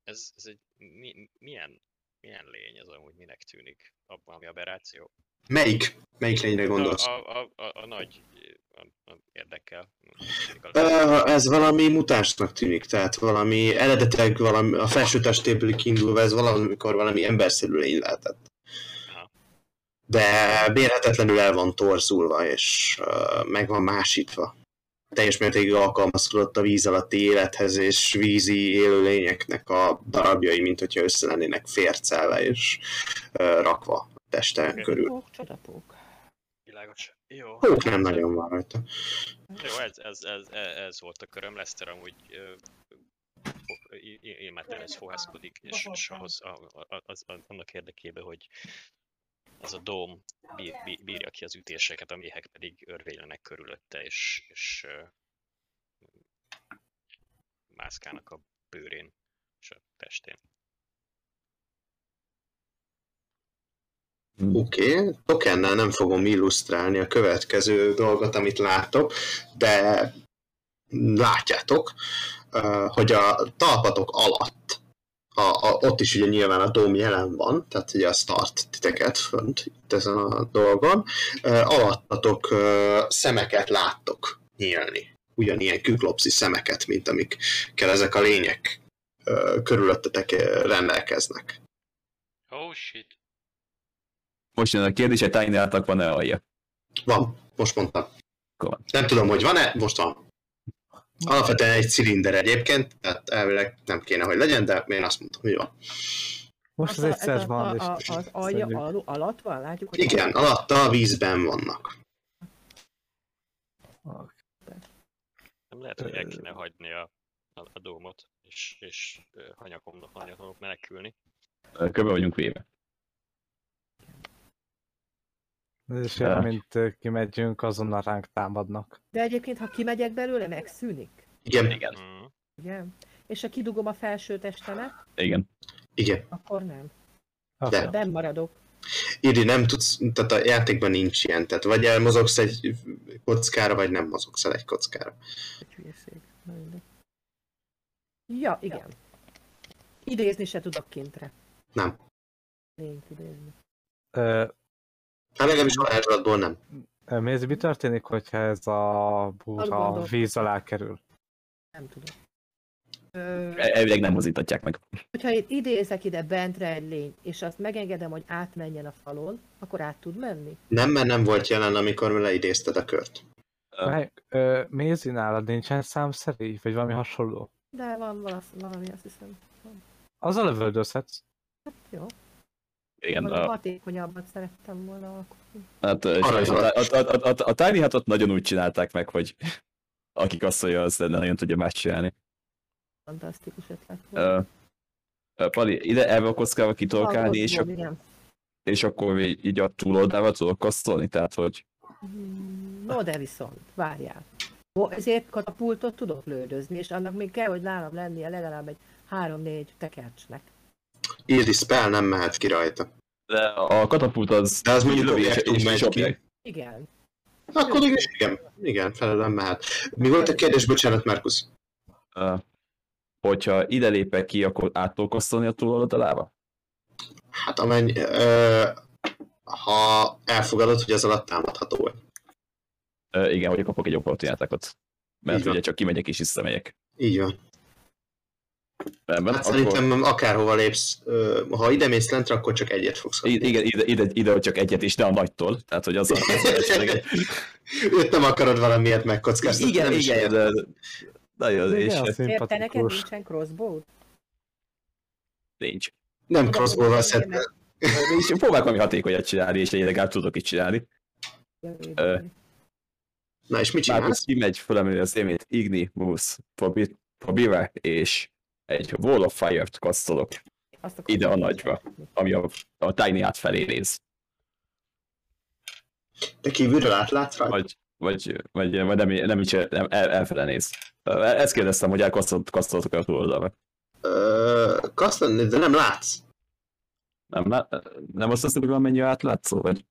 Ez, ez egy mi, milyen, milyen lény ez amúgy, minek tűnik abban, ami aberráció? Melyik? Melyik lényre gondolsz? A, a, a, a, a nagy a, a érdekel. Ez valami mutánsnak tűnik, tehát valami eredetileg valami, a felső testéből kiindulva ez valamikor valami emberszerű lény lehetett. De bérhetetlenül el van torzulva, és meg van másítva. Teljes mértékig alkalmazkodott a víz alatti élethez, és vízi élőlényeknek a darabjai, mint hogyha össze lennének fércelve és rakva a teste Oké. körül. Pók, csodapók. Világos. Jó. Hók nem nagyon van rajta. Jó, ez, ez, ez, ez, volt a köröm. Lester amúgy ö, fo- i- i- Ilmáten ez fohászkodik, és, és ahhoz, a, a, az, annak érdekében, hogy ez a dóm bír, bír, bírja ki az ütéseket, a méhek pedig örvénylenek körülötte, és, és ö, mászkálnak a bőrén és a testén. Oké, okay. tokennel nem fogom illusztrálni a következő dolgot, amit látok, de látjátok, hogy a talpatok alatt, a, a, ott is ugye nyilván a dóm jelen van, tehát ugye az tart titeket fönt itt ezen a dolgon, ö, alattatok ö, szemeket láttok nyílni, ugyanilyen küklopszi szemeket, mint amikkel ezek a lények ö, körülöttetek rendelkeznek. Oh shit. Most jön a kérdés, hogy van-e alja? Van, most mondtam. Akkor van. Nem tudom, hogy van-e, most van. Alapvetően egy cilinder egyébként, tehát elvileg nem kéne, hogy legyen, de én azt mondtam, hogy van. Most az a- egyszer van, a, és a, az alja alu, alatt van, látjuk, hogy Igen, alatta a vízben vannak. Nem lehet, hogy el kéne hagyni a, a, a dómot, és, és hanyakomnak, hanyakomnak menekülni. Köbe vagyunk véve. És Ja. mint ö, kimegyünk, azonnal ránk támadnak. De egyébként, ha kimegyek belőle, megszűnik. Igen, Igen. Igen. És ha kidugom a felső testemet, Igen. igen. akkor nem. De. Akkor Ben maradok. Iri, nem tudsz, tehát a játékban nincs ilyen, tehát vagy elmozogsz egy kockára, vagy nem mozogsz el egy kockára. Hülyeség. Ja, igen. Idézni se tudok kintre. Nem. Lényt idézni. Ö, Hát legalábbis varázslatból nem. Mézi, mi történik, hogyha ez a búra víz alá kerül? Nem tudom. Ö, El- Elvileg nem mozítatják meg. hogyha én idézek ide bentre egy lényt, és azt megengedem, hogy átmenjen a falon, akkor át tud menni? Nem, mert nem volt jelen, amikor leidézted a kört. Meg, ö, Mézi, nálad nincsen számszerű, vagy valami hasonló? De van valasz, valami, azt hiszem. Az a lövöldözhetsz. Hát jó. Igen, a, hatékonyabbat szerettem volna alkotni. hát, a, a, a, a, a, Tiny Hatot nagyon úgy csinálták meg, hogy akik azt mondja, az nem nagyon tudja más csinálni. Fantasztikus ötlet volt. Ö, Pali, ide ebbe a kockával kitolkálni, és, ak- és akkor így a túloldával tudok kasztolni, tehát hogy Hmm, No, de viszont, várjál. Ó, ezért katapultot tudok lődözni, és annak még kell, hogy nálam lennie legalább egy 3-4 tekercsnek. Iri spell nem mehet ki rajta. de a katapult az De az mondjuk lövi, és, és, objekt. Igen. Akkor igen, igen, igen, felelően mehet. Mi volt a kérdés, bocsánat, Markus? Ö, hogyha ide lépek ki, akkor át tudok kasztolni a túloldalába? Hát amennyi, ö, ha elfogadod, hogy ez alatt támadható vagy. Ö, igen, hogy kapok egy opportunitákat. Mert ugye csak kimegyek és visszamegyek. Így van. Rendben, Hát akkor... szerintem akárhova lépsz, ha ide mész lentre, akkor csak egyet fogsz kapni. Igen, ide, ide, ide, csak egyet is, de a nagytól. Tehát, hogy az a... Az a esetleg- Őt nem akarod valamiért megkockáztatni. igen, nem is igen, de... Nagyon, és Igen, ez Miért te neked nincsen crossbow? nincs. Nem crossbow-val szedted. És próbálok valami hatékonyat csinálni, és legalább tudok itt csinálni. Ö, Na és mit Márkusz csinálsz? kimegy, fölemeli az élmét, Igni, Mus, Probira, és egy Wall of Fire-t kasztolok, ide a nagyba. ami a, a Tiny át felé néz. De kívülről átlátsz rajta? Vagy, vagy, vagy, vagy nem, nem, is nem el, elfele néz. Ezt kérdeztem, hogy elkasztoltok a túloldalra. Ö, Kasztolni, de nem látsz. Nem, nem azt hiszem, hogy van mennyi átlátszó, vagy?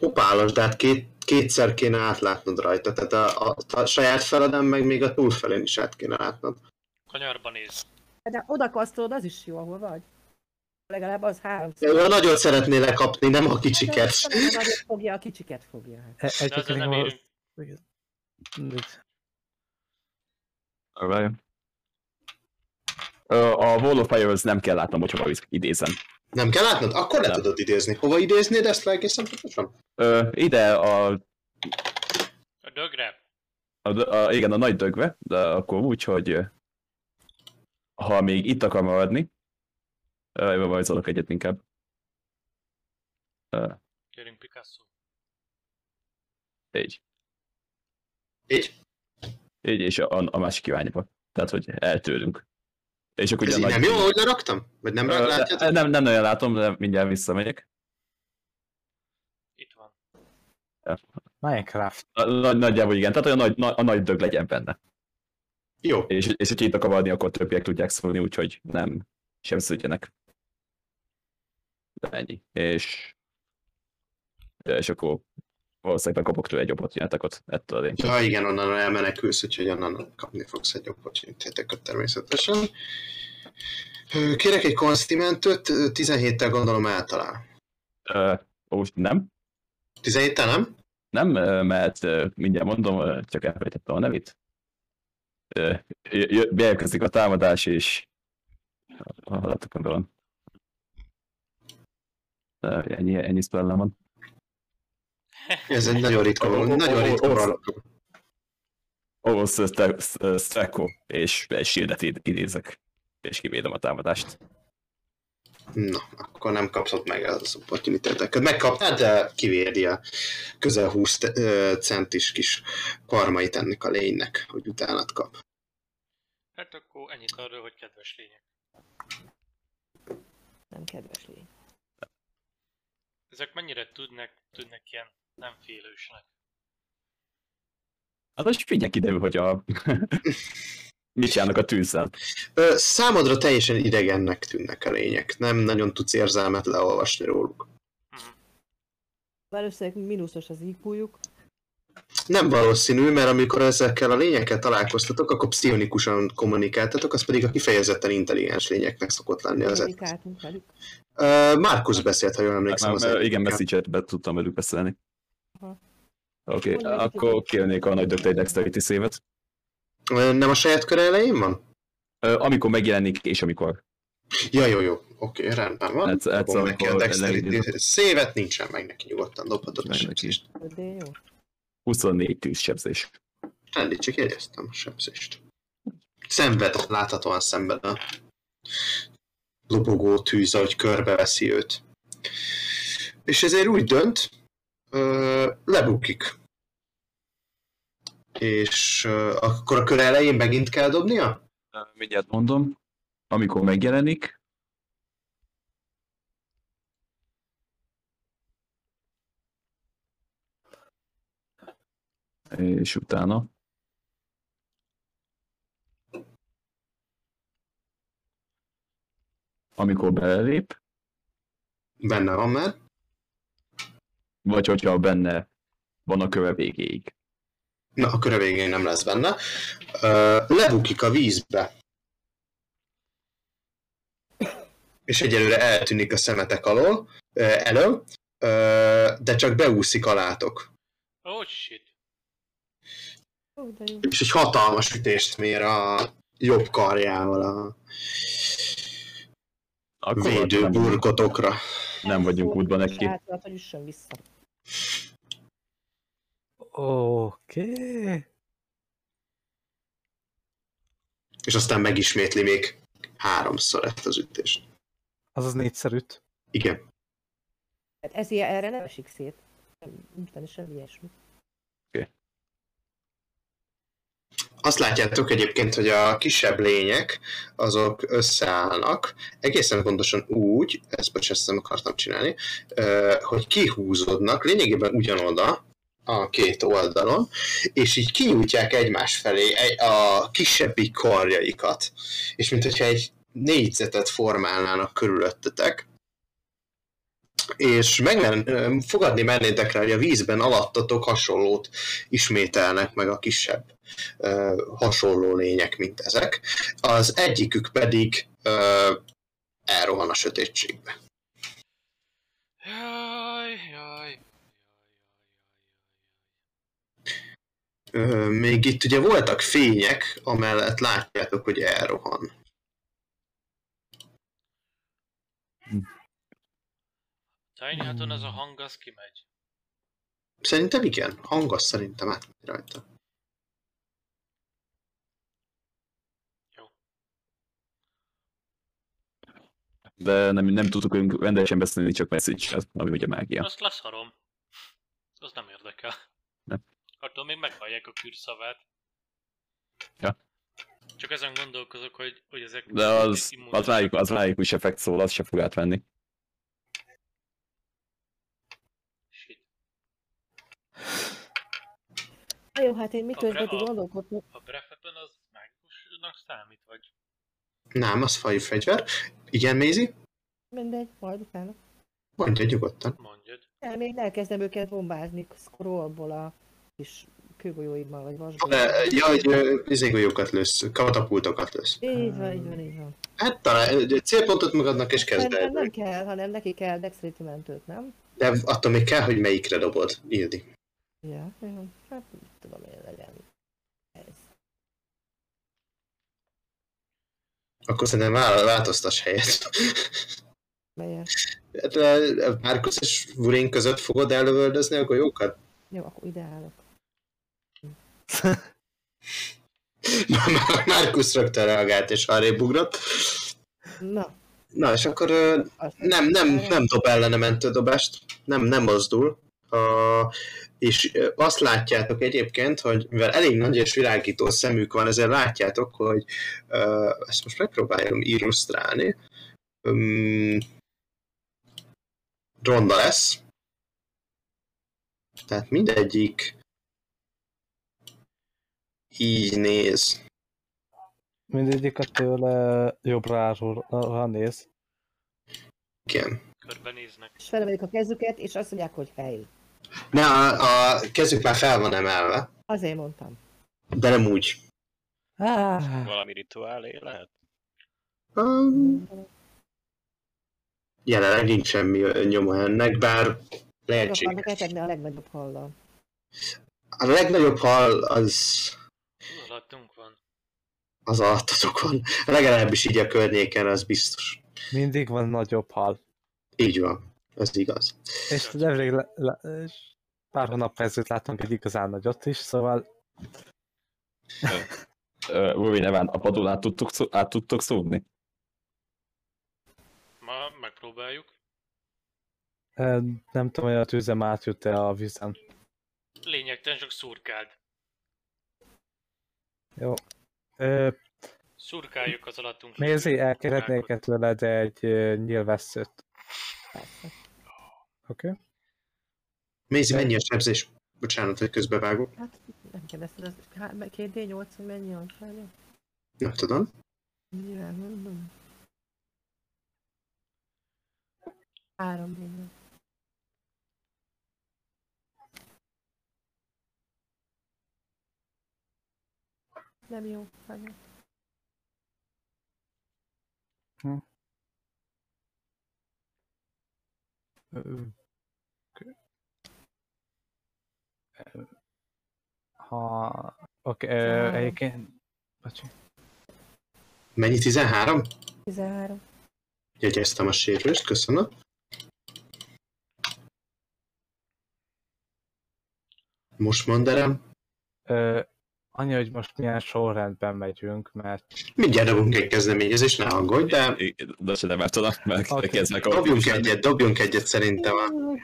Opálos, de hát két, kétszer kéne átlátnod rajta. Tehát a, a, a saját feleden, meg még a túlfelén is át kéne látnod. Kanyarba néz. De oda kasztolod, az is jó, ahol vagy. Legalább az három. Ő nagyot szeretnél lekapni, nem a kicsiket. A nagyot fogja, a kicsiket fogja. Hát. E- Egyébként nem érünk. A Wall of Fire az nem kell látnom, hogy hova idézem. Nem kell látnod? Akkor le Nem. tudod idézni. Hova idéznéd ezt le egészen pontosan? Ö, ide a, A dögre. a, a, igen, a nagy dögve, de akkor úgy, hogy ha még itt akar maradni, ö, vagy szólok egyet inkább. Ö, Gyerünk Picasso. így. Így? Így, és a, a másik irányba. Tehát, hogy eltőlünk. És akkor Ez így a nem nagy... jó, hogy leraktam? Vagy nem látjátok? nem, nem nagyon látom, de mindjárt visszamegyek. Itt van. Minecraft. A- Nagy, nagyjából igen, tehát olyan nagy, na, a nagy dög legyen benne. Jó. És, és hogyha itt akar maradni, akkor többiek tudják szólni, úgyhogy nem sebződjenek. De ennyi. És, és akkor valószínűleg kapok tőle egy opportunitákat ettől a lénytől. Ja, igen, onnan elmenekülsz, úgyhogy onnan kapni fogsz egy opportunitátokat természetesen. Kérek egy konstimentöt, 17-tel gondolom általán. Ö, Ó, nem? 17-tel nem? Nem, mert mindjárt mondom, csak elfelejtettem a nevét. Beérkezik a támadás, és gondolom. Ö, Ennyi, ennyi spellem van. Ez egy nagyon ritka, ó, nagyon ritka. Ovosz Streko, és egy shieldet id- idézek, és kivédem a támadást. Na, akkor nem kapszott meg az opportunitátokat. Megkapnád, de kivédi a közel 20 te- ö, centis kis karmait ennek a lénynek, hogy utánat kap. Hát akkor ennyit arról, hogy kedves lények. Nem kedves lény. Ezek mennyire tudnak, tudnak ilyen nem félősnek. Hát most figyelj kiderül, hogy a... mit csinálnak a tűzzel. Ö, számodra teljesen idegennek tűnnek a lények. Nem nagyon tudsz érzelmet leolvasni róluk. Valószínűleg mínuszos az IQ-juk. Nem valószínű, mert amikor ezekkel a lényekkel találkoztatok, akkor pszionikusan kommunikáltatok, az pedig a kifejezetten intelligens lényeknek szokott lenni az. Kommunikáltunk velük. Márkusz beszélt, ha jól emlékszem. Már, az már, igen, be tudtam velük beszélni. Oké, okay, akkor kérnék a nagy egy dexterity szévet. Nem a saját kör elején van? Amikor megjelenik, és amikor. Ja, jó, jó. Oké, okay, rendben van. Egyszer- egyszer, Dobom neki a dexterity szévet, nincsen meg neki, nyugodtan dobhatod a sebzést. De jó. 24 tűzsebzés. Rendi, csak jegyeztem a sebzést. Szenved, láthatóan szemben a lobogó tűz, ahogy körbeveszi őt. És ezért úgy dönt, ö, lebukik. És ö, akkor a kör elején megint kell dobnia? Mindjárt mondom. Amikor megjelenik, és utána amikor belelép, Benne van már. vagy hogyha benne van a köve végéig. Na, a köre végén nem lesz benne. Lebukik a vízbe. És egyelőre eltűnik a szemetek alól, elől, de csak beúszik alátok. Oh shit. És egy hatalmas ütést mér a jobb karjával a Akkor védő nem, burkotokra. nem vagyunk útban neki. Hátrát, hogy üssön vissza. Oké. És aztán megismétli még háromszor ezt az ütést. Azaz négyszerűt. Igen. Hát ez ilyen, erre nem esik szét. Benne semmi ilyesmi. azt látjátok egyébként, hogy a kisebb lények azok összeállnak, egészen pontosan úgy, ezt most ezt nem akartam csinálni, hogy kihúzódnak lényegében ugyanoda, a két oldalon, és így kinyújtják egymás felé a kisebbi karjaikat, és mint hogyha egy négyzetet formálnának körülöttetek, és megmen, fogadni mennétek rá, hogy a vízben alattatok hasonlót ismételnek meg a kisebb ö, hasonló lények, mint ezek. Az egyikük pedig ö, elrohan a sötétségbe. Jaj, jaj. Ö, még itt ugye voltak fények, amellett látjátok, hogy elrohan. Tiny Haton ez a hang, az kimegy. Szerintem igen, hangos szerintem átmegy rajta. De nem, nem tudtuk rendesen beszélni, csak message ami ugye mágia. Azt leszarom. Az nem érdekel. Attól még meghallják a kürszavát. Ja. Csak ezen gondolkozok, hogy, hogy ezek... De az, az rájuk, az rájuk is effekt szól, az se fog átvenni. Shit. Na jó, hát én miközben bre- ti a- A Breath az mágikusnak számít, vagy? Nem, az fajú fegyver. Igen, Mézi? mindegy, majd utána. Mondja nyugodtan. Mondjad. Nem, én elkezdem őket bombázni scrollból a kis kőgolyóimmal, vagy vasból. Ja, hogy ö, izégolyókat lősz, katapultokat lősz. Így van, így van, így van. Hát talán célpontot magadnak és kezd el. nem kell, hanem neki kell dexterity mentőt, nem? De attól még kell, hogy melyikre dobod, Ildi. Ja, jó. Hát tudom én legyen. Ez. Akkor szerintem vál- változtass helyet. Melyen? Hát, ö, Márkusz és Vurin között fogod ellövöldözni a golyókat? Jó, akkor ide állok. Márkusz rögtön reagált és arrébb ugrott. Na, Na, és akkor nem, nem, nem dob ellene mentődobást, nem, nem mozdul. A, és azt látjátok egyébként, hogy mivel elég nagy és világító szemük van, ezért látjátok, hogy ezt most megpróbáljam illusztrálni. Um, ronda lesz. Tehát mindegyik így néz. Mindegyik a tőle jobbra néz. Igen. Körbenéznek. És felemelik a kezüket, és azt mondják, hogy hely. Ne, a, a kezük már fel van emelve, Azért mondtam. de nem úgy. Ah, Valami rituálé lehet? Um, jelenleg nincs semmi nyoma ennek, bár lehetséges. akarnak etetni a legnagyobb hallal. A legnagyobb hal az, alattunk van. az alattatok van. Legalábbis így a környéken, az biztos. mindig van nagyobb hal. Így van. Ez igaz. És nemrég le, le, és pár hónap ezelőtt láttunk egy igazán nagyot is, szóval Rúvi neván a padon át tudtok, szó- át tudtok szúrni? Ma megpróbáljuk. nem tudom, hogy a tűzem átjut-e a vízen. Lényegtelen csak szurkáld. Jó. Ö, Szurkáljuk az alattunk. Lévő elkérhetnék tőled egy nyilvesszőt. Oké? Okay? Mézi, mennyi a sebzés? Bocsánat, hogy közbevágok. Hát nem kérdezted, az há- két D8, hogy mennyi a sajnos? Nem tudom. Nyilván mondom. Három D8. Nem jó. Ö, oké. Ö, Ha... Oké, okay, Tizenhárom. egyébként... Bocsi. Mennyi? 13? 13. Jegyeztem a sérülést, köszönöm. Most. Ö, annyi, hogy most milyen sorrendben megyünk, mert Mindjárt dobunk egy kezdeményezést, ne aggódj, de De se nem tudom, mert okay. kezdnek a dobjunk egyet, dobjunk egyet szerintem. a-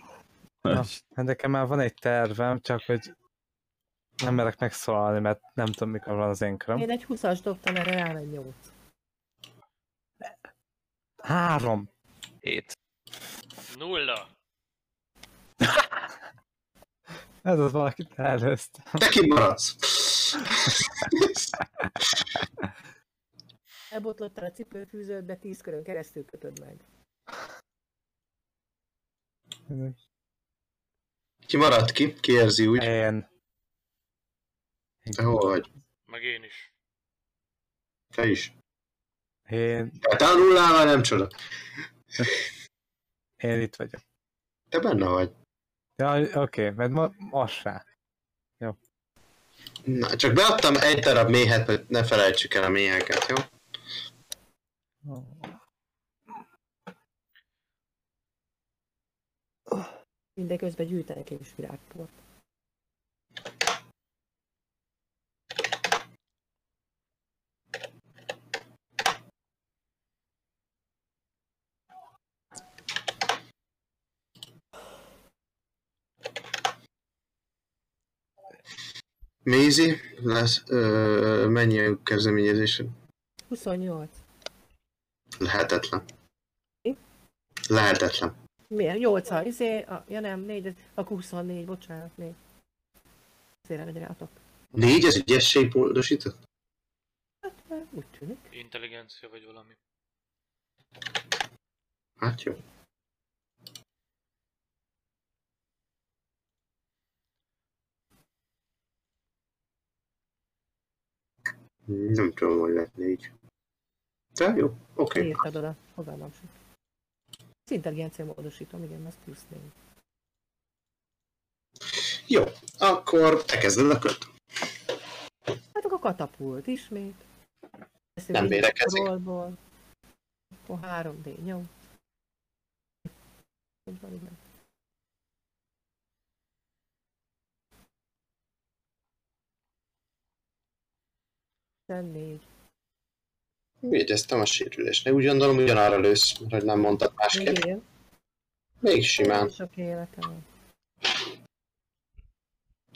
Na, nekem már van egy tervem, csak hogy Nem merek megszólalni, mert nem tudom, mikor van az én köröm. Én egy 20-as dobtam, erre rámegy 8. Három. Hét. Nulla. Ez az valakit előzte. Te kimaradsz! Elbotlottál a cipőfűződbe, 10 körön keresztül kötöd meg. Ki maradt ki? Ki érzi úgy? Én. Te hol vagy? Meg én is. Te is. Én, Te a nullával nem csoda. én itt vagyok. Te benne vagy. Ja, oké, okay, mert ma, most rá. Na, csak beadtam egy darab méhet, hogy ne felejtsük el a méheket, jó? Mindeközben gyűjtenek én is virágport. Mézi, lesz, ö, mennyi a kezdeményezésed? 28. Lehetetlen. Mi? Lehetetlen. Miért? 8 a izé, a, ja nem, 4, akkor 24, bocsánat, 4. Azért megy rátok. Négy, ez ügyesség módosított? Hát, úgy tűnik. Intelligencia vagy valami. Hát jó. Nem tudom, hogy lett négy. De jó, oké. Okay. Írtad oda, sem. Az intelligencia módosítom, igen, az plusz 4. Jó, akkor te kezded a kört. Hát akkor katapult ismét. Ezt Nem így rollból. Akkor 3D, 8. Hogy van, igen. Tizennégy. Védeztem a sérülést. Ne úgy gondolom, ugyanarra lősz, hogy nem mondtad másképp. él. Még simán. Sok életem van.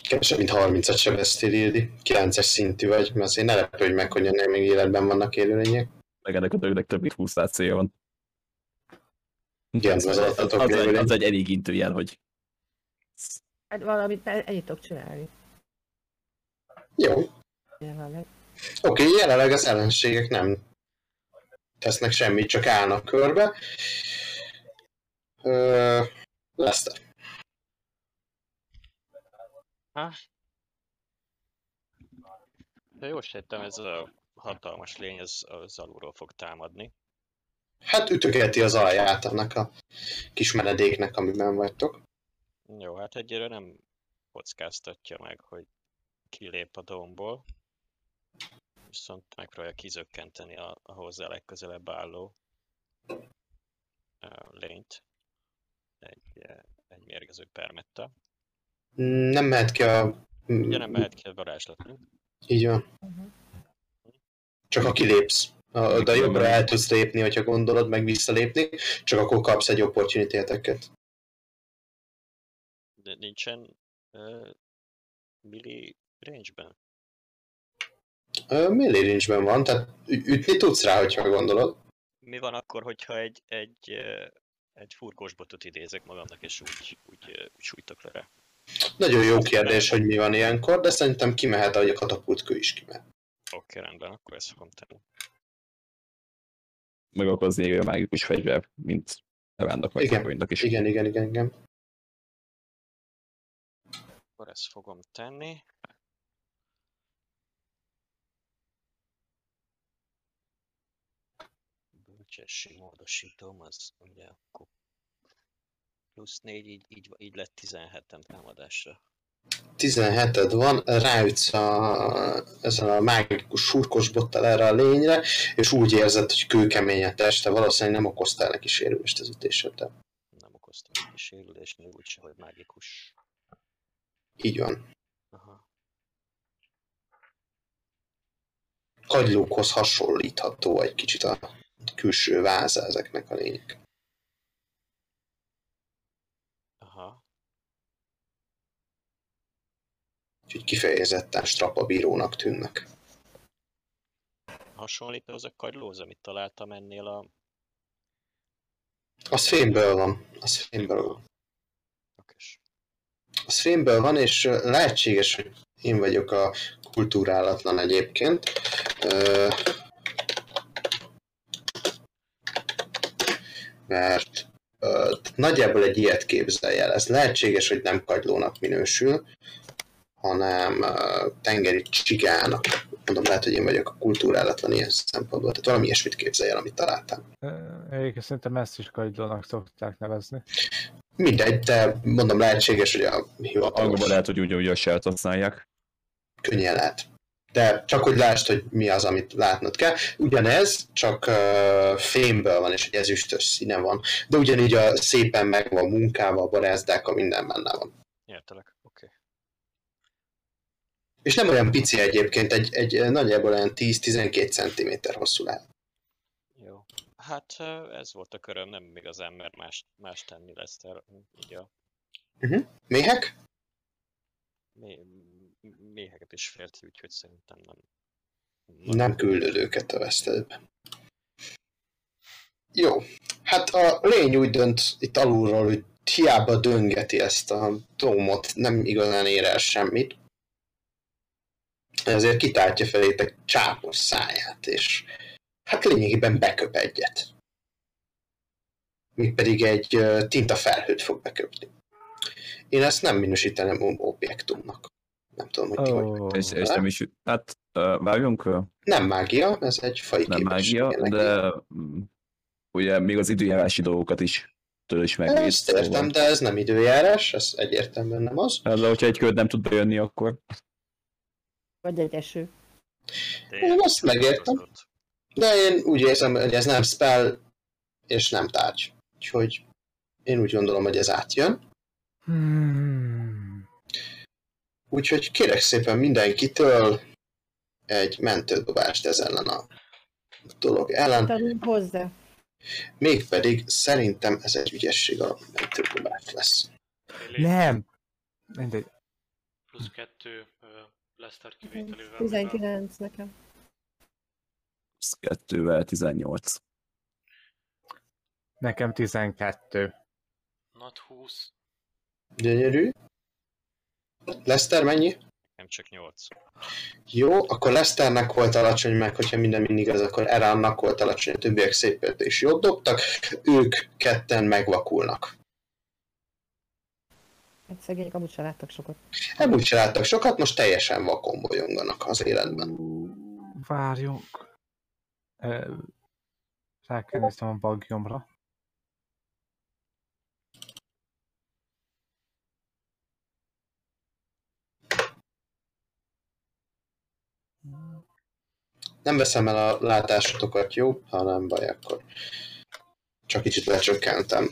Kevesebb, mint 30-at sebeztél, Ildi. 9-es szintű vagy, mert azért ne lepődj meg, hogy ennél még életben vannak élőlények. Meg ennek a dögnek több mint 20 célja van. Igen, az, az az, az, egy, az egy elég intő jel, hogy Hát valamit ennyit tudok csinálni. Jó. Jelenleg. Oké, okay, jelenleg az ellenségek nem tesznek semmit, csak állnak körbe. Ö, Leszter. Ha? De jól sejtem, ez a hatalmas lény, ez, az alulról fog támadni. Hát ütögeti az alját annak a kis menedéknek, amiben vagytok. Jó, hát egyre nem kockáztatja meg, hogy kilép a domból. Viszont megpróbálja kizökkenteni a, a hozzá legközelebb álló lényt. Egy, egy mérgező permettel. Nem mehet ki a... Ugye nem mehet ki a varázslat, mi? Így van. Uh-huh. Csak ha kilépsz. A- De jobbra el tudsz lépni, hogyha gondolod, meg visszalépni, csak akkor kapsz egy opportunity attack-et. De nincsen uh, milli range-ben. Melee range-ben van, tehát ütni tudsz rá, hogyha gondolod. Mi van akkor, hogyha egy, egy, egy furkós botot idézek magamnak, és úgy, úgy, úgy sújtok le rá? Nagyon jó kérdés, hogy mi van ilyenkor, de szerintem kimehet, ahogy a katapultkő is kimehet. Oké, rendben, akkor ezt fogom tenni. megokozni egy mágikus fegyver, mint Evándok vagy Igen. Is. Igen, igen, igen, igen. Akkor ezt fogom tenni. Bölcsesség módosítom, az ugye akkor plusz 4, így, így, így lett 17-en támadásra. 17-ed van, ráütsz a, ezen a mágikus surkos bottal erre a lényre, és úgy érzed, hogy kőkemény a teste, valószínűleg nem okoztál neki sérülést az ütéseddel. Nem okoztam neki sérülést, még úgyse, hogy mágikus. Így van. Aha. Kagylókhoz hasonlítható egy kicsit a külső váza ezeknek a lények. Aha. Úgyhogy kifejezetten strapabírónak tűnnek. Hasonlít az a kagylóz, amit találtam ennél a... Az fémből van. Az fémből van. Okés. Az fémből van, és lehetséges, hogy én vagyok a kultúrálatlan egyébként. Ö, Mert ö, nagyjából egy ilyet képzelj el. Ez lehetséges, hogy nem kagylónak minősül, hanem ö, tengeri csigának. Mondom, lehet, hogy én vagyok a kultúrálatlan ilyen szempontból. Tehát valami ilyesmit képzelj el, amit találtam. Egyébként szerintem ezt is kagylónak szokták nevezni. Mindegy, de mondom, lehetséges, hogy a Angolban hivatalos lehet, hogy ugyanúgy a sert használják. könnyen lehet. De csak hogy lásd, hogy mi az, amit látnod kell. Ugyanez, csak uh, fémből van, és egy ezüstös színe van. De ugyanígy a szépen meg van munkával, a barázdák, minden benne van. Értelek, oké. És nem olyan pici egyébként, egy, egy nagyjából olyan 10-12 cm hosszú lehet. Jó. Hát ez volt a köröm, nem igazán mer más, más tenni lesz el. Így a Méhek? mé, méheket is félti, úgyhogy szerintem nem. Nem küldöd őket a vesztedbe. Jó. Hát a lény úgy dönt itt alulról, hogy hiába döngeti ezt a tómot, nem igazán ér el semmit. Ezért kitártja felétek csápos száját, és hát lényegében beköp egyet. Míg pedig egy ö, tintafelhőt fog beköpni. Én ezt nem minősíteném objektumnak. Nem tudom, hogy ti hogy Ó, És, és nem is, hát vágjunk, ö, Nem mágia, ez egy fai nem képesség mágia, jelenleg. de mm, ugye még az időjárási dolgokat is tőle is megvéd. Ezt értem, de ez nem időjárás, ez egyértelműen nem az. Hát, De hogyha egy köd nem tud bejönni, akkor Vagy egy eső. Én azt megértem. De én úgy érzem, hogy ez nem spell, és nem tárgy. Úgyhogy én úgy gondolom, hogy ez átjön. Hmm. Úgyhogy kérek szépen mindenkitől egy mentődobást ez ellen a dolog ellen. Tanulunk hozzá. Mégpedig szerintem ez egy ügyesség alapú mentődobás lesz. Nem! Mindegy. Plusz kettő ö, Lester kivételével. 19 nekem. 2-vel 18. Nekem 12. Nat 20. Gyönyörű. Lester mennyi? Nem csak 8. Jó, akkor Lesternek volt alacsony, meg hogyha minden mindig az, akkor Eránnak volt alacsony, a többiek szépen és jót dobtak, ők ketten megvakulnak. Hát szegények amúgy sem láttak sokat. Nem úgy se láttak sokat, most teljesen vakon bolyonganak az életben. Várjunk. Ö, Rá kell néznem a bagjomra. Nem veszem el a látásotokat, jó? Ha nem baj, akkor csak kicsit lecsökkentem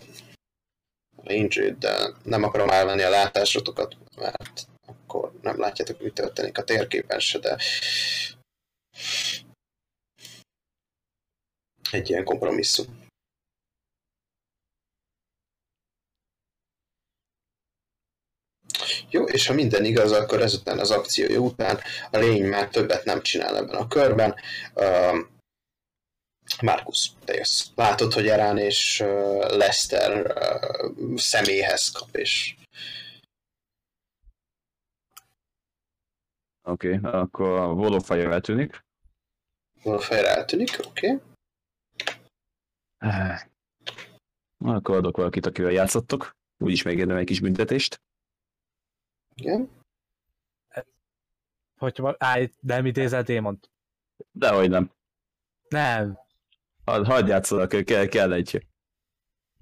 a range de nem akarom elvenni a látásotokat, mert akkor nem látjátok, mi történik a térképen se, de egy ilyen kompromisszum. Jó, és ha minden igaz, akkor ezután az akciója után a lény már többet nem csinál ebben a körben. Uh, Markus, te jössz. Látod, hogy Erán és uh, Lester uh, személyhez kap, és Oké, okay, akkor a Volofire eltűnik. fejre eltűnik, oké. Okay. Akkor adok valakit, akivel játszottok. Úgyis megérdem egy kis büntetést. Igen. Hogy van, állj, nem idézel démont. Dehogy nem. Nem. Hadd had játszanak, kell, kell egy...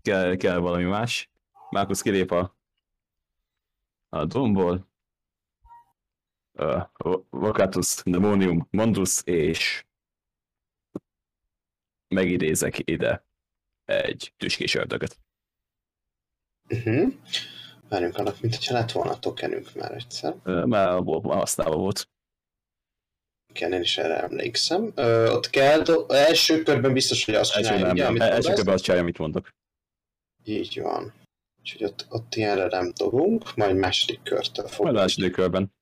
Kell, kell valami más. Márkusz kilép a... A domból. Uh, Vocatus, Demonium, Mondus, és... Megidézek ide egy tüskés ördögöt. Uh-huh. Várjunk annak, mint hogyha lett volna tokenünk már egyszer. Már, volt- már használva volt. Igen, én is erre emlékszem. Ö, ott kell, do- első körben biztos, hogy azt csinálja, nem, ugye, nem, amit első mondasz? körben azt csinálja, amit mondok. Így van. Úgyhogy ott, ott ilyenre nem dobunk, majd második körtől Majd a fogunk. második körben.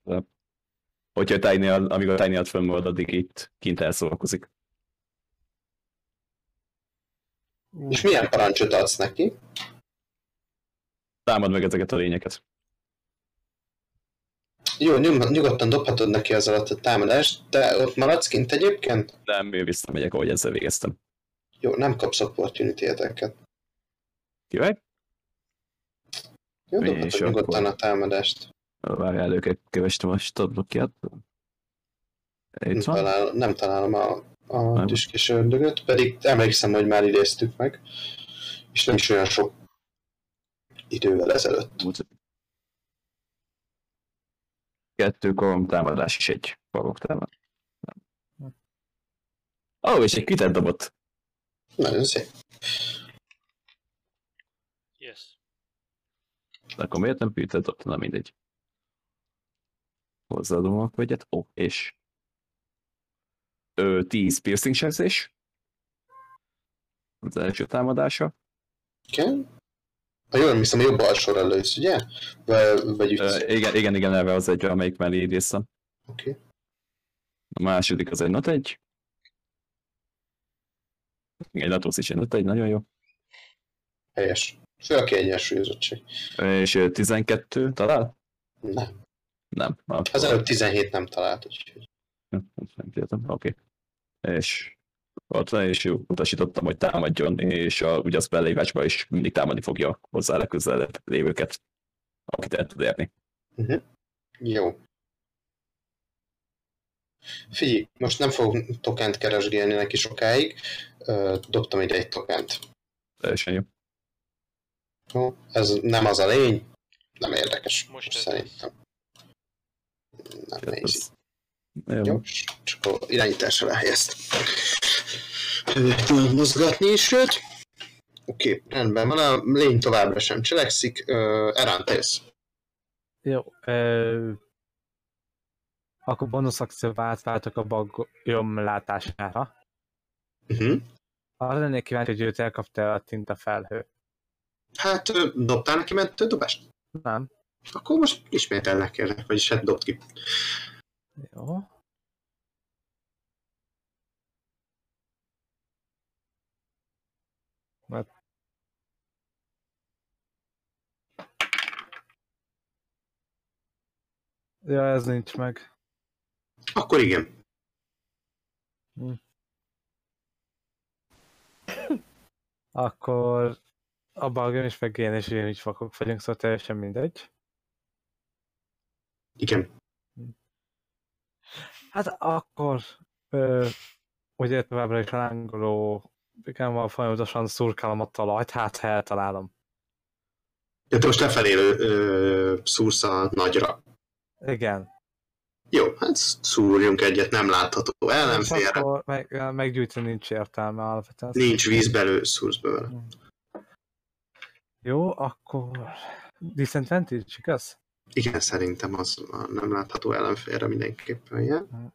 Hogyha Tiny, amíg a Tiny fönn volt, addig itt kint elszórakozik. És milyen parancsot adsz neki? Támad meg ezeket a lényeket. Jó, nyug- nyugodtan dobhatod neki az alatt a támadást, de ott maradsz kint egyébként? Nem, ő visszamegyek, ahogy ezzel végeztem. Jó, nem kapsz opportunity eteket. Kivág? Jó, dobhatod akkor- nyugodtan a támadást. Várjál, előket kövestem a statblokkját. Nem, talál, nem találom a, a tüskés ördögöt, pedig emlékszem, hogy már idéztük meg, és nem is olyan sok idővel ezelőtt. Kettő korom támadás és egy farok támad. Ó, oh, és egy kitet dobott. Nagyon szép. Yes. De akkor miért nem pűtet dobta? Na mindegy. Hozzáadom akkor egyet. Ó, és... Ö, 10 piercing sebzés. Az első támadása. Igen? Ha jól hiszem, jobb alsóra lősz, ugye? Vagy, vagy Ö, ütsz? igen, igen, igen, elve az egy, amelyik mellé idéztem. Oké. Okay. A második az egy not egy. Egy natos is egy not egy, nagyon jó. Helyes. Fő a kiegyensúlyozottság. És ö, 12 talál? Nem. Nem. Akkor... Az előbb 17 nem talált, úgyhogy. Nem értem, oké. Okay. És ott és utasítottam, hogy támadjon, és a, ugye az belévásban is mindig támadni fogja hozzá legközelebb lévőket, akit el tud érni. Jó. Figyelj, most nem fogok tokent keresgélni neki sokáig. Ö, dobtam ide egy tokent. Teljesen jó. Jó, ez nem az a lény. Nem érdekes. Most szerintem. Nem nézi. Jó. Jó, csak a irányításra ráhelyezt. Tudod mozgatni is őt. Oké, rendben van, a lény továbbra sem cselekszik. Uh, Erán, te jössz. Jó. Ö... Akkor bónusz akcióba átváltok a bagyom látására. Uh-huh. Arra lennék kíváncsi, hogy őt elkapta a tinta felhő. Hát, dobtál neki mentő dobást? Nem. Akkor most ismételnek kérlek, vagyis hát dobd ki. Jó. Mert... Ja, ez nincs meg. Akkor igen. Akkor a bagem is, meg én is így vakok vagyunk, szóval teljesen mindegy. Igen. Hát akkor ö, ugye továbbra is a lángoló igen, folyamatosan szurkálom a talajt, hát ha eltalálom. De te most lefelé szúrsz a nagyra. Igen. Jó, hát szúrjunk egyet, nem látható ellenfélre. akkor meg, meggyújtani nincs értelme alapvetően. Nincs vízbelő, szúrsz bele. Jó, akkor disadvantage, igaz? Igen, szerintem az nem látható ellenfélre mindenképpen ilyen.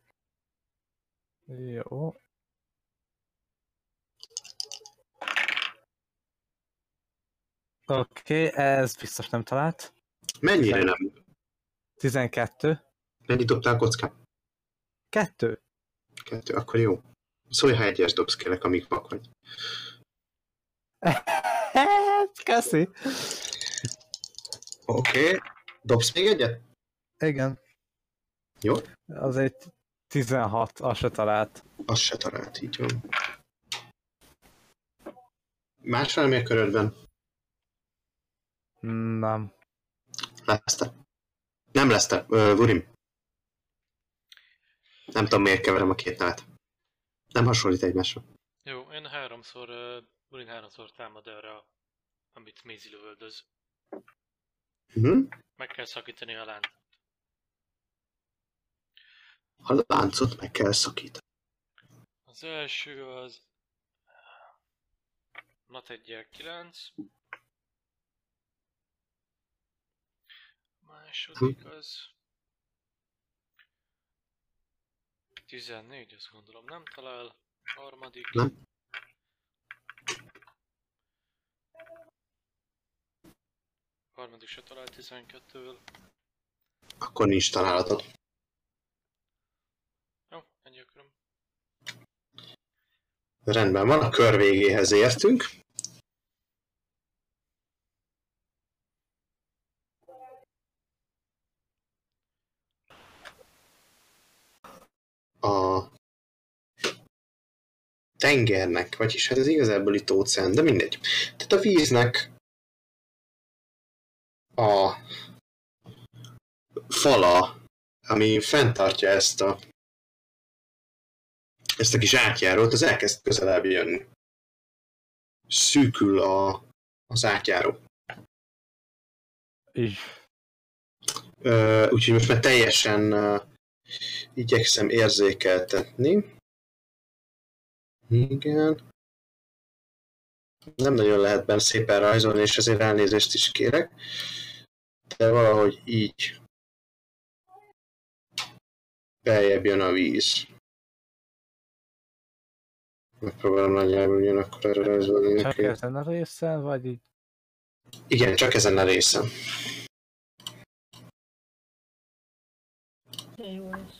Jó. Oké, okay, ez biztos nem talált. Mennyire nem? 12. Mennyit dobtál kockát? Kettő. Kettő, akkor jó. Szólj, ha egyes dobsz kérlek, amíg vak vagy. Köszi. Oké. Okay. Dobsz még egyet? Igen. Jó. Az egy 16, az se talált. Az se talált, így van. Más valami a körödben? Nem. Leszte. Nem leszte, Vurim. Nem tudom, miért keverem a két nevet. Nem hasonlít egymásra. Jó, én háromszor, Burin háromszor támad erre, amit Mézi lövöldöz. Uh-huh. Meg kell szakítani a lánt. A láncot meg kell szakítani. Az első az... Nat 1 9. Második az... 14, azt gondolom nem talál. Harmadik... Nem. Harmadik se talál 12-vel. Akkor nincs találatod. gyakran. Rendben van, a kör végéhez értünk. A tengernek, vagyis hát ez igazából itt óceán, de mindegy. Tehát a víznek a fala, ami fenntartja ezt a ezt a kis átjárót, az elkezd közelebb jönni. Szűkül a, az átjáró. És Ö, úgyhogy most már teljesen uh, igyekszem érzékeltetni. Igen. Nem nagyon lehet benne szépen rajzolni, és ezért elnézést is kérek. De valahogy így beljebb jön a víz. Megpróbálom nagyjából ugyanakkor erre rajzolni csak neki. ezen a részen, vagy így Igen, csak ezen a részen. Jó lesz.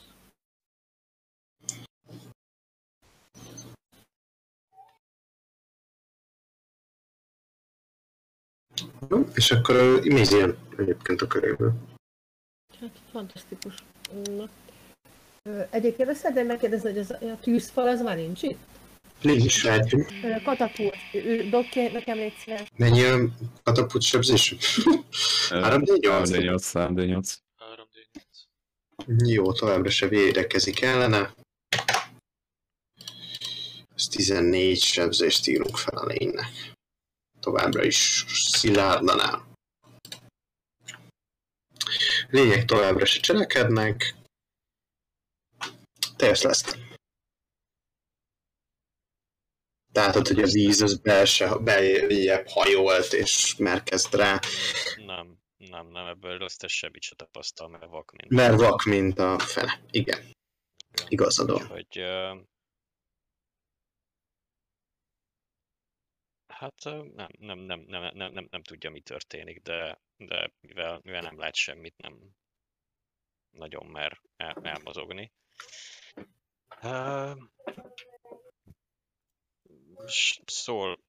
Jó, és akkor uh, Imiz jön egyébként a köréből. Hát fantasztikus. Na. Egyébként azt szeretném megkérdezni, hogy az, a tűzfal az már nincs itt? Nincs. Ö, Katapult, dobj nekem légy szíves. Mennyi a katapult sebzés? 3D8? 3D8, 3D8. 3D8. Jó, továbbra se védekezik ellene. Ez 14 sebzést írunk fel a lénynek. Továbbra is szilárdan áll. Lények továbbra se cselekednek. Teljes lesz. Tehát, hogy a víz az belse, beljebb hajolt, és merkezd rá, Nem, nem, nem, ebből összes semmit se tapasztal, mert vak mint. mert vak, mint a fele. Igen, igazad van. Úgyhogy... ö, Hát nem, nem, nem, nem, nem, nem, nem tudja, mi történik, de, de mivel, mivel nem lát semmit, nem nagyon mer el, elmozogni. S- Szól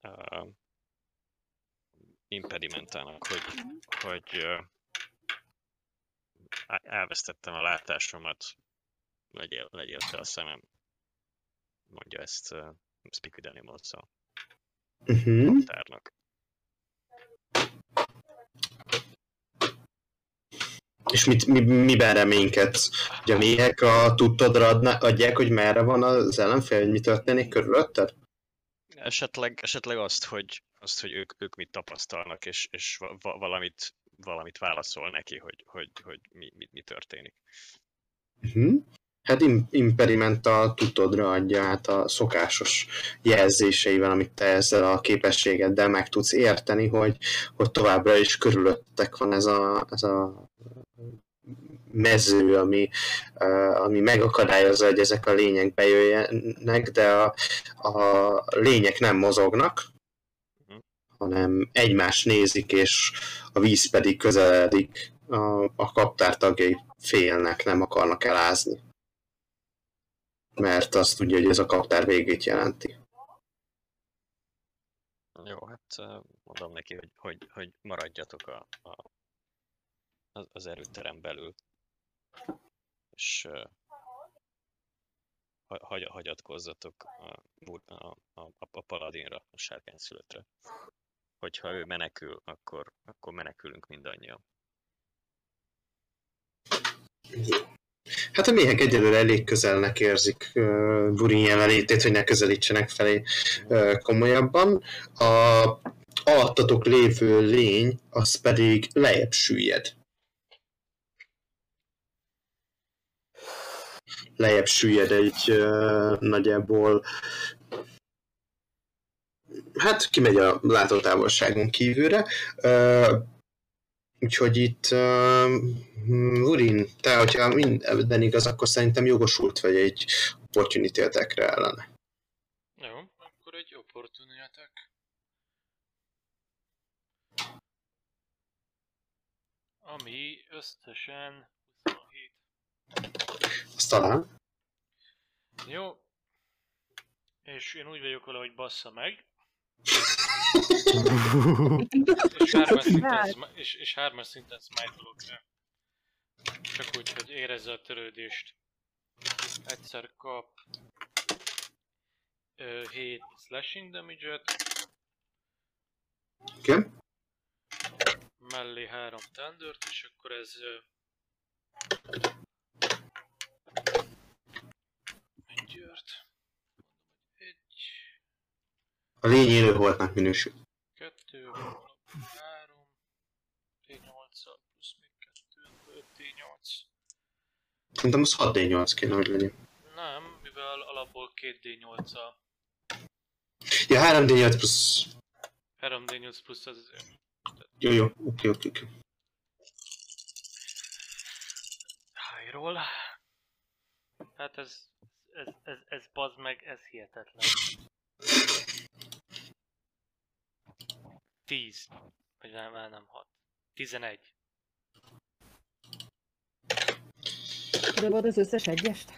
ö, impedimentának, hogy, hogy á- elvesztettem a látásomat, legyél, legyél te a szemem. Mondja ezt uh, Speak with Animals a Uh-huh. És mit, mi, miben reménykedsz? Hogy a méhek a tudtodra adják, hogy merre van az ellenfél, hogy mi történik körülötted? Esetleg, esetleg azt, hogy, azt, hogy ők, ők mit tapasztalnak, és, és va- va- valamit, valamit válaszol neki, hogy, hogy, hogy mi, mi, mi történik. Uh-huh. Hát im- impedimenta tudtodra adja át a szokásos jelzéseivel, amit te ezzel a képességeddel meg tudsz érteni, hogy, hogy továbbra is körülöttek van ez a, ez a mező, ami, ami megakadályozza, hogy ezek a lények bejöjjenek, de a, a lények nem mozognak, hanem egymást nézik, és a víz pedig közeledik, a, a kaptár tagjai félnek, nem akarnak elázni. Mert azt tudja, hogy ez a kaptár végét jelenti. Jó, hát mondom neki, hogy, hogy, hogy maradjatok a, a, az- erőterem belül, és hagy, hagyatkozzatok a, a, a, a paladinra, a sárkányszülöttre. Hogyha ő menekül, akkor, akkor menekülünk mindannyian. Hát a méhek egyelőre elég közelnek érzik uh, Burin jelenlétét, hogy ne közelítsenek felé uh, komolyabban. A alattatok lévő lény, az pedig lejjebb süllyed. Lejjebb süllyed egy uh, nagyjából hát kimegy a látótávolságon kívülre. Uh, úgyhogy itt uh, Urin, te, hogyha minden igaz, akkor szerintem jogosult vagy egy opportunity attack-re ellene. Jó, akkor egy opportunity attack. Ami összesen 27. Azt talán. Jó. És én úgy vagyok vele, hogy bassza meg. És hármas szinten, és, és hármas szinten smite rá. Csak úgy, hogy érezze a törődést. Egyszer kap ö, 7 slashing damage-et, Oké. Okay. mellé 3 thunder és akkor ez... Ö? Egy, A lény élő holtnak minősül. kettő, három, D8 plusz még kettő, 5 D8. Szerintem az 6D8 kéne, hogy legyen. Nem, mivel alapból 2D8 a Ja, 3D8 plusz... 3D8 plusz az Jó, jó, oké, oké, oké. Highroll. Hát ez, ez, ez, ez bazd meg, ez hihetetlen. 10. Vagy nem, nem, nem 6. 11. Dobod az összes egyest?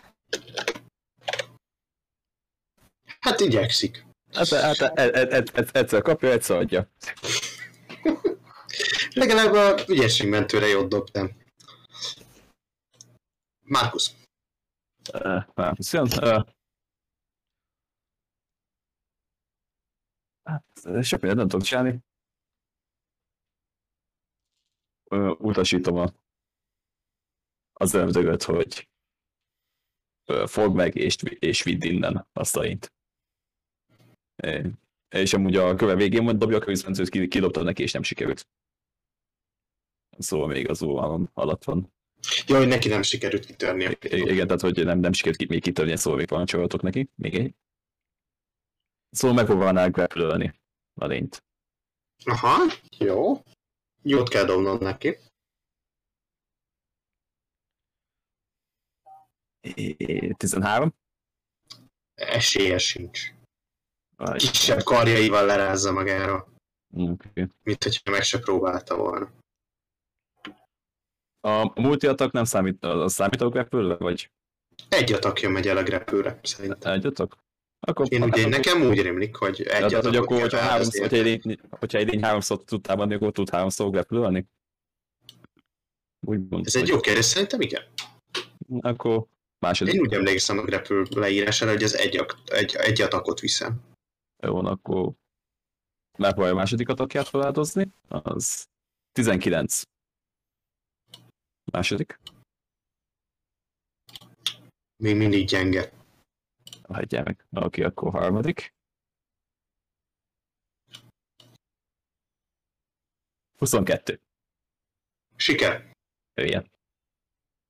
Hát igyekszik. Hát, hát, hát, hát, hát egyszer kapja, egyszer adja. Legalább a ügyességmentőre jót dobtam. Márkusz. Márkusz jön. Hát, sok mindent nem tudok csinálni. Uh, utasítom a, az ördögöt, hogy fog meg és, és vidd innen azt a int. És amúgy a köve végén majd dobja a közmentőt, ki- kidobta neki, és nem sikerült. Szóval még az óvalom alatt van. Jó, hogy neki nem sikerült kitörni. Igen, tehát hogy nem, nem sikerült még kitörni, szóval még parancsolhatok neki. Még egy. Szóval megpróbálnál grapplölni a lényt. Aha, jó. Jót kell dobnod neki. É, 13. Esélye sincs. Vagy, Kisebb karjaival lerázza magára, okay. mint hogyha meg se próbálta volna. A multi attack nem számít, az számít a grapplölve, vagy Egy atakja megy el a grepőre, szerintem. egy attack? Akkor, Én ugye, nekem úgy rémlik, hogy egy Tehát, hogy akkor, hogyha, rá, három, ezért- hogyha, egy lény, hogyha egy lény háromszor tud támadni, akkor tud háromszor grapplölni? Úgy mondom, Ez egy jó kérdés, szerintem igen. Akkor második. Én úgy emlékszem a grepül leírására, hogy ez egy, egy, egy atakot viszem. Jó, akkor megpróbálja a második atakját feláldozni. Az 19. Második. Még mindig gyenge. Hagyjál meg. Oké, akkor harmadik. 22. Siker. Jöjjön.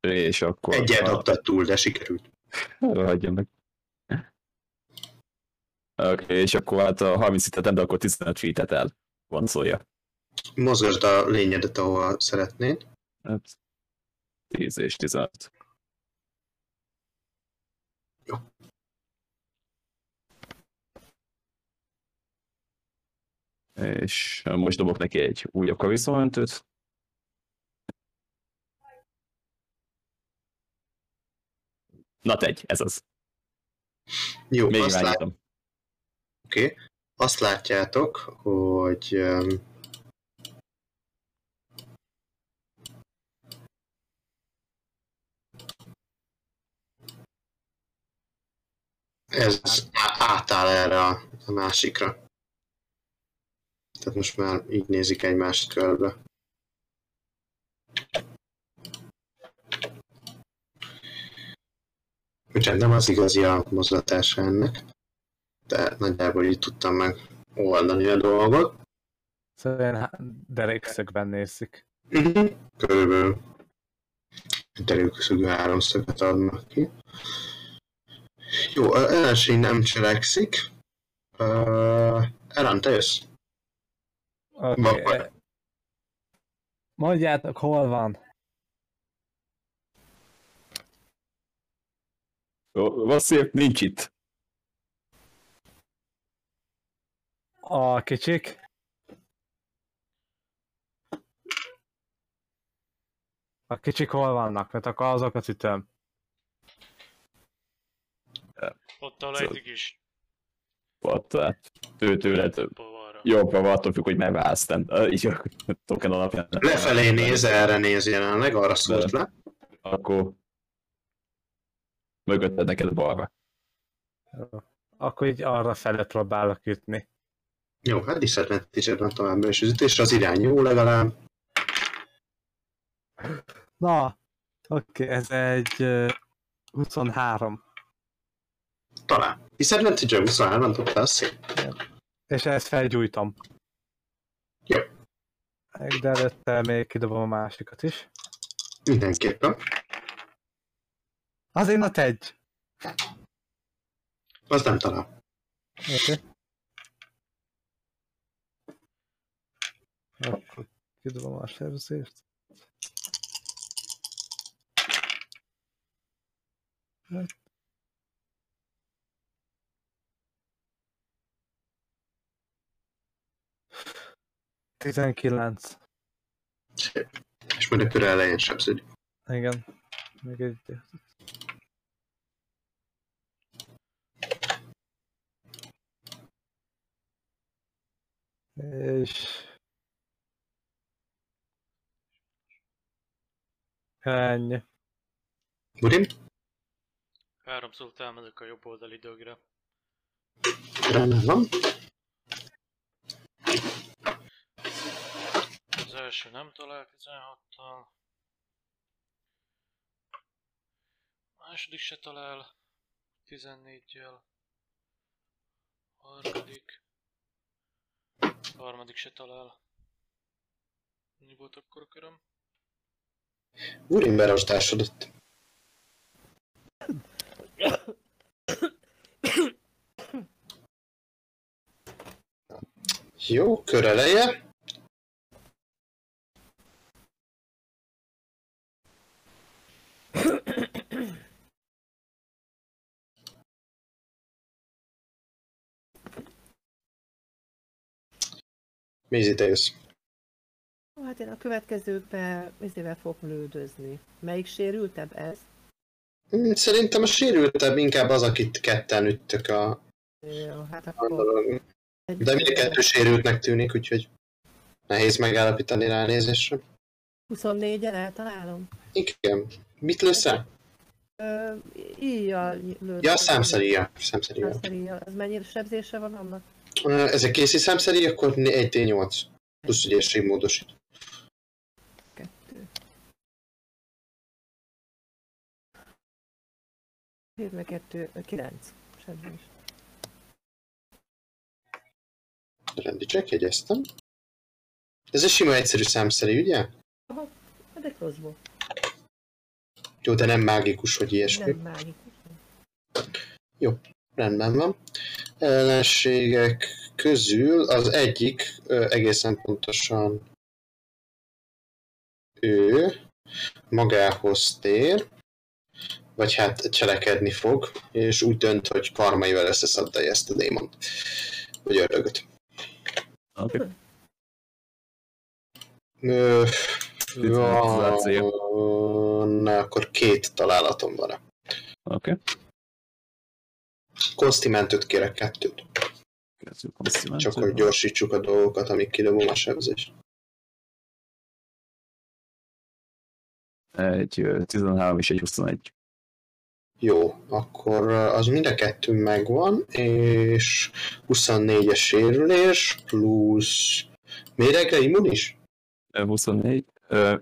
És akkor... Egyet dobtad túl, de sikerült. Hagyja meg. Oké, és akkor hát a 30 hitet de akkor 15 feet el vonzolja. Mozgasd a lényedet, ahol szeretnéd. Hát 10 és 15. És most dobok neki egy újabb kaviszolmentőt. Na tegy, ez az. Jó, Még azt, lát, irányítom. okay. azt látjátok, hogy ez átáll erre a másikra. Tehát most már így nézik egymást körbe. Úgyhogy nem az igazi a mozgatása ennek, de nagyjából így tudtam meg oldani a dolgot. Szóval derékszögben nézik. Uh-huh. Körülbelül derülszögű háromszöget adnak ki. Jó, ellenség nem cselekszik. Uh, Eran, te jössz? Okay. Mondjátok, hol van? Vasszél, nincs itt. A kicsik? A kicsik hol vannak? Mert akkor azokat ütöm. Ott ahol eddig is. Ott, tehát ő tőled Jobbra van, attól függ, hogy merre állsz, nem, így a token alapján. Lefelé néz, erre néz jelenleg, arra szólt le. Akkor mögötted neked balra. Akkor így arra fele próbálok ütni. Jó, hát disadvantage van továbbra is az ütésre, az irány jó legalább. Na, oké, ez egy ö, 23. Talán. Disadvantage 23 dobtálsz. És ezt felgyújtom. Jó. De előtte még kidobom a másikat is. Mindenképpen. Azért a tegy. Az nem talál. Oké. Akkor kidobom a sebzést. Hát. Tizenkilenc. És majd a kör elején sebződik. Igen. Még egy. És... Ennyi. Burim? Háromszor támadok a jobb oldali dögre. Rendben van. Az első nem talál 16-tal. A második se talál 14-jel. Harmadik. Harmadik se talál. Mi volt akkor a köröm? Burim berostásodott. Jó, kör eleje. Jössz. Hát én a következőkbe ezével fogok lődözni. Melyik sérültebb ez? Mm, Szerintem a sérültebb inkább az, akit ketten üttök a, Jó, hát akkor... De mind a kettő sérültnek tűnik, úgyhogy nehéz megállapítani ránézésre. 24-en eltalálom. Igen. Mit lősz? Ö, íjjal lődöm. Ja. Számszerűje. Számszerűjjal. Az mennyire sebzése van annak? Ez egy készi számszerű, akkor 1D8. Plusz ügyészség módosít. Kettő. 7 meg 2, 9 sebzés. Rendi check, jegyeztem. Ez egy sima egyszerű számszerű, ugye? Hát egy crossbow. Jó, de nem mágikus, hogy ilyesmi. Nem mágikus. Rendben van. Ellenségek közül az egyik egészen pontosan ő magához tér, vagy hát cselekedni fog, és úgy dönt, hogy karmaival összeszaddalja ezt a démont. Vagy ördögöt. Oké. Ö, Civilizáció. Na, akkor két találatom van. Oké. Konstimentőt kérek kettőt. Csak hogy gyorsítsuk a dolgokat, amíg kidobom a sebzést. Egy ö, 13 és egy 21. Jó, akkor az mind a kettő megvan, és 24-es sérülés, plusz méregre immunis? Ö, 24. Ö,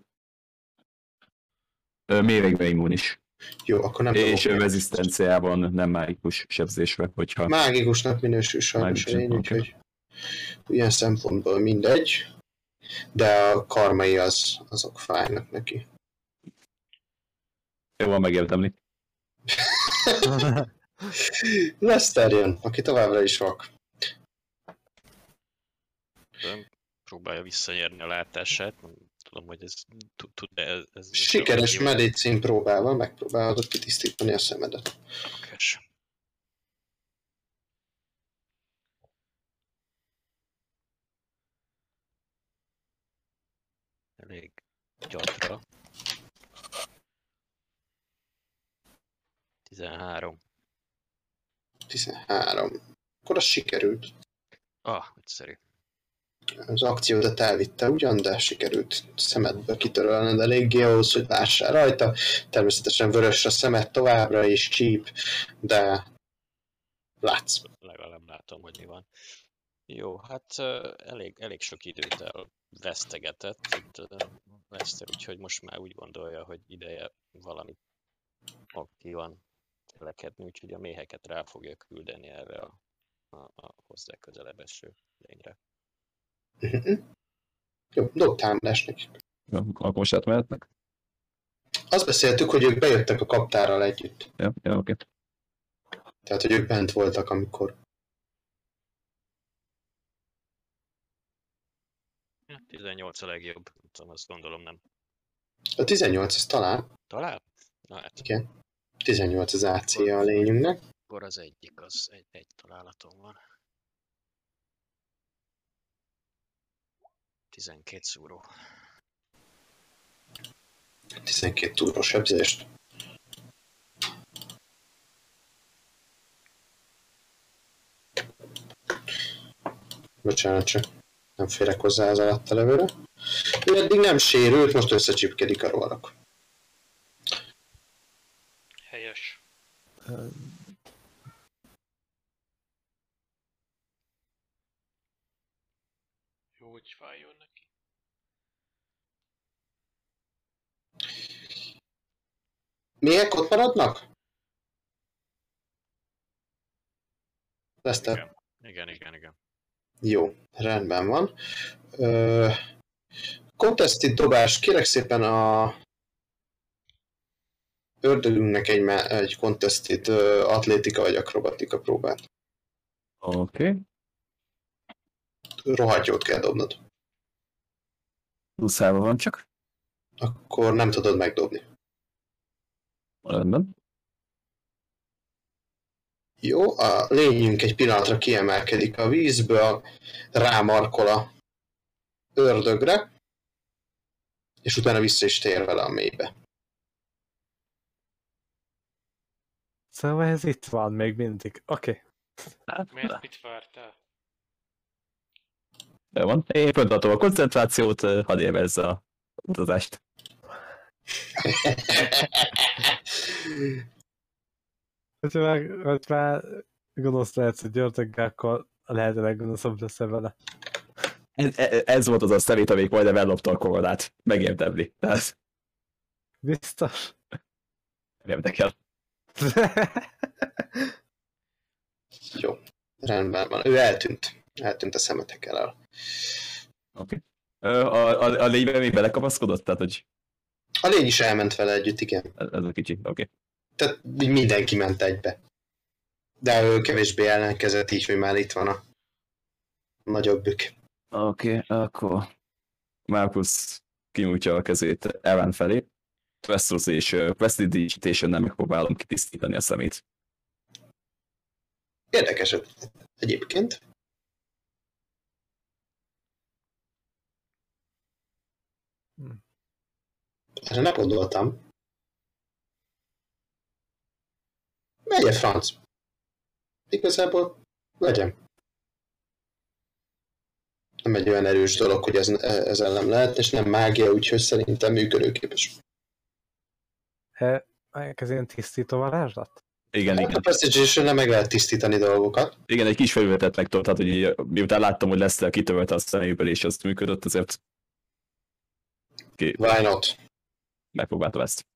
ö, méregre immunis. Jó, akkor nem És rezisztenciában nem mágikus sebzésre, hogyha... Mágikusnak minősül sajnos Mágikus, én, oké. úgyhogy ilyen szempontból mindegy, de a karmai az, azok fájnak neki. Jó, van megérdemli. Leszter jön, aki továbbra is vak. Próbálja visszanyerni a látását. Tudom, hogy ez tud- ez, ez Sikeres medicin próbálva megpróbálod kitisztítani a szemedet. Okés. Elég gyatra. 13. 13. Akkor az sikerült. Ah, egyszerű. Az akciódat elvitte ugyan, de sikerült szemedből kitörölned eléggé ahhoz, hogy lássál rajta. Természetesen vörös a szemed továbbra is, csíp, de látsz. Legalább látom, hogy mi van. Jó, hát elég, elég sok időt elvesztegetett itt Lester, úgyhogy most már úgy gondolja, hogy ideje valami aktívan cselekedni, úgyhogy a méheket rá fogja küldeni erre a, a, a hozzá közelebb eső lényre. Mhm. Jó, dob támadást neki. Ja, Akkor most átmehetnek? Azt beszéltük, hogy ők bejöttek a kaptárral együtt. Ja, ja oké. Tehát, hogy ők bent voltak, amikor... Ja, 18 a legjobb, nem tudom, azt gondolom nem. A 18 az talán, Talán? Na hát, igen. 18 az ac a lényünknek. akkor az egyik, az egy, egy találatom van. 12 szúró. 12 túros sebzést. Bocsánat, csak nem férek hozzá az alatta levőre. Ő eddig nem sérült, most összecsipkedik a rollak. Helyes hogy fájjon neki. Miek ott maradnak? Leszter. Igen, igen, igen. igen. Jó, rendben van. Ö, contested dobás, kérek szépen a ördögünknek egy, me- egy contested ö, atlétika vagy akrobatika próbát. Oké. Rohadt jót kell dobnod. Pluszában van csak. Akkor nem tudod megdobni. Rendben. Jó, a lényünk egy pillanatra kiemelkedik a vízből, rámarkol a ördögre, és utána vissza is tér vele a mélybe. Szóval ez itt van még mindig. Oké. Okay. Hát, Miért mit vártál? Jó van. Én föntartom a koncentrációt, ö, hadd élvezze a utazást. Hogyha már, hogy már gonosz lehetsz, hogy akkor a lehető leggonoszabb lesz vele. Ez, ez- ez volt az a szemét, amelyik majdnem ellopta a koronát. Megérdemli. Tehát Biztos. nem érdekel. Jó, rendben van. Ő eltűnt. Eltűnt a szemetekkel el. Oké. Okay. A, a, a lényben még belekapaszkodott? Tehát, hogy A lény is elment vele együtt, igen. ez, a kicsi. Oké. Okay. Tehát mindenki ment egybe. De ő kevésbé ellenkezett így, hogy már itt van a nagyobbük. Oké, okay, akkor Marcus kinyújtja a kezét Evan felé. Questos és Prestidigitation nem megpróbálom kitisztítani a szemét. Érdekes egyébként. Erre nem gondoltam. Megye franc. Igazából legyen. Nem egy olyan erős dolog, hogy ez, ez ellen lehet, és nem mágia, úgyhogy szerintem működőképes. E, ez ilyen tisztító varázslat? Igen, Hát a igen. prestidigitation meg lehet tisztítani dolgokat. Igen, egy kis felületet megtudott, tehát hogy így, miután láttam, hogy lesz kitörölte a szeméből, és az működött, azért ki, Why not? Megpróbáltam ezt.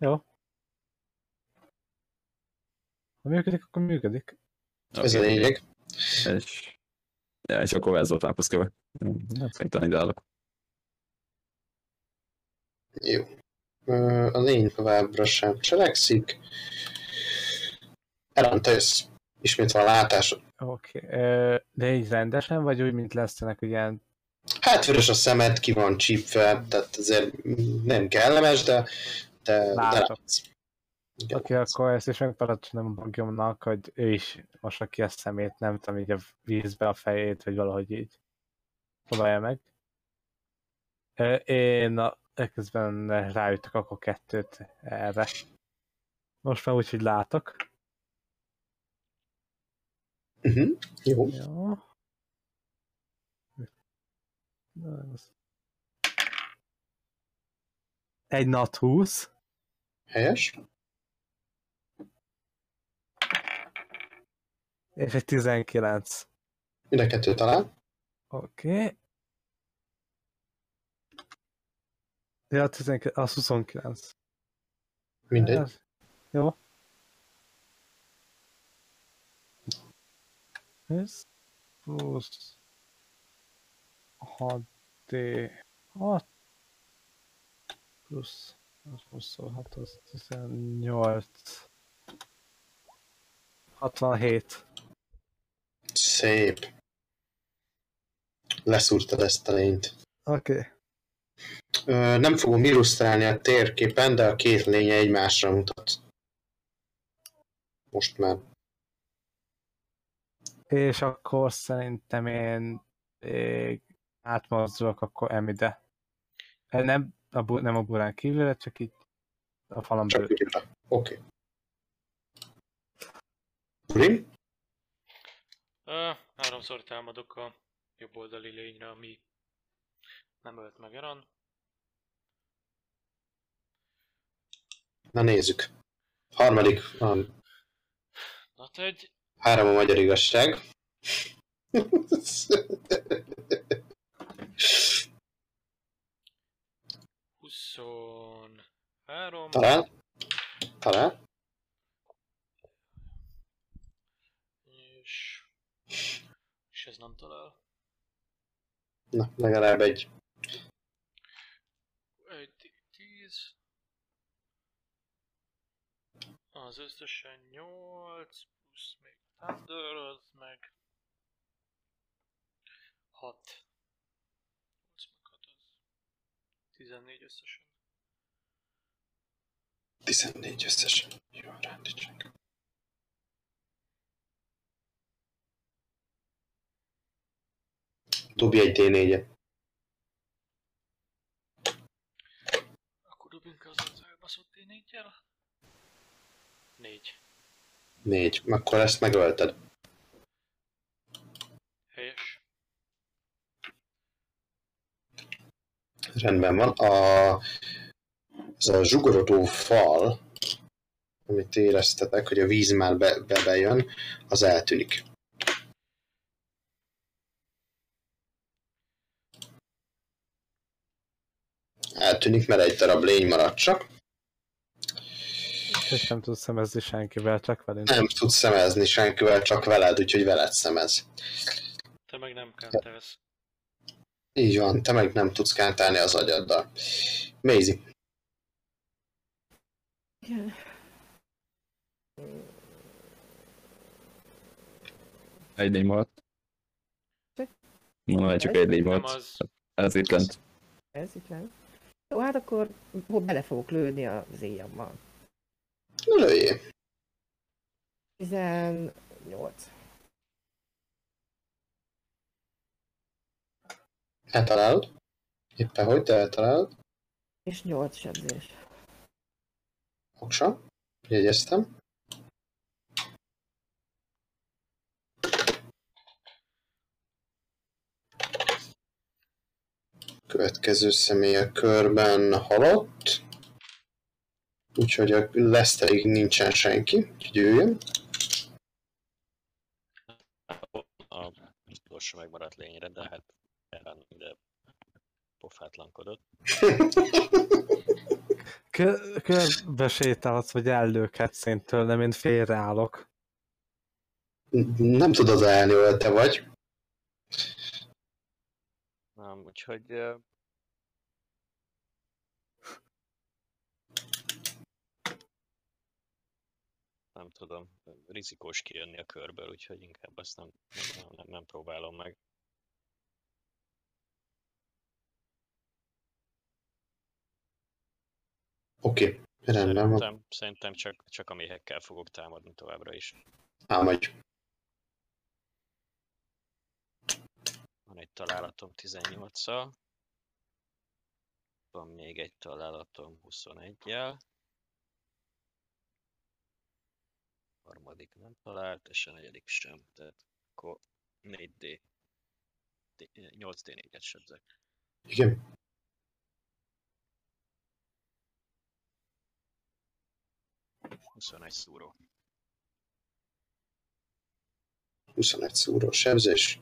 Jó. Ha működik, akkor működik. Ez a lényeg. És, ja, és akkor ez volt Marcus köve. Hát, Szerintem ide állok. Jó. A lény továbbra sem cselekszik. Elanta jössz. Ismét van látásod. Oké. Okay. De így rendesen, vagy úgy, mint lesztenek, ilyen... Hát vörös a szemed, ki van csípve, tehát azért nem kellemes, de, de, de Látok. látsz. Oké, okay, akkor ezt is megparancsolom a bagyomnak, hogy ő is mossa ki a szemét, nem tudom, így a vízbe a fejét, vagy valahogy így. Próbálja meg. Én a ekközben rájöttek akkor kettőt erre. Most már úgy, hogy látok. Uh-huh. Jó. Jó. Egy nat 20. Helyes. És egy 19. Mind a kettő talán. Oké. Okay. Ja, 19, az 29. Mindegy. Jó. Ez plusz 6D 6 plusz az 26 az 18 67 Szép. Leszúrtad ezt a lényt. Oké. Okay. Ö, nem fogom illusztrálni a térképen, de a két lénye egymásra mutat. Most már. És akkor szerintem én még átmozdulok akkor Emide. Eh, Nem a, bu- nem a burán kívülre, csak így a falon belül. Oké. Okay. Urim? Ö, háromszor támadok a jobb oldali lényre, ami nem ölt meg Eran. Na nézzük. Harmadik, a Nat egy, három a magyar igazság. huszonhárom, Talán? Talán? és, és ez nem talál. Na, legalább egy. Egy tíz. Az összesen 8, Thunder, az meg 6. 8 meg 6 az 14 összesen. 14 összesen. Jó, rendítsek. Dobj egy D4-et. Akkor dobjunk az az elbaszott D4-jel. 4. 4. Akkor ezt megölted. Helyes. Rendben van. A, ez a zsugorodó fal, amit éreztetek, hogy a víz már be, be bejön, az eltűnik. Eltűnik, mert egy darab lény maradt csak. És nem tudsz szemezni senkivel, csak velünk. Nem tudsz szemezni senkivel, csak veled, úgyhogy veled szemez. Te meg nem kentelsz. Így van, te meg nem tudsz kántálni az agyaddal. Maisie, Igen. Egy lény maradt. Csak- Mondom, hogy csak egy Nem maradt. az. Ez itt lent. Ez itt lent. Jó, hát akkor hol bele fogok lőni az éjjammal. Lőjél. 18. Eltalálod. Éppen hogy, de eltalálod. És 8 sebzés. Oksa. Jegyeztem. Következő személy a körben halott. Úgyhogy a Leszterig nincsen senki, úgyhogy jöjjön. A utolsó megmaradt lényre, de hát Eren ide pofátlankodott. Kö- Körbe sétálhatsz, vagy ellőkedsz én tőlem, én félreállok. Nem tudod elni, hogy te vagy. Nem, úgyhogy ö, nem tudom, rizikós kijönni a körből, úgyhogy inkább azt nem, nem, nem, nem próbálom meg. Oké, okay. rendben van. Szerintem, csak, csak a méhekkel fogok támadni továbbra is. Támadj. Van egy találatom 18-szal. Van még egy találatom 21-jel. Harmadik nem talált, és a negyedik sem. Tehát akkor 4D. 8D4-et sebzek. Igen. Huszonegy szúró. 21 szúró sebzés.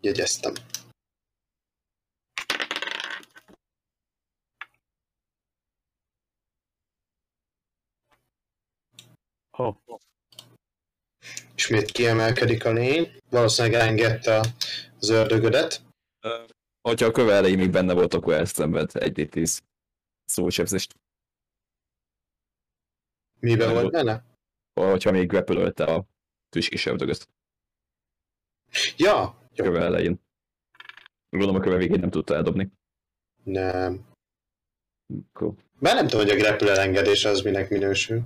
Jegyeztem. Oh, Ismét kiemelkedik a lény. Valószínűleg elengedte az ördögödet. Hogyha a köve elején még benne volt, akkor elszenved egy D10 szósebzést. Miben volt benne? Hogyha még repülölte a tüskis ördögöt Ja! a Jó. köve elején. Gondolom a köve végén nem tudta eldobni. Nem. Akkor Bár nem tudom, hogy a grapple elengedés az minek minősül.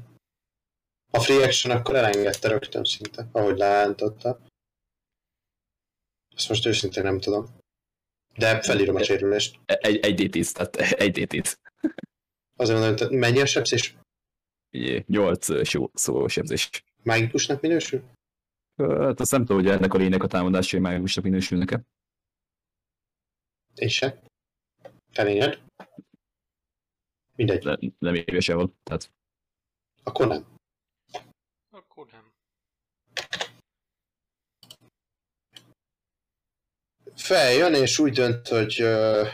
A free action akkor elengedte rögtön szinte, ahogy leántotta. Ezt most őszintén nem tudom. De felírom a sérülést. egy, egy D10, tehát egy D10. Azért mondom, hogy mennyi a sebzés? Ugye, 8 szó, szósebzés. Mágikusnak minősül? Hát azt nem tudom, hogy ennek a lénynek a támadásai mágusnak minősülnek-e. Én se. Felényed? Mindegy. De nem írja sehol. Tehát Akkor nem. Akkor nem. Feljön, és úgy dönt, hogy ö,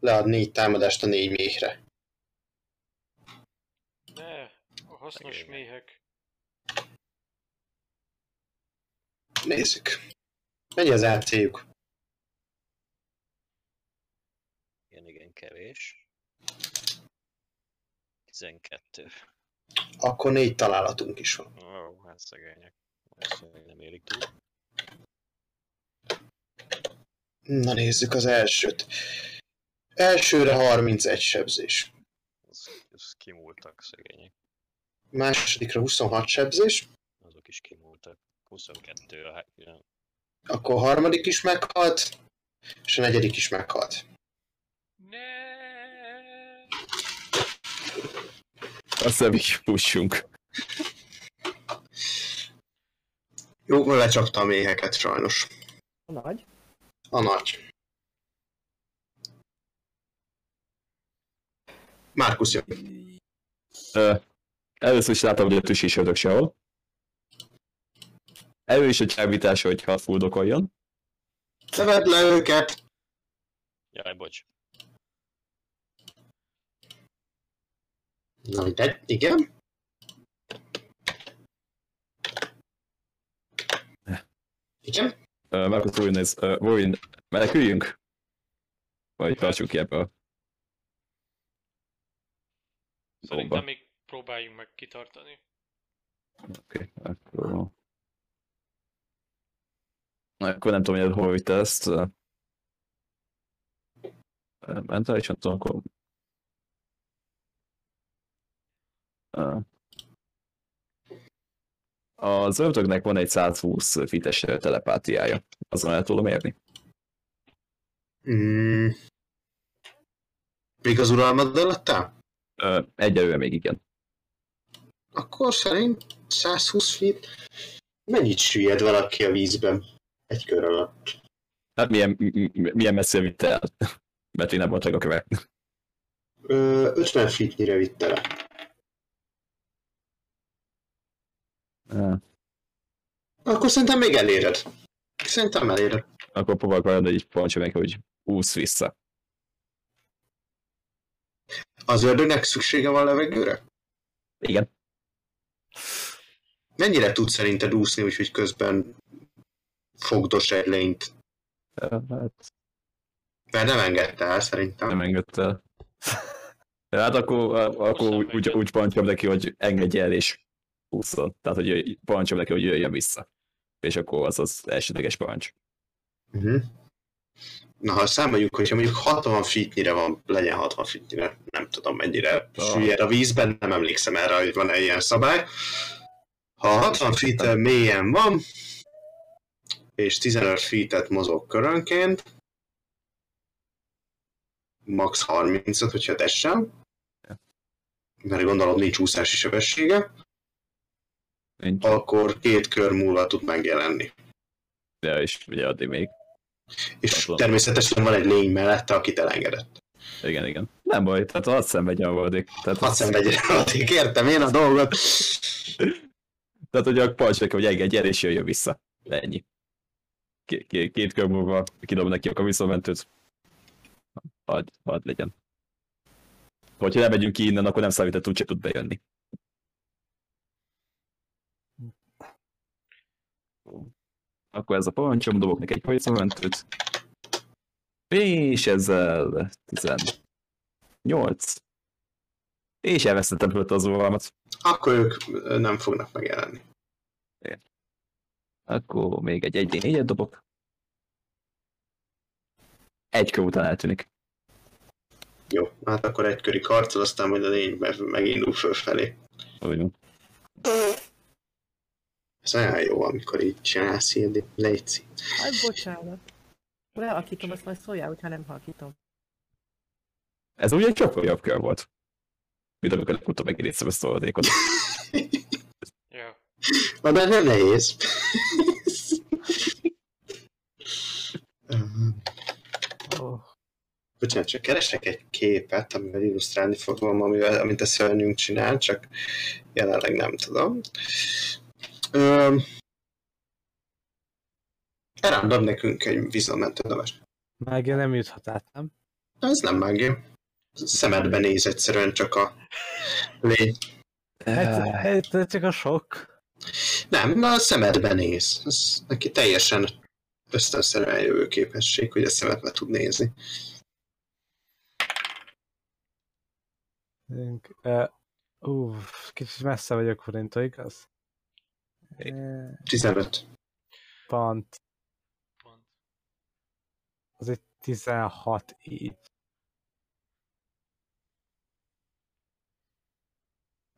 lead négy támadást a négy méhre. De a hasznos Szegény. méhek. Nézzük. Mennyi az AC-juk? Igen, igen, kevés. 12. Akkor négy találatunk is van. Ó, oh, hát szegények. Ezt még nem érik túl. Na nézzük az elsőt. Elsőre 31 sebzés. Ez, kimúltak szegények. Másodikra 26 sebzés. Azok is kimúltak. 22 a hát, ja. Akkor a harmadik is meghalt. És a negyedik is meghalt. Ne. azt hiszem, így pussunk. Jó, lecsapta a méheket sajnos. Nagy. A nagy. Márkusz jön. Ö, először is látom, hogy a tüs is ördög sehol. Elő is a csábítás, hogyha fuldokoljon. Szeved le őket! Jaj, bocs. Na mindegy, igen. Igen? Uh, Marcus Warren, ez, uh, Warren, meneküljünk? Vagy tartsuk ki ebből? Szerintem Szóba. még próbáljunk meg kitartani. Oké, okay, akkor... Na, akkor nem tudom, hogy hol vitte ezt. uh, Mentálisan tudom, akkor... Az ördögnek van egy 120 fites telepátiája. Azon el tudom érni. Mm. Még az uralmad alatt áll? Uh, Egyelőre még igen. Akkor szerint 120 feet. Mennyit süllyed valaki a vízben? Egy kör alatt. Hát milyen, milyen messzire vitte el? Mert én nem voltak a kövek. Ö, 50 feetnyire vitte le. Uh, Akkor szerintem még eléred. Szerintem eléred. Akkor próbálok valamit egy pancsa meg, hogy úsz vissza. Az ördögnek szüksége van levegőre? Igen. Mennyire tud szerinted úszni, úgyhogy közben fogdos egy lényt? Hát Mert nem engedte el szerintem. nem engedte el. Hát akkor, akkor úgy, úgy, úgy pancsom neki, hogy engedje el és ússzon. Tehát, hogy pancsom neki, hogy jöjjön vissza. És akkor az az elsődleges parancs. Uh-huh. Na, ha számoljuk, hogyha mondjuk 60 feetnyire van, legyen 60 feetnyire, nem tudom mennyire Ah. süllyed a vízben, nem emlékszem erre, hogy van-e ilyen szabály. Ha 60 feet mélyen van, és 15 feet mozog körönként, max 35, hogyha tessem, mert gondolom nincs úszási sebessége, Nincs. akkor két kör múlva tud megjelenni. De és ugye addig még. És Tudom. természetesen van egy lény mellette, akit elengedett. Igen, igen. Nem baj, tehát hadd szenvedjen a addig. Tehát, Hadd szenvedjen, addig értem én a dolgot. tehát hogy a palcsek, hogy engedj el, és jöjjön vissza. Ennyi. Két, kör múlva kidob neki a visszamentőt. Hadd, hadd legyen. Hogyha nem megyünk ki innen, akkor nem számít, hogy úgyse tud bejönni. Akkor ez a parancsom, dobok neki egy visszamentőt. És ezzel 18. És elvesztettem fölött az óvalmat. Akkor ők nem fognak megjelenni. Akkor még egy 1 4 dobok. Egy kör után eltűnik. Jó, hát akkor egy köri karcol, aztán majd a lény meg- megindul fölfelé. Úgy. Ez olyan jó, amikor így csinálsz ilyen léci. Hát bocsánat. Lealakítom, azt majd szóljál, hogyha nem halkítom. Ez ugye egy sokkal jobb kör volt. Mint amikor legutóbb ezt a oldékot. Ja. Na, de nem nehéz. Oh. Bocsánat, csak keresek egy képet, amivel illusztrálni fogom, amivel, amit a szörnyünk csinál, csak jelenleg nem tudom. Ö, dob nekünk egy vízzelmentő neves. Mágia nem juthat át, nem? Ez nem mágia. Szemedbe néz egyszerűen csak a lény. Hát, hát ez csak a sok. Nem, a szemedbe néz. Ez neki teljesen ösztönszerűen jövő képesség, hogy a szemedbe tud nézni. Uh, uh, kicsit messze vagyok Forintól, igaz? Eh, 15. Pont. Pont. Az egy 16 így.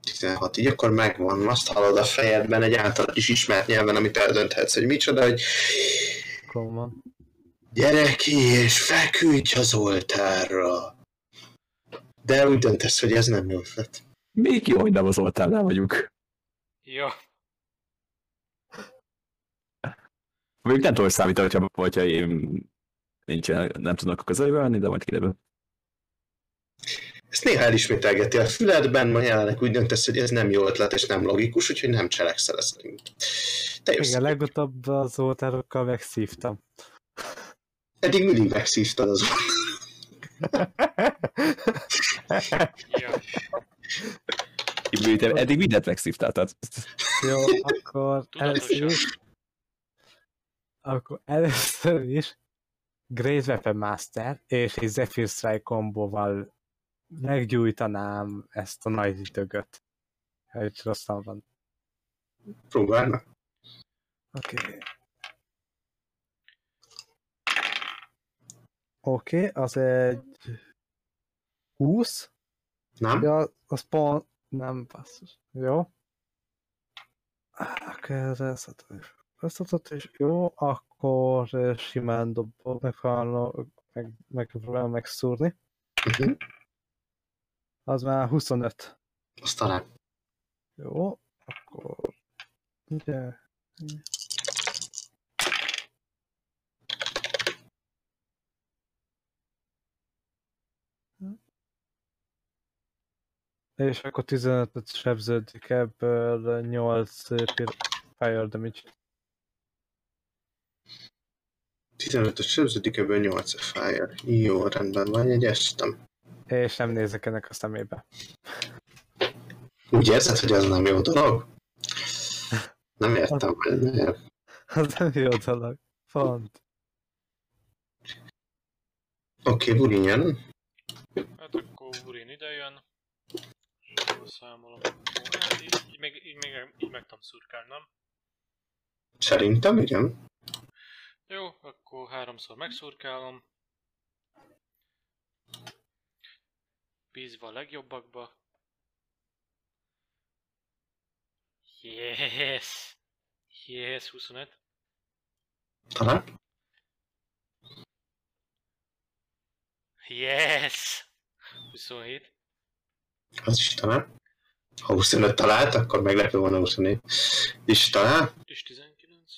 16, így akkor megvan, azt hallod a fejedben egy általad is ismert nyelven, amit eldönthetsz, hogy micsoda, hogy Akkor van. gyere ki és feküdj az oltárra. De úgy döntesz, hogy ez nem jó ötlet. Még jó, hogy nem az oltárnál vagyunk. Ja. Még nem tudom, hogy számít, hogyha, hogyha én nincsen, nem tudnak a közelébe menni, de majd kiderül. Ezt néha elismételgeti a füledben, ma jelenleg úgy döntesz, hogy ez nem jó ötlet és nem logikus, úgyhogy nem cselekszel ezt szerint. Te jössz. Igen, legutóbb az oltárokkal megszívtam. Eddig mindig megszívtad az eddig mindent megszívtál, tehát Jó, akkor először akkor először is Great Weapon Master és egy Zephyr Strike kombóval meggyújtanám ezt a nagy ütögöt. Hogy rosszan van. próbálnak. Oké. Okay. Oké, okay, az egy 20. Nem? Ja, az pont... Nem, basszus. Jó. Akkor ez összetott is. Jó, akkor simán dobok, megpróbálom meg, megpróbálom megszúrni. Uh-huh. Az már 25. Azt talán. Jó, akkor... Ugye... És akkor 15-öt sebződik ebből 8 pir- fire damage. 15-ös sebződik, ebből 8 a fire. Jó, rendben van, jegyeztem. És nem nézek ennek a szemébe. Úgy érzed, hogy ez nem jó dolog? Nem értem, hogy miért. Az nem jó dolog. Pont. Oké, okay, Burin jön. Hát akkor Urin ide jön. És akkor számolom. Így, így, meg, így, meg, így meg tudom szurkálni, nem? Szerintem, igen. Jó, akkor háromszor megszurkálom. Bízva a legjobbakba. Yes! Yes, 25. Talán? Yes! 27. Az is talán. Ha 25 talált, akkor meglepő volna 24. És talán? És 19.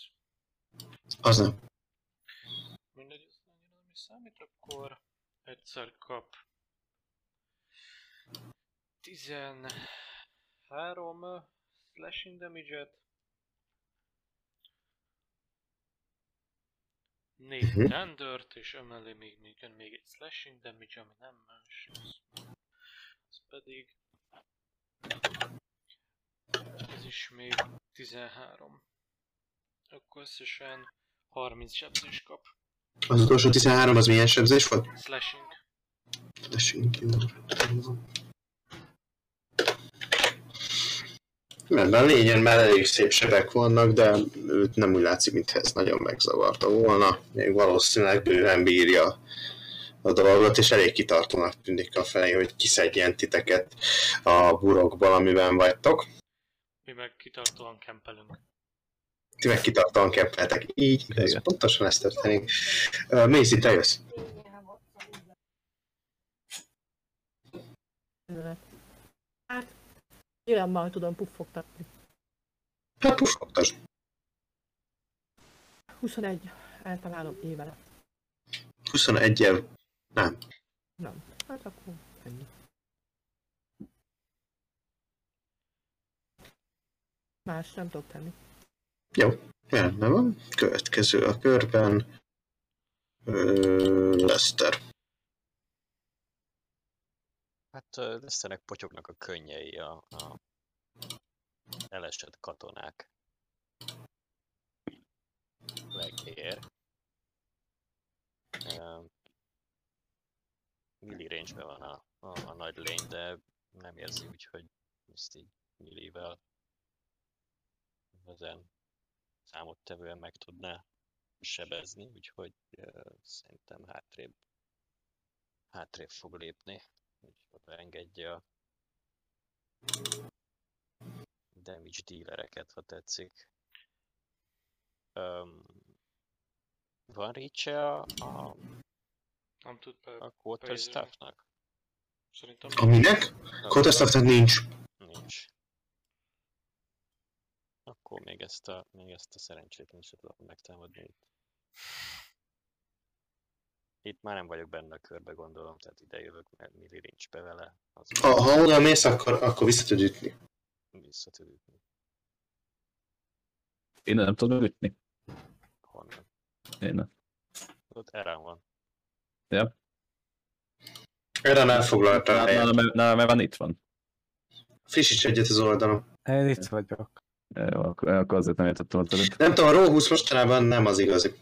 Az nem. Mindegy, ez annyira nem is számít, akkor egyszer kap 13 slashing damage-et. 4 Mhm. tendert, és emellé még, még még egy slashing damage, ami nem más. Az pedig... Ez is még 13. Akkor összesen 30 sebzés kap. Az utolsó 13 az milyen sebzés volt? Slashing. Tessünk ki. Rendben, lényen már elég szép sebek vannak, de őt nem úgy látszik, mintha ez nagyon megzavarta volna. Még valószínűleg bőven bírja a dolgot, és elég kitartónak tűnik a felé, hogy kiszedjen titeket a burokból, amiben vagytok. Mi meg kitartóan kempelünk. Ti meg kitartóan kempeltek. Így, igaz, Igen. pontosan ez történik. Uh, Maisie, te jössz. Hát, nyilván tudom puffogtatni. Hát puffogtasd. 21, eltalálom éve. 21 -el. Nem. Nem. Hát akkor ennyi. Más nem tudok tenni. Jó, rendben van. Következő a körben. Ö, Lester. Hát ö, Leszternek potyognak a könnyei a, a elesett katonák legér. Milli range van a, a, a nagy lény, de nem érzi úgy, hogy ezt így millivel ezen számottevően meg tudná sebezni, úgyhogy ö, szerintem hátrébb hátrébb fog lépni, hogy oda engedje a damage dealereket, ha tetszik. Um, van reach a, a, Nem tud be... a quarterstaffnak? Szerintem... Aminek? Quarterstaffnak nincs. Nincs. Akkor még ezt a, még ezt a szerencsétlen is tudom megtámadni itt. Itt már nem vagyok benne a körbe, gondolom, tehát ide jövök, mert milli nincs be vele. Az Ha, ha oda mész, akkor, akkor vissza tud ütni. vissza tud ütni. Én nem tudom ütni. Honnan? Én nem. Ott erre van. Erre elfoglalta a helyet. Nálam, nálam van itt van. Frissíts egyet az oldalon. Én itt vagyok. Akkor, azért nem értettem az előtt. Nem tudom, a Raw 20 mostanában nem az igazi.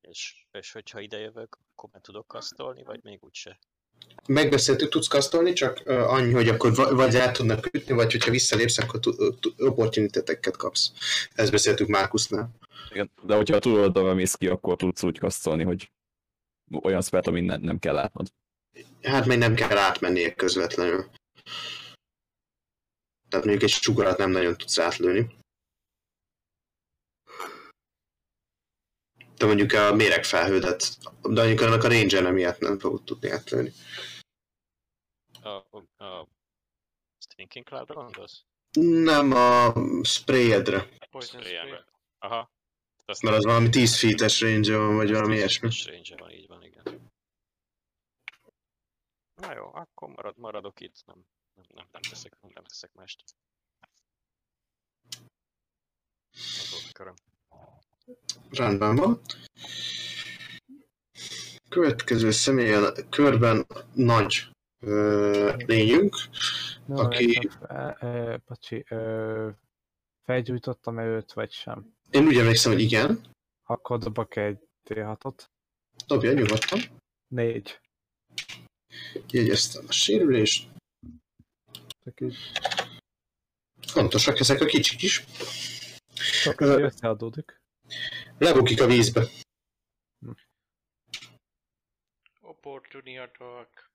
És, és hogyha ide jövök, akkor meg tudok kasztolni, vagy még úgyse? Megbeszéltük, tudsz kasztolni, csak annyi, hogy akkor va- vagy el tudnak ütni, vagy hogyha visszalépsz, akkor tu- tu- opportuniteteket kapsz. Ezt beszéltük Márkusznál. Igen, de hogyha a túloldalra mész ki, akkor tudsz úgy kasztolni, hogy olyan spelt, amit nem, nem kell látnod. Hát még nem kell átmennie közvetlenül. Tehát mondjuk egy sugarat nem nagyon tudsz átlőni. De mondjuk a méregfelhődet, de mondjuk annak a ranger miatt nem fogod tudni átlőni. A, a, a Stinking Cloud-ra gondolsz? Nem a sprayedre, Poison Spray-emre. spray. Aha. Azt mert az valami 10 feet-es range van, vagy valami ilyesmi. range van, így van. Na jó, akkor marad, maradok itt, nem, nem, nem, nem teszek, nem, nem teszek mást. Az volt a köröm. Rendben van. Következő személy a körben nagy ö, lényünk, No, Aki- ö, felgyújtottam őt, vagy sem? Én úgy emlékszem, hogy igen. Akkor dobok egy D6-ot. Dobja nyugodtan. Négy. Jegyeztem a sérülést. Csak Fontosak ezek a kicsik is. Ö- összeadódik. Lebukik a vízbe. Opportunity attack.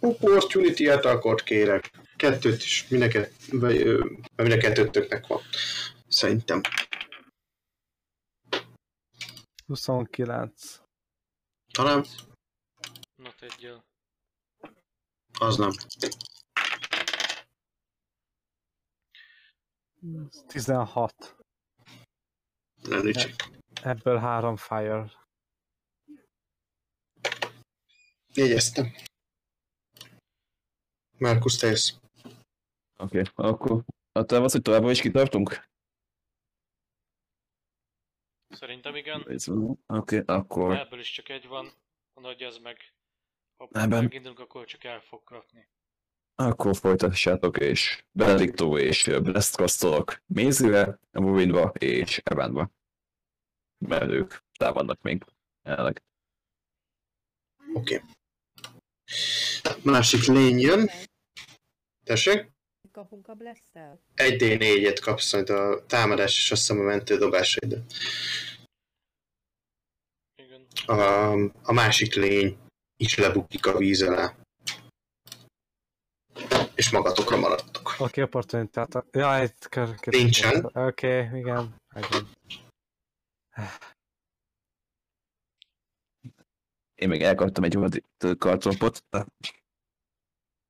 Opportunity attackot kérek. Kettőt is, mindenket, vagy, ö, mind a kettőtöknek van. Szerintem. 29. Talán Not egyel. Az nem. 16. Nem nincs. Ebből 3 fire. Jegyeztem. Márkusz, te jössz. Oké, okay, akkor a terv az, hogy továbbra is kitartunk? Szerintem igen. Oké, okay, akkor Ebből is csak egy van. A nagy az meg. Ha Ebben- megindulunk, akkor csak el fog kapni. Akkor folytassátok, és Benedicto és Blast kasztolok Mézire, Wurinba és Evanba. Mert ők támadnak még jelenleg. Oké. Okay. Másik lény jön. Tessék? Kapunk a blesszel? Egy D4-et kapsz majd a támadás és azt hiszem a mentő dobásaidra. Igen. A, a másik lény is lebukik a víz alá. És magatokra maradtok. Oké, okay, opportunity attack. Ja, itt kör- Nincsen. Oké, okay, igen. Én még elkaptam egy olyan kartropot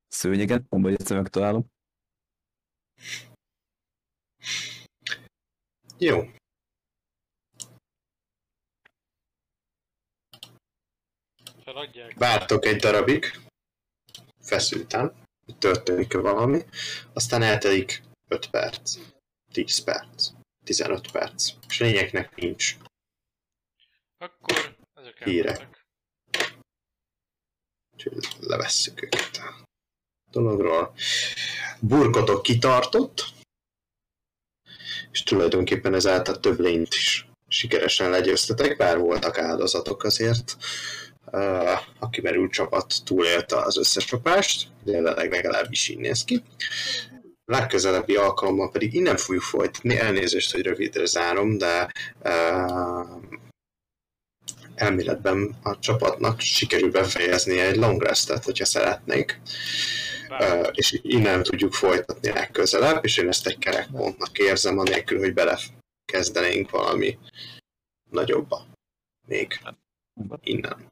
szőnyegen, abban egyszer megtalálom. Jó. Feladják. Vártok egy darabig. Feszülten. hogy Történik valami. Aztán eltelik 5 perc. 10 perc. 15 perc. És lényeknek nincs. Akkor ezek Hírek. Úgyhogy levesszük őket a dologról. Burkotok kitartott, és tulajdonképpen ezáltal több lényt is sikeresen legyőztetek, bár voltak áldozatok azért. Uh, a kimerült csapat túlélte az összes csapást, jelenleg legalábbis így néz ki. Legközelebbi alkalommal pedig innen fogjuk folytatni, elnézést, hogy rövidre zárom, de uh, elméletben a csapatnak sikerül befejezni egy long restet, hogyha szeretnénk, Ö, és innen tudjuk folytatni legközelebb, és én ezt egy kerekpontnak érzem, anélkül, hogy belekezdenénk valami nagyobba. Még innen.